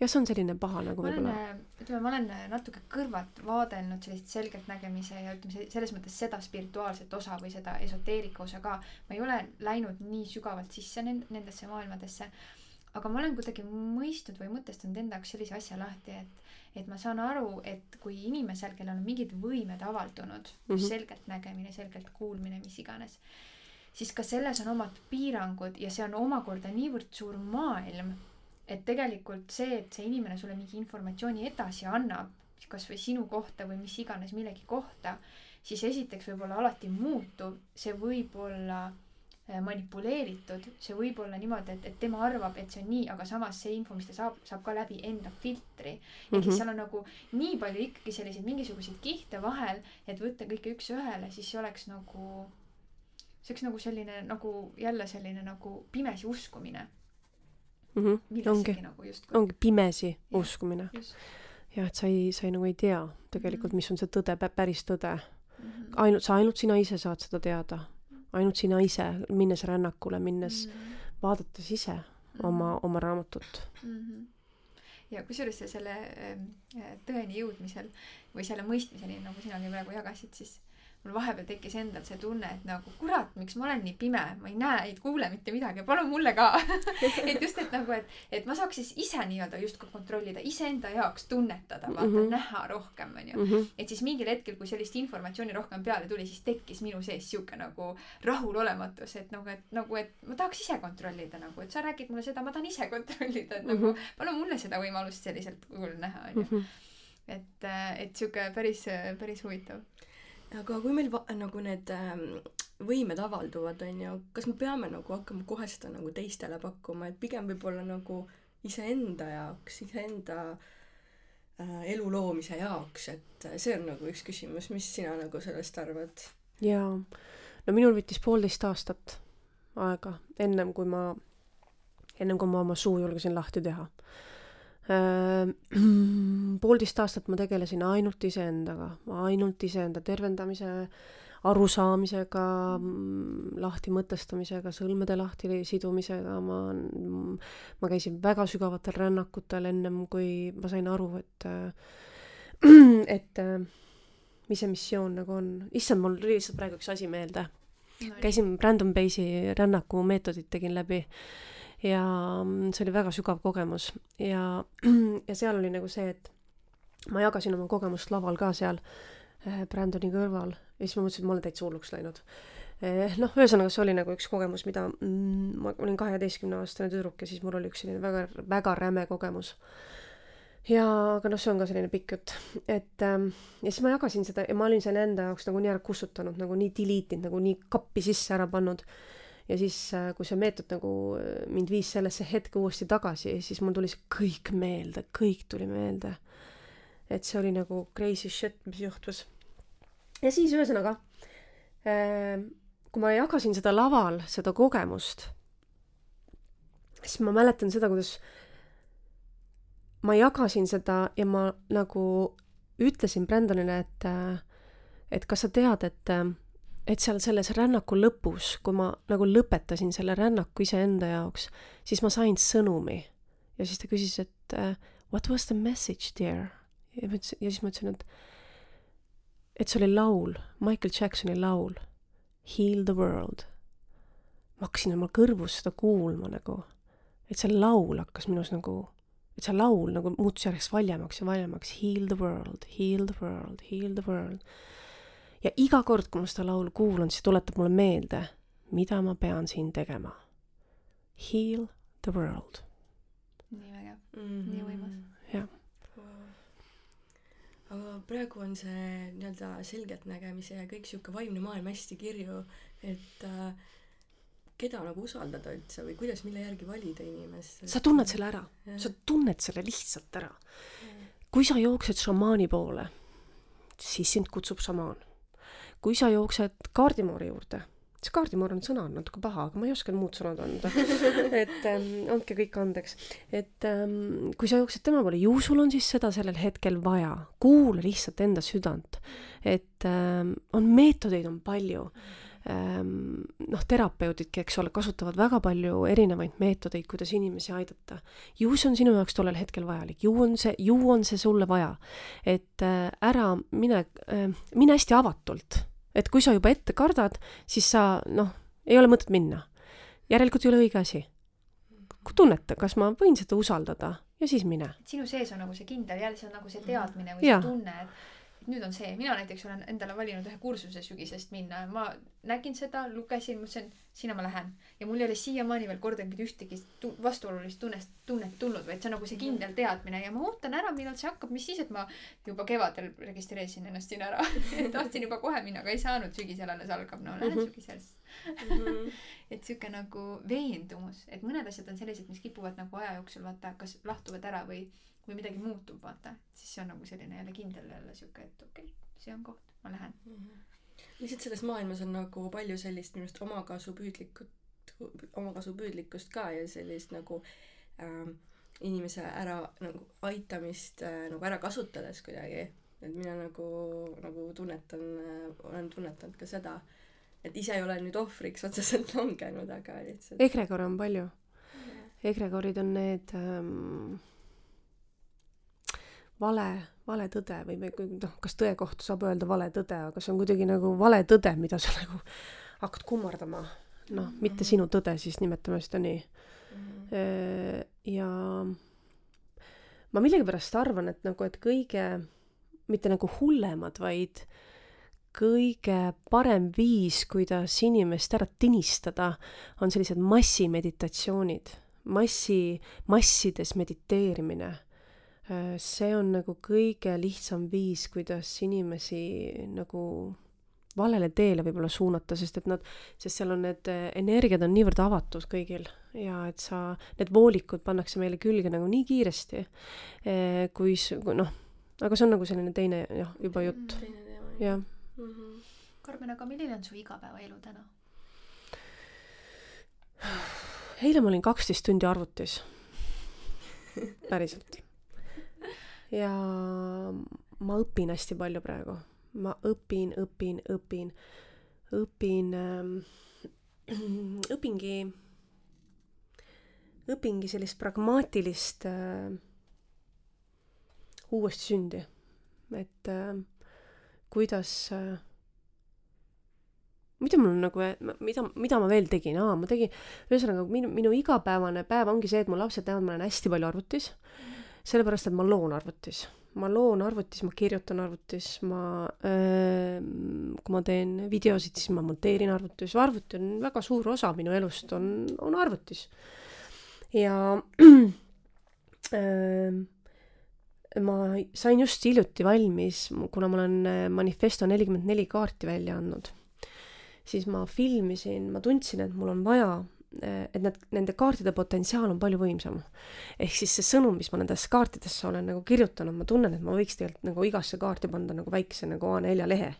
jah, see on selline paha nagu võib-olla., ütleme, ma olen äh, natuke kõrvalt vaadelnud sellist selgeltnägemise ja ütleme se- selles mõttes seda spirituaalset osa või seda esoteerika osa ka. ma ei ole läinud nii sügavalt sisse nend-, nendesse maailmadesse, aga ma olen kuidagi mõistnud või mõtestanud enda jaoks sellise asja lahti, et et ma saan aru, et kui inimesel, kellel on mingid võimed avaldunud mm. -hmm. selgelt nägemine, selgelt kuulmine, mis iganes, siis ka selles on omad piirangud ja see on omakorda niivõrd suur maailm, et tegelikult see, et see inimene sulle mingi informatsiooni edasi annab, kas või sinu kohta või mis iganes millegi kohta, siis esiteks võib olla alati muutuv, see võib olla äh, manipuleeritud, see võib olla niimoodi, et, et tema arvab, et see on nii, aga samas see info, mis ta saab, saab ka läbi enda filtri. ehk Mhm. siis seal on nagu nii palju ikkagi selliseid mingisuguseid kihte vahel, et võtta kõike üks-ühele, siis see oleks nagu, see oleks nagu selline nagu jälle selline nagu pimesi uskumine mm. -hmm. ongi millessegi, nagu justkui. ongi pimesi Jah. uskumine. jah, et sa ei, sa ei nagu ei tea tegelikult, Mhm. mis on see tõde, päris tõde. ainult, sa ainult sina ise saad seda teada. ainult sina ise, minnes rännakule, minnes, Mhm. vaadates ise oma, oma raamatut. Mhm. ja kusjuures selle ähm, äh, tõeni jõudmisel või selle mõistmiseni, nagu sinagi praegu jagasid, siis mul vahepeal tekkis endal see tunne, et nagu kurat, miks ma olen nii pime, ma ei näe, ei kuule mitte midagi, palun mulle ka. et just, et nagu, et, et ma saaks siis ise nii-öelda justkui kontrollida, iseenda jaoks tunnetada, vaata mm, Mhm. -hmm. näha rohkem, onju. Mhm. et siis mingil hetkel, kui sellist informatsiooni rohkem peale tuli, siis tekkis minu sees sihuke nagu rahulolematus, et nagu, et nagu, et ma tahaks ise kontrollida nagu, et sa räägid mulle seda, ma tahan ise kontrollida, et nagu Mhm. palun mulle seda võimalust selliselt kujul näha, onju. et, et sihuke päris, päris huvitav. Aga kui meil va- nagu need ähm, võimed avalduvad onju kas me peame nagu hakkama kohe seda nagu teistele pakkuma et pigem võib-olla nagu iseenda jaoks iseenda äh, elu loomise jaoks et äh, see on nagu üks küsimus mis sina nagu sellest arvad jaa, no minul võttis poolteist aastat aega, ennem kui ma, ennem kui ma oma suu julgesin lahti teha. poolteist aastat ma tegelesin ainult iseendaga, ainult iseenda tervendamise, arusaamisega, lahti mõtestamisega, sõlmede lahti sidumisega, ma, ma käisin väga sügavatel rännakutel ennem kui ma sain aru, et, et mis see missioon nagu on. issand, mul tuli lihtsalt praegu üks asi meelde. käisin Brandon Base'i rännaku meetodit tegin läbi ja mm, see oli väga sügav kogemus ja, ja seal oli nagu see, et ma jagasin oma kogemust laval ka seal äh, Brandoni kõrval ja siis ma mõtlesin, et ma olen täitsa hulluks läinud. noh, ühesõnaga see oli nagu üks kogemus, mida mm, ma olin kaheteistkümneaastane tüdruk ja siis mul oli üks selline väga, väga räme kogemus ja aga noh, see on ka selline pikk jutt, et ähm, ja siis ma jagasin seda ja ma olin selle enda jaoks nagu nii ära kustutanud, nagu nii delete inud, nagu nii kappi sisse ära pannud. Ja siis, kui see meetod nagu äh, mind viis sellesse hetke uuesti tagasi, siis mul tuli see kõik meelde, kõik tuli meelde. et see oli nagu crazy shit, mis juhtus. ja siis ühesõnaga äh,, kui ma jagasin seda laval, seda kogemust, siis ma mäletan seda, kuidas ma jagasin seda ja ma nagu ütlesin Brandonile, et äh, et kas sa tead, et äh, et seal selles rännaku lõpus, kui ma nagu lõpetasin selle rännaku iseenda jaoks, siis ma sain sõnumi. ja siis ta küsis, et äh, what was the message dear? ja ma ütlesin, ja siis ma ütlesin, et et see oli laul, Michael Jacksoni laul Heal the world. ma hakkasin oma kõrvus seda kuulma nagu, et see laul hakkas minus nagu et see laul nagu muutus järjest valjemaks ja valjemaks, heal the world, heal the world, heal the world. Ja iga kord, kui ma seda laulu kuulan, siis tuletab mulle meelde, mida ma pean siin tegema. Heal the world. nii vägev. mm. Nii võimas. Jah. aga praegu on see nii-öelda selgeltnägemise ja kõik sihuke vaimne maailm hästi kirju, et äh, keda nagu usaldada üldse või kuidas, mille järgi valida inimest? sa tunned selle ära, sa tunned selle lihtsalt ära. kui sa jooksed šamaani poole, siis sind kutsub šamaan. Kui sa jooksed kaardimoori juurde, see kaardimoor on sõna on natuke paha, aga ma ei oska muud sõnad anda. et ähm, andke kõik andeks. et ähm, kui sa jooksed tema poole, ju sul on siis seda sellel hetkel vaja. kuula lihtsalt enda südant. et ähm, on meetodeid on palju ähm, noh, terapeudidki, eks ole, kasutavad väga palju erinevaid meetodeid, kuidas inimesi aidata. ju see on sinu jaoks tollel hetkel vajalik, ju on see, ju on see sulle vaja. et äh, ära mine äh,, mine hästi avatult. Et kui sa juba ette kardad, siis sa noh, ei ole mõtet minna. järelikult ei ole õige asi. tunneta, kas ma võin seda usaldada ja siis mine. sinu sees on nagu see kindel, jälle see on nagu see teadmine või Jaa. see tunne, et nüüd on see, mina näiteks olen endale valinud ühe kursuse sügisest minna. Ma nägin seda, lugesin, mõtlesin, sinna ma lähen. ja mul ei ole siiamaani veel kordagi ühtegi tu- vastuolulist tunnest, tunnet tulnud, vaid see on nagu see kindel teadmine. Ja ma ootan ära, millal see hakkab, mis siis, et ma juba kevadel registreerisin ennast sinna ära. Tahtsin juba kohe minna, aga ei saanud, sügisel alles algab, no lähen Mhm. sügisel siis. Et sihuke nagu veendumus, et mõned asjad on sellised, mis kipuvad nagu aja jooksul vaata, kas lahtuvad ära või, või midagi muutub, vaata. siis see on nagu selline jälle kindel jälle sihuke, et okei okay,, see on koht, ma lähen. lihtsalt selles maailmas on nagu palju sellist minu arust omakasupüüdlikut, omakasupüüdlikkust ka ja sellist nagu ähm, inimese ära nagu aitamist äh, nagu ära kasutades kuidagi. et mina nagu, nagu tunnetan äh,, olen tunnetanud ka seda, et ise ei ole nüüd ohvriks otseselt langenud, aga lihtsalt egregore on palju. egregorid on need ähm, vale, vale tõde või, või noh, kas tõe kohta saab öelda vale tõde, aga see on kuidagi nagu vale tõde, mida sa nagu hakkad kummardama. noh, mitte sinu tõde, siis nimetame seda nii. Äh, ja ma millegipärast arvan, et nagu, et kõige, mitte nagu hullemad, vaid kõige parem viis, kuidas inimest ära tinistada, on sellised massimeditatsioonid, massi, massides mediteerimine. See on nagu kõige lihtsam viis, kuidas inimesi nagu valele teele võib-olla suunata, sest et nad, sest seal on need eh, energiad on niivõrd avatud kõigil ja et sa, need voolikud pannakse meile külge nagu nii kiiresti, kui s- kui noh, aga see on nagu selline teine jah, juba jutt, teine teema. jah. Mhm. Karmen, aga milline on su igapäevaelu täna? eile ma olin kaksteist tundi arvutis. päriselt. Ja ma õpin hästi palju praegu. ma õpin, õpin, õpin, õpin ähm, õpingi, õpingi sellist pragmaatilist äh, uuesti sündi. et äh, kuidas äh, mida mul nagu, mida, mida ma veel tegin, aa, ma tegin, ühesõnaga minu, minu igapäevane päev ongi see, et mu lapsed teavad, ma olen hästi palju arvutis, sellepärast et ma loon arvutis. ma loon arvutis, ma kirjutan arvutis, ma äh,, kui ma teen videosid, siis ma monteerin arvutis, arvuti on väga suur osa minu elust on, on arvutis. ja äh, ma sain just hiljuti valmis, kuna ma olen äh, Manifesto nelikümmend neli kaarti välja andnud siis ma filmisin, ma tundsin, et mul on vaja, et need, nende kaartide potentsiaal on palju võimsam. ehk siis see sõnum, mis ma nendesse kaartidesse olen nagu kirjutanud, ma tunnen, et ma võiks tegelikult nagu igasse kaarti panna nagu väikse nagu A4 lehe.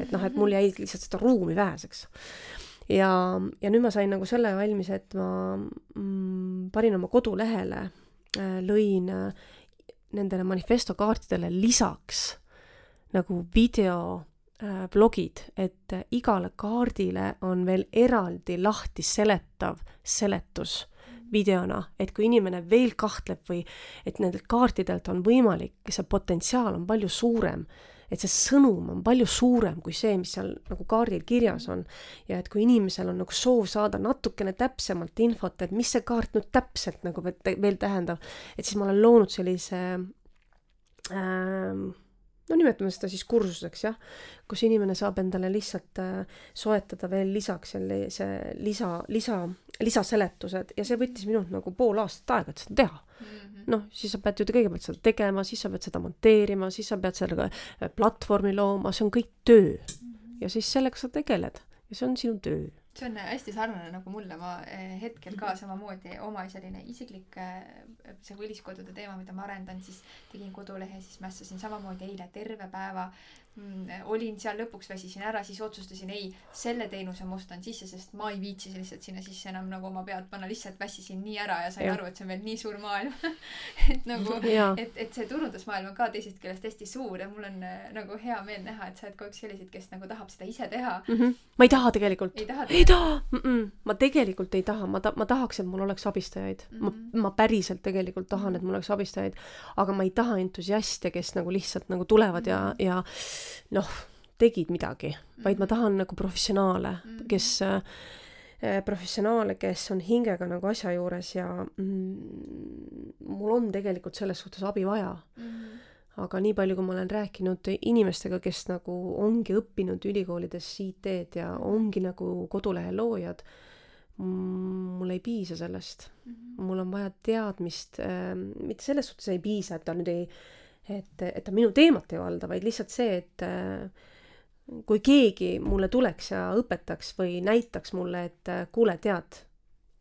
et noh, et mul jäi lihtsalt seda ruumi väheseks. ja, ja nüüd ma sain nagu selle valmis, et ma mm, panin oma kodulehele, lõin äh, nendele manifesto kaartidele lisaks nagu video äh, blogid, et äh, igale kaardile on veel eraldi lahti seletav seletus videona, et kui inimene veel kahtleb või et nendelt kaartidelt on võimalik, see potentsiaal on palju suurem, et see sõnum on palju suurem kui see, mis seal nagu kaardil kirjas on. Ja et kui inimesel on nagu soov saada natukene täpsemalt infot, et mis see kaart nüüd täpselt nagu veel tähendab, et siis ma olen loonud sellise ähm, no nimetame seda siis kursuseks jah, kus inimene saab endale lihtsalt äh, soetada veel lisaks sellise lisa, lisa, lisaseletused ja see võttis minult nagu pool aastat aega, et seda teha. noh, siis sa pead ju kõigepealt seda tegema, siis sa pead seda monteerima, siis sa pead sellega äh, platvormi looma, see on kõik töö. ja siis sellega sa tegeled ja see on sinu töö. See on hästi sarnane nagu mulle, ma eh, hetkel ka samamoodi oma selline isiklik eh, see põliskodude teema, mida ma arendan, siis tegin kodulehe, siis mässasin samamoodi eile terve päeva olin seal lõpuks väsisin ära, siis otsustasin ei, selle teenuse ma ostan sisse, sest ma ei viitsi lihtsalt sinna sisse enam nagu oma pead panna, lihtsalt väsisin nii ära ja sain ja. aru, et see on veel nii suur maailm et nagu, et, et see turundusmaailm on ka teisest küljest hästi suur ja mul on äh, nagu hea meel näha, et sa oled ka üks selliseid, kes nagu tahab seda ise teha mm. -hmm. ma ei taha tegelikult. ei taha? ei taha mm! -mm. ma tegelikult ei taha, ma ta-, ma tahaks, et mul oleks abistajaid mm. -hmm. ma, mhm. ma päriselt tegelikult tahan, et mul oleks abistajaid, aga ma ei taha entusiaste, kes nagu lihtsalt nagu tulevad mm -hmm. ja, ja noh, tegid midagi, vaid ma mhm. tahan nagu professionaale, mhm. kes äh, professionaale, kes on hingega nagu asja juures ja mm, mul on tegelikult selles suhtes abi vaja mm. -hmm. aga nii palju, kui ma olen rääkinud inimestega, kes nagu ongi õppinud ülikoolides IT-d ja mhm. ongi nagu kodulehe loojad, mul ei piisa sellest mm. -hmm. mul on vaja teadmist äh,, mitte selles suhtes ei piisa, et ta nüüd ei et, et ta minu teemat ei valda, vaid lihtsalt see, et äh, kui keegi mulle tuleks ja õpetaks või näitaks mulle, et äh, kuule, tead,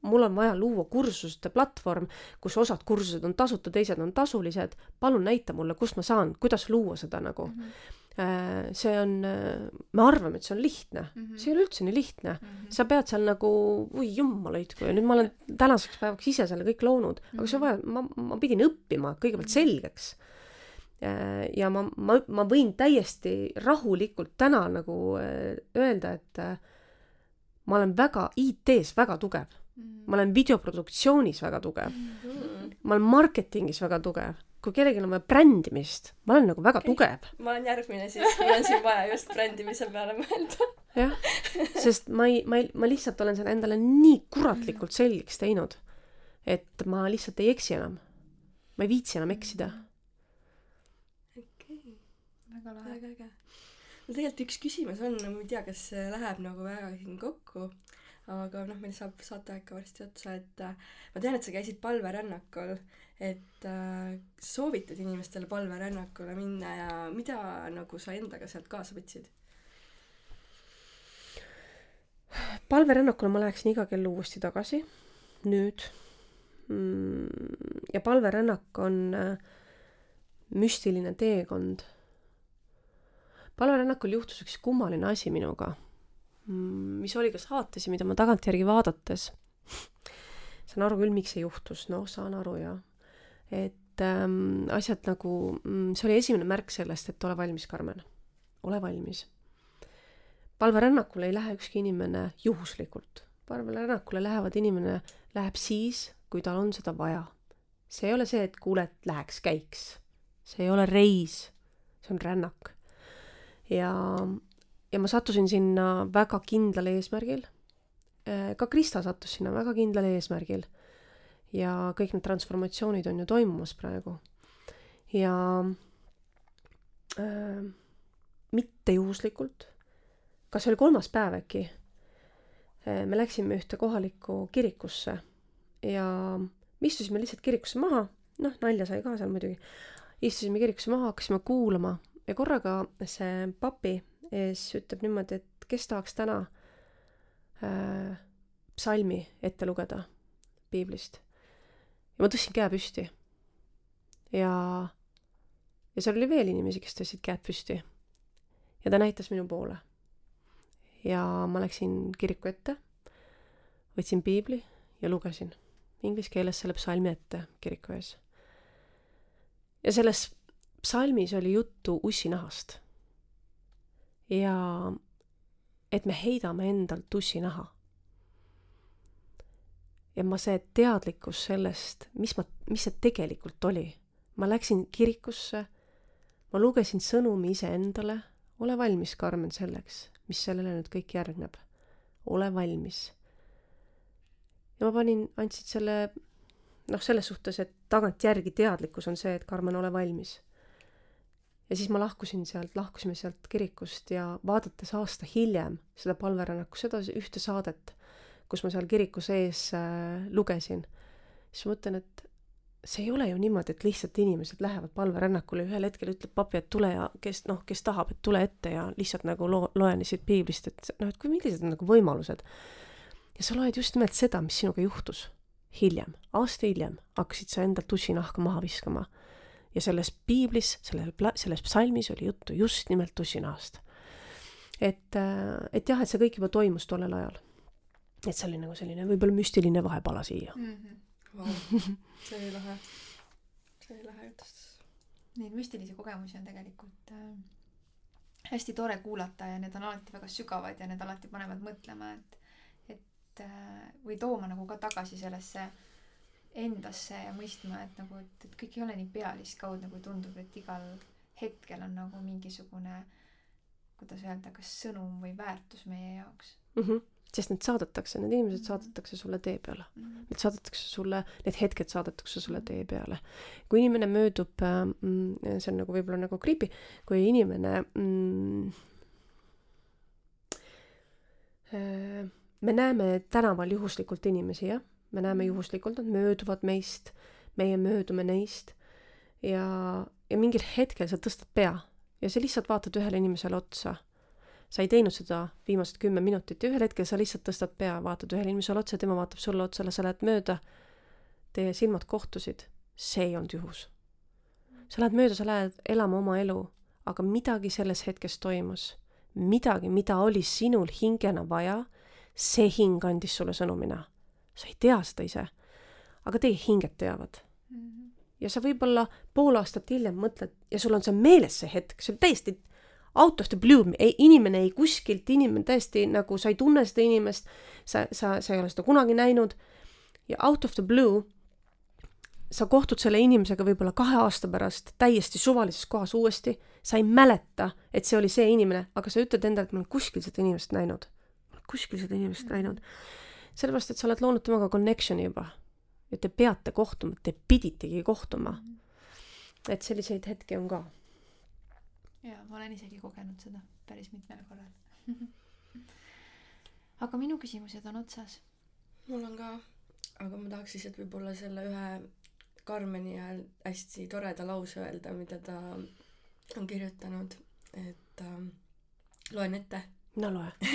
mul on vaja luua kursuste platvorm, kus osad kursused on tasuta, teised on tasulised, palun näita mulle, kust ma saan, kuidas luua seda nagu mm. -hmm see on, me arvame, et see on lihtne mm, -hmm. see ei ole üldse nii lihtne mm. -hmm. sa pead seal nagu, oi jumala hoidku ja nüüd ma olen tänaseks päevaks ise selle kõik loonud mm, -hmm. aga see on vaja, ma, ma pidin õppima kõigepealt mhm. selgeks Äh, ja ma, ma, ma võin täiesti rahulikult täna nagu äh, öelda, et äh, ma olen väga IT-s väga tugev. Mm. ma olen videoproduktsioonis väga tugev mm.. ma olen marketingis väga tugev. kui kellelgi on vaja brändimist, ma olen nagu väga okay. tugev. ma olen järgmine siis, mul on siin vaja just brändimise peale mõelda. jah, sest ma ei, ma ei, ma lihtsalt olen selle endale nii kuratlikult selgeks teinud, et ma lihtsalt ei eksi enam. ma ei viitsi enam eksida mm väga lahe. väga äge. no tegelikult üks küsimus on, ma ei tea, kas see läheb nagu väga siin kokku, aga noh, meil saab saateaeg ka varsti otsa, et äh, ma tean, et sa käisid palverännakul, et äh, soovitad inimestele palverännakule minna ja mida nagu sa endaga sealt kaasa võtsid? palverännakule ma läheksin iga kell uuesti tagasi, nüüd mm,. ja palverännak on äh, müstiline teekond palverännakul juhtus üks kummaline asi minuga, mm, mis oli ka saates ja mida ma tagantjärgi vaadates saan aru küll, miks see juhtus, noh, saan aru ja et ähm, asjad nagu, mm, see oli esimene märk sellest, et ole valmis, Karmen, ole valmis. palverännakule ei lähe ükski inimene juhuslikult, palverännakule lähevad inimene, läheb siis, kui tal on seda vaja. see ei ole see, et kuule, et läheks käiks, see ei ole reis, see on rännak ja, ja ma sattusin sinna väga kindlal eesmärgil. Äh, ka Krista sattus sinna väga kindlal eesmärgil. ja kõik need transformatsioonid on ju toimumas praegu. ja äh, mitte juhuslikult, kas see oli kolmas päev äkki äh,, me läksime ühte kohalikku kirikusse ja me istusime lihtsalt kirikusse maha, noh, nalja sai ka seal muidugi, istusime kirikusse maha, hakkasime kuulama ja korraga see papi ees ütleb niimoodi, et kes tahaks täna äh, psalmi ette lugeda piiblist. ja ma tõstsin käe püsti. ja, ja seal oli veel inimesi, kes tõstsid käed püsti. ja ta näitas minu poole. ja ma läksin kiriku ette, võtsin piibli ja lugesin inglise keeles selle psalmi ette kiriku ees. ja selles psalmis oli juttu ussinahast. ja et me heidame endalt ussinaha. ja ma, see teadlikkus sellest, mis ma, mis see tegelikult oli. ma läksin kirikusse, ma lugesin sõnumi iseendale, ole valmis, Karmen, selleks, mis sellele nüüd kõik järgneb. ole valmis. ja ma panin, andsid selle noh, selles suhtes, et tagantjärgi teadlikkus on see, et Karmen, ole valmis ja siis ma lahkusin sealt, lahkusime sealt kirikust ja vaadates aasta hiljem seda palverännaku, seda ühte saadet, kus ma seal kiriku sees äh, lugesin, siis ma mõtlen, et see ei ole ju niimoodi, et lihtsalt inimesed lähevad palverännakule ühel hetkel ütleb papi, et tule ja kes noh, kes tahab, et tule ette ja lihtsalt nagu loo, loen siit piiblist, et noh, et kui millised on nagu võimalused. ja sa loed just nimelt seda, mis sinuga juhtus hiljem, aasta hiljem hakkasid sa endalt tussinahka maha viskama. Ja selles piiblis, sellel selles psalmis oli juttu just nimelt tussinahast. et, äh, et jah, et see kõik juba toimus tollel ajal. et see oli nagu selline võib-olla müstiline vahepala siia mm. -hmm wow. see oli lahe. see oli lahe jutustus. Neid müstilisi kogemusi on tegelikult äh, hästi tore kuulata ja need on alati väga sügavad ja need alati panevad mõtlema, et, et äh, või tooma nagu ka tagasi sellesse endasse ja mõistma, et nagu, et, et kõik ei ole nii pealiskaudne, kui tundub, et igal hetkel on nagu mingisugune, kuidas öelda, kas sõnum või väärtus meie jaoks mm. -hmm sest need saadetakse, need inimesed mhm. saadetakse sulle tee peale. Mhm. Need saadetakse sulle, need hetked saadetakse sulle tee peale. kui inimene möödub mm,, see on nagu võib-olla nagu creepy, kui inimene mm, äh, me näeme tänaval juhuslikult inimesi, jah, me näeme mhm. juhuslikult, nad mööduvad meist, meie möödume neist ja, ja mingil hetkel sa tõstad pea ja sa lihtsalt vaatad ühele inimesele otsa sa ei teinud seda viimased kümme minutit ja ühel hetkel sa lihtsalt tõstad pea, vaatad ühele inimesele otsa, tema vaatab sulle otsa, sa lähed mööda, teie silmad kohtusid, see ei olnud juhus. sa lähed mööda, sa lähed elama oma elu, aga midagi selles hetkes toimus, midagi, mida oli sinul hingena vaja, see hing andis sulle sõnumina. Sa ei tea seda ise, aga teie hinged teavad mm. -hmm. ja sa võib-olla pool aastat hiljem mõtled ja sul on see meeles, see hetk, see oli täiesti out of the blue, ei, inimene ei kuskilt, inimene täiesti nagu sa ei tunne seda inimest, sa, sa, sa ei ole seda kunagi näinud ja out of the blue sa kohtud selle inimesega võib-olla kahe aasta pärast täiesti suvalises kohas uuesti, sa ei mäleta, et see oli see inimene, aga sa ütled endale, et ma olen kuskil seda inimest näinud. kuskil seda inimest näinud. Sellepärast, et sa oled loonud temaga connection'i juba. ja te peate kohtuma, te piditegi kohtuma. et selliseid hetki on ka jaa, ma olen isegi kogenud seda päris mitmel korral aga minu küsimused on otsas. mul on ka, aga ma tahaks lihtsalt võib-olla selle ühe Karmeni ajal hästi toreda lause öelda, mida ta on kirjutanud, et äh, loen ette. no loe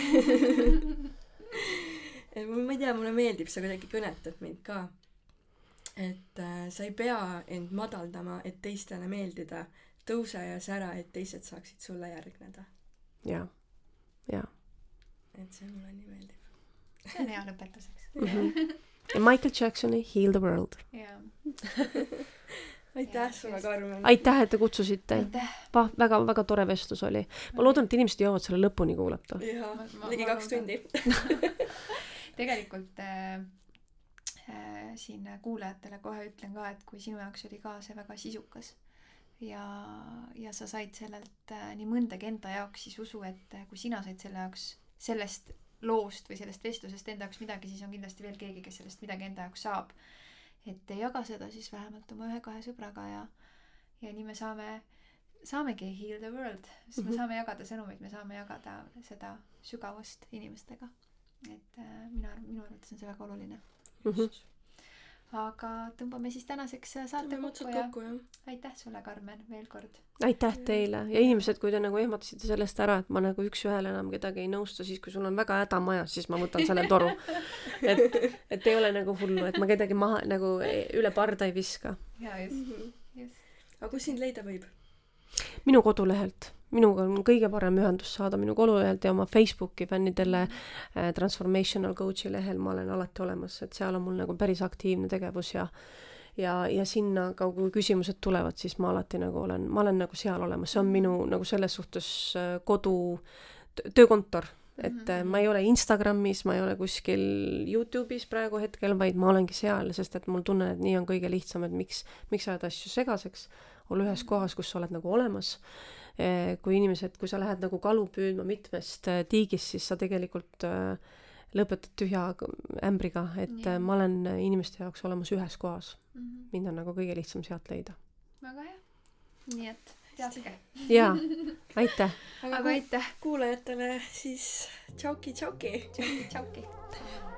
ma ei tea, mulle meeldib, see kuidagi kõnetab mind ka. et äh, sa ei pea end madaldama, et teistele meeldida, tõuse ja sära, et teised saaksid sulle järgneda. jaa, jaa. et see mulle nii meeldib. see on hea lõpetuseks mm. -hmm. ja Michael Jacksoni Heal the World. jaa aitäh sulle, Karmen! aitäh, et te kutsusite! Va-, väga, väga tore vestlus oli. ma loodan, et inimesed jõuavad selle lõpuni kuulata. jaa, ligi kaks tundi tegelikult äh, äh, siin kuulajatele kohe ütlen ka, et kui sinu jaoks oli ka see väga sisukas ja, ja sa said sellelt äh, nii mõndagi enda jaoks, siis usu, et äh, kui sina said selle jaoks, sellest loost või sellest vestlusest enda jaoks midagi, siis on kindlasti veel keegi, kes sellest midagi enda jaoks saab. et jaga seda siis vähemalt oma ühe-kahe sõbraga ja, ja nii me saame, saamegi heal the world, sest me mhm. saame jagada sõnumeid, me saame jagada seda sügavust inimestega. Et äh, mina, minu arvates on see väga oluline mm. -hmm aga tõmbame siis tänaseks äh, saate kokku ja kokku, aitäh sulle, Karmen, veel kord. aitäh teile ja inimesed, kui te nagu ehmatasite sellest ära, et ma nagu üks-ühele enam kedagi ei nõustu, siis kui sul on väga häda majas, siis ma võtan selle toru. et, et ei ole nagu hullu, et ma kedagi maha nagu üle parda ei viska. jaa, just -hmm. just. aga kus sind leida võib? minu kodulehelt minuga on kõige parem ühendust saada minu kodulehelt ja oma Facebooki fännidele äh, Transformational Coach'i lehel ma olen alati olemas, et seal on mul nagu päris aktiivne tegevus ja ja, ja sinna ka, kui küsimused tulevad, siis ma alati nagu olen, ma olen nagu seal olemas, see on minu nagu selles suhtes äh, kodu, töökontor, et mm -hmm. ma ei ole Instagramis, ma ei ole kuskil Youtube'is praegu hetkel, vaid ma olengi seal, sest et mul tunne, et nii on kõige lihtsam, et miks, miks ajada asju segaseks, olla ühes kohas, kus sa oled nagu olemas kui inimesed, kui sa lähed nagu kalu püüdma mitmest eh, tiigist, siis sa tegelikult eh, lõpetad tühja ämbriga, et ja. ma olen inimeste jaoks olemas ühes kohas mm. -hmm. mind on nagu kõige lihtsam sealt leida. väga hea. nii et teadke. jaa, aitäh. aga aitäh. kuulajatele siis tšauki, tšauki. tšauki, tšauki.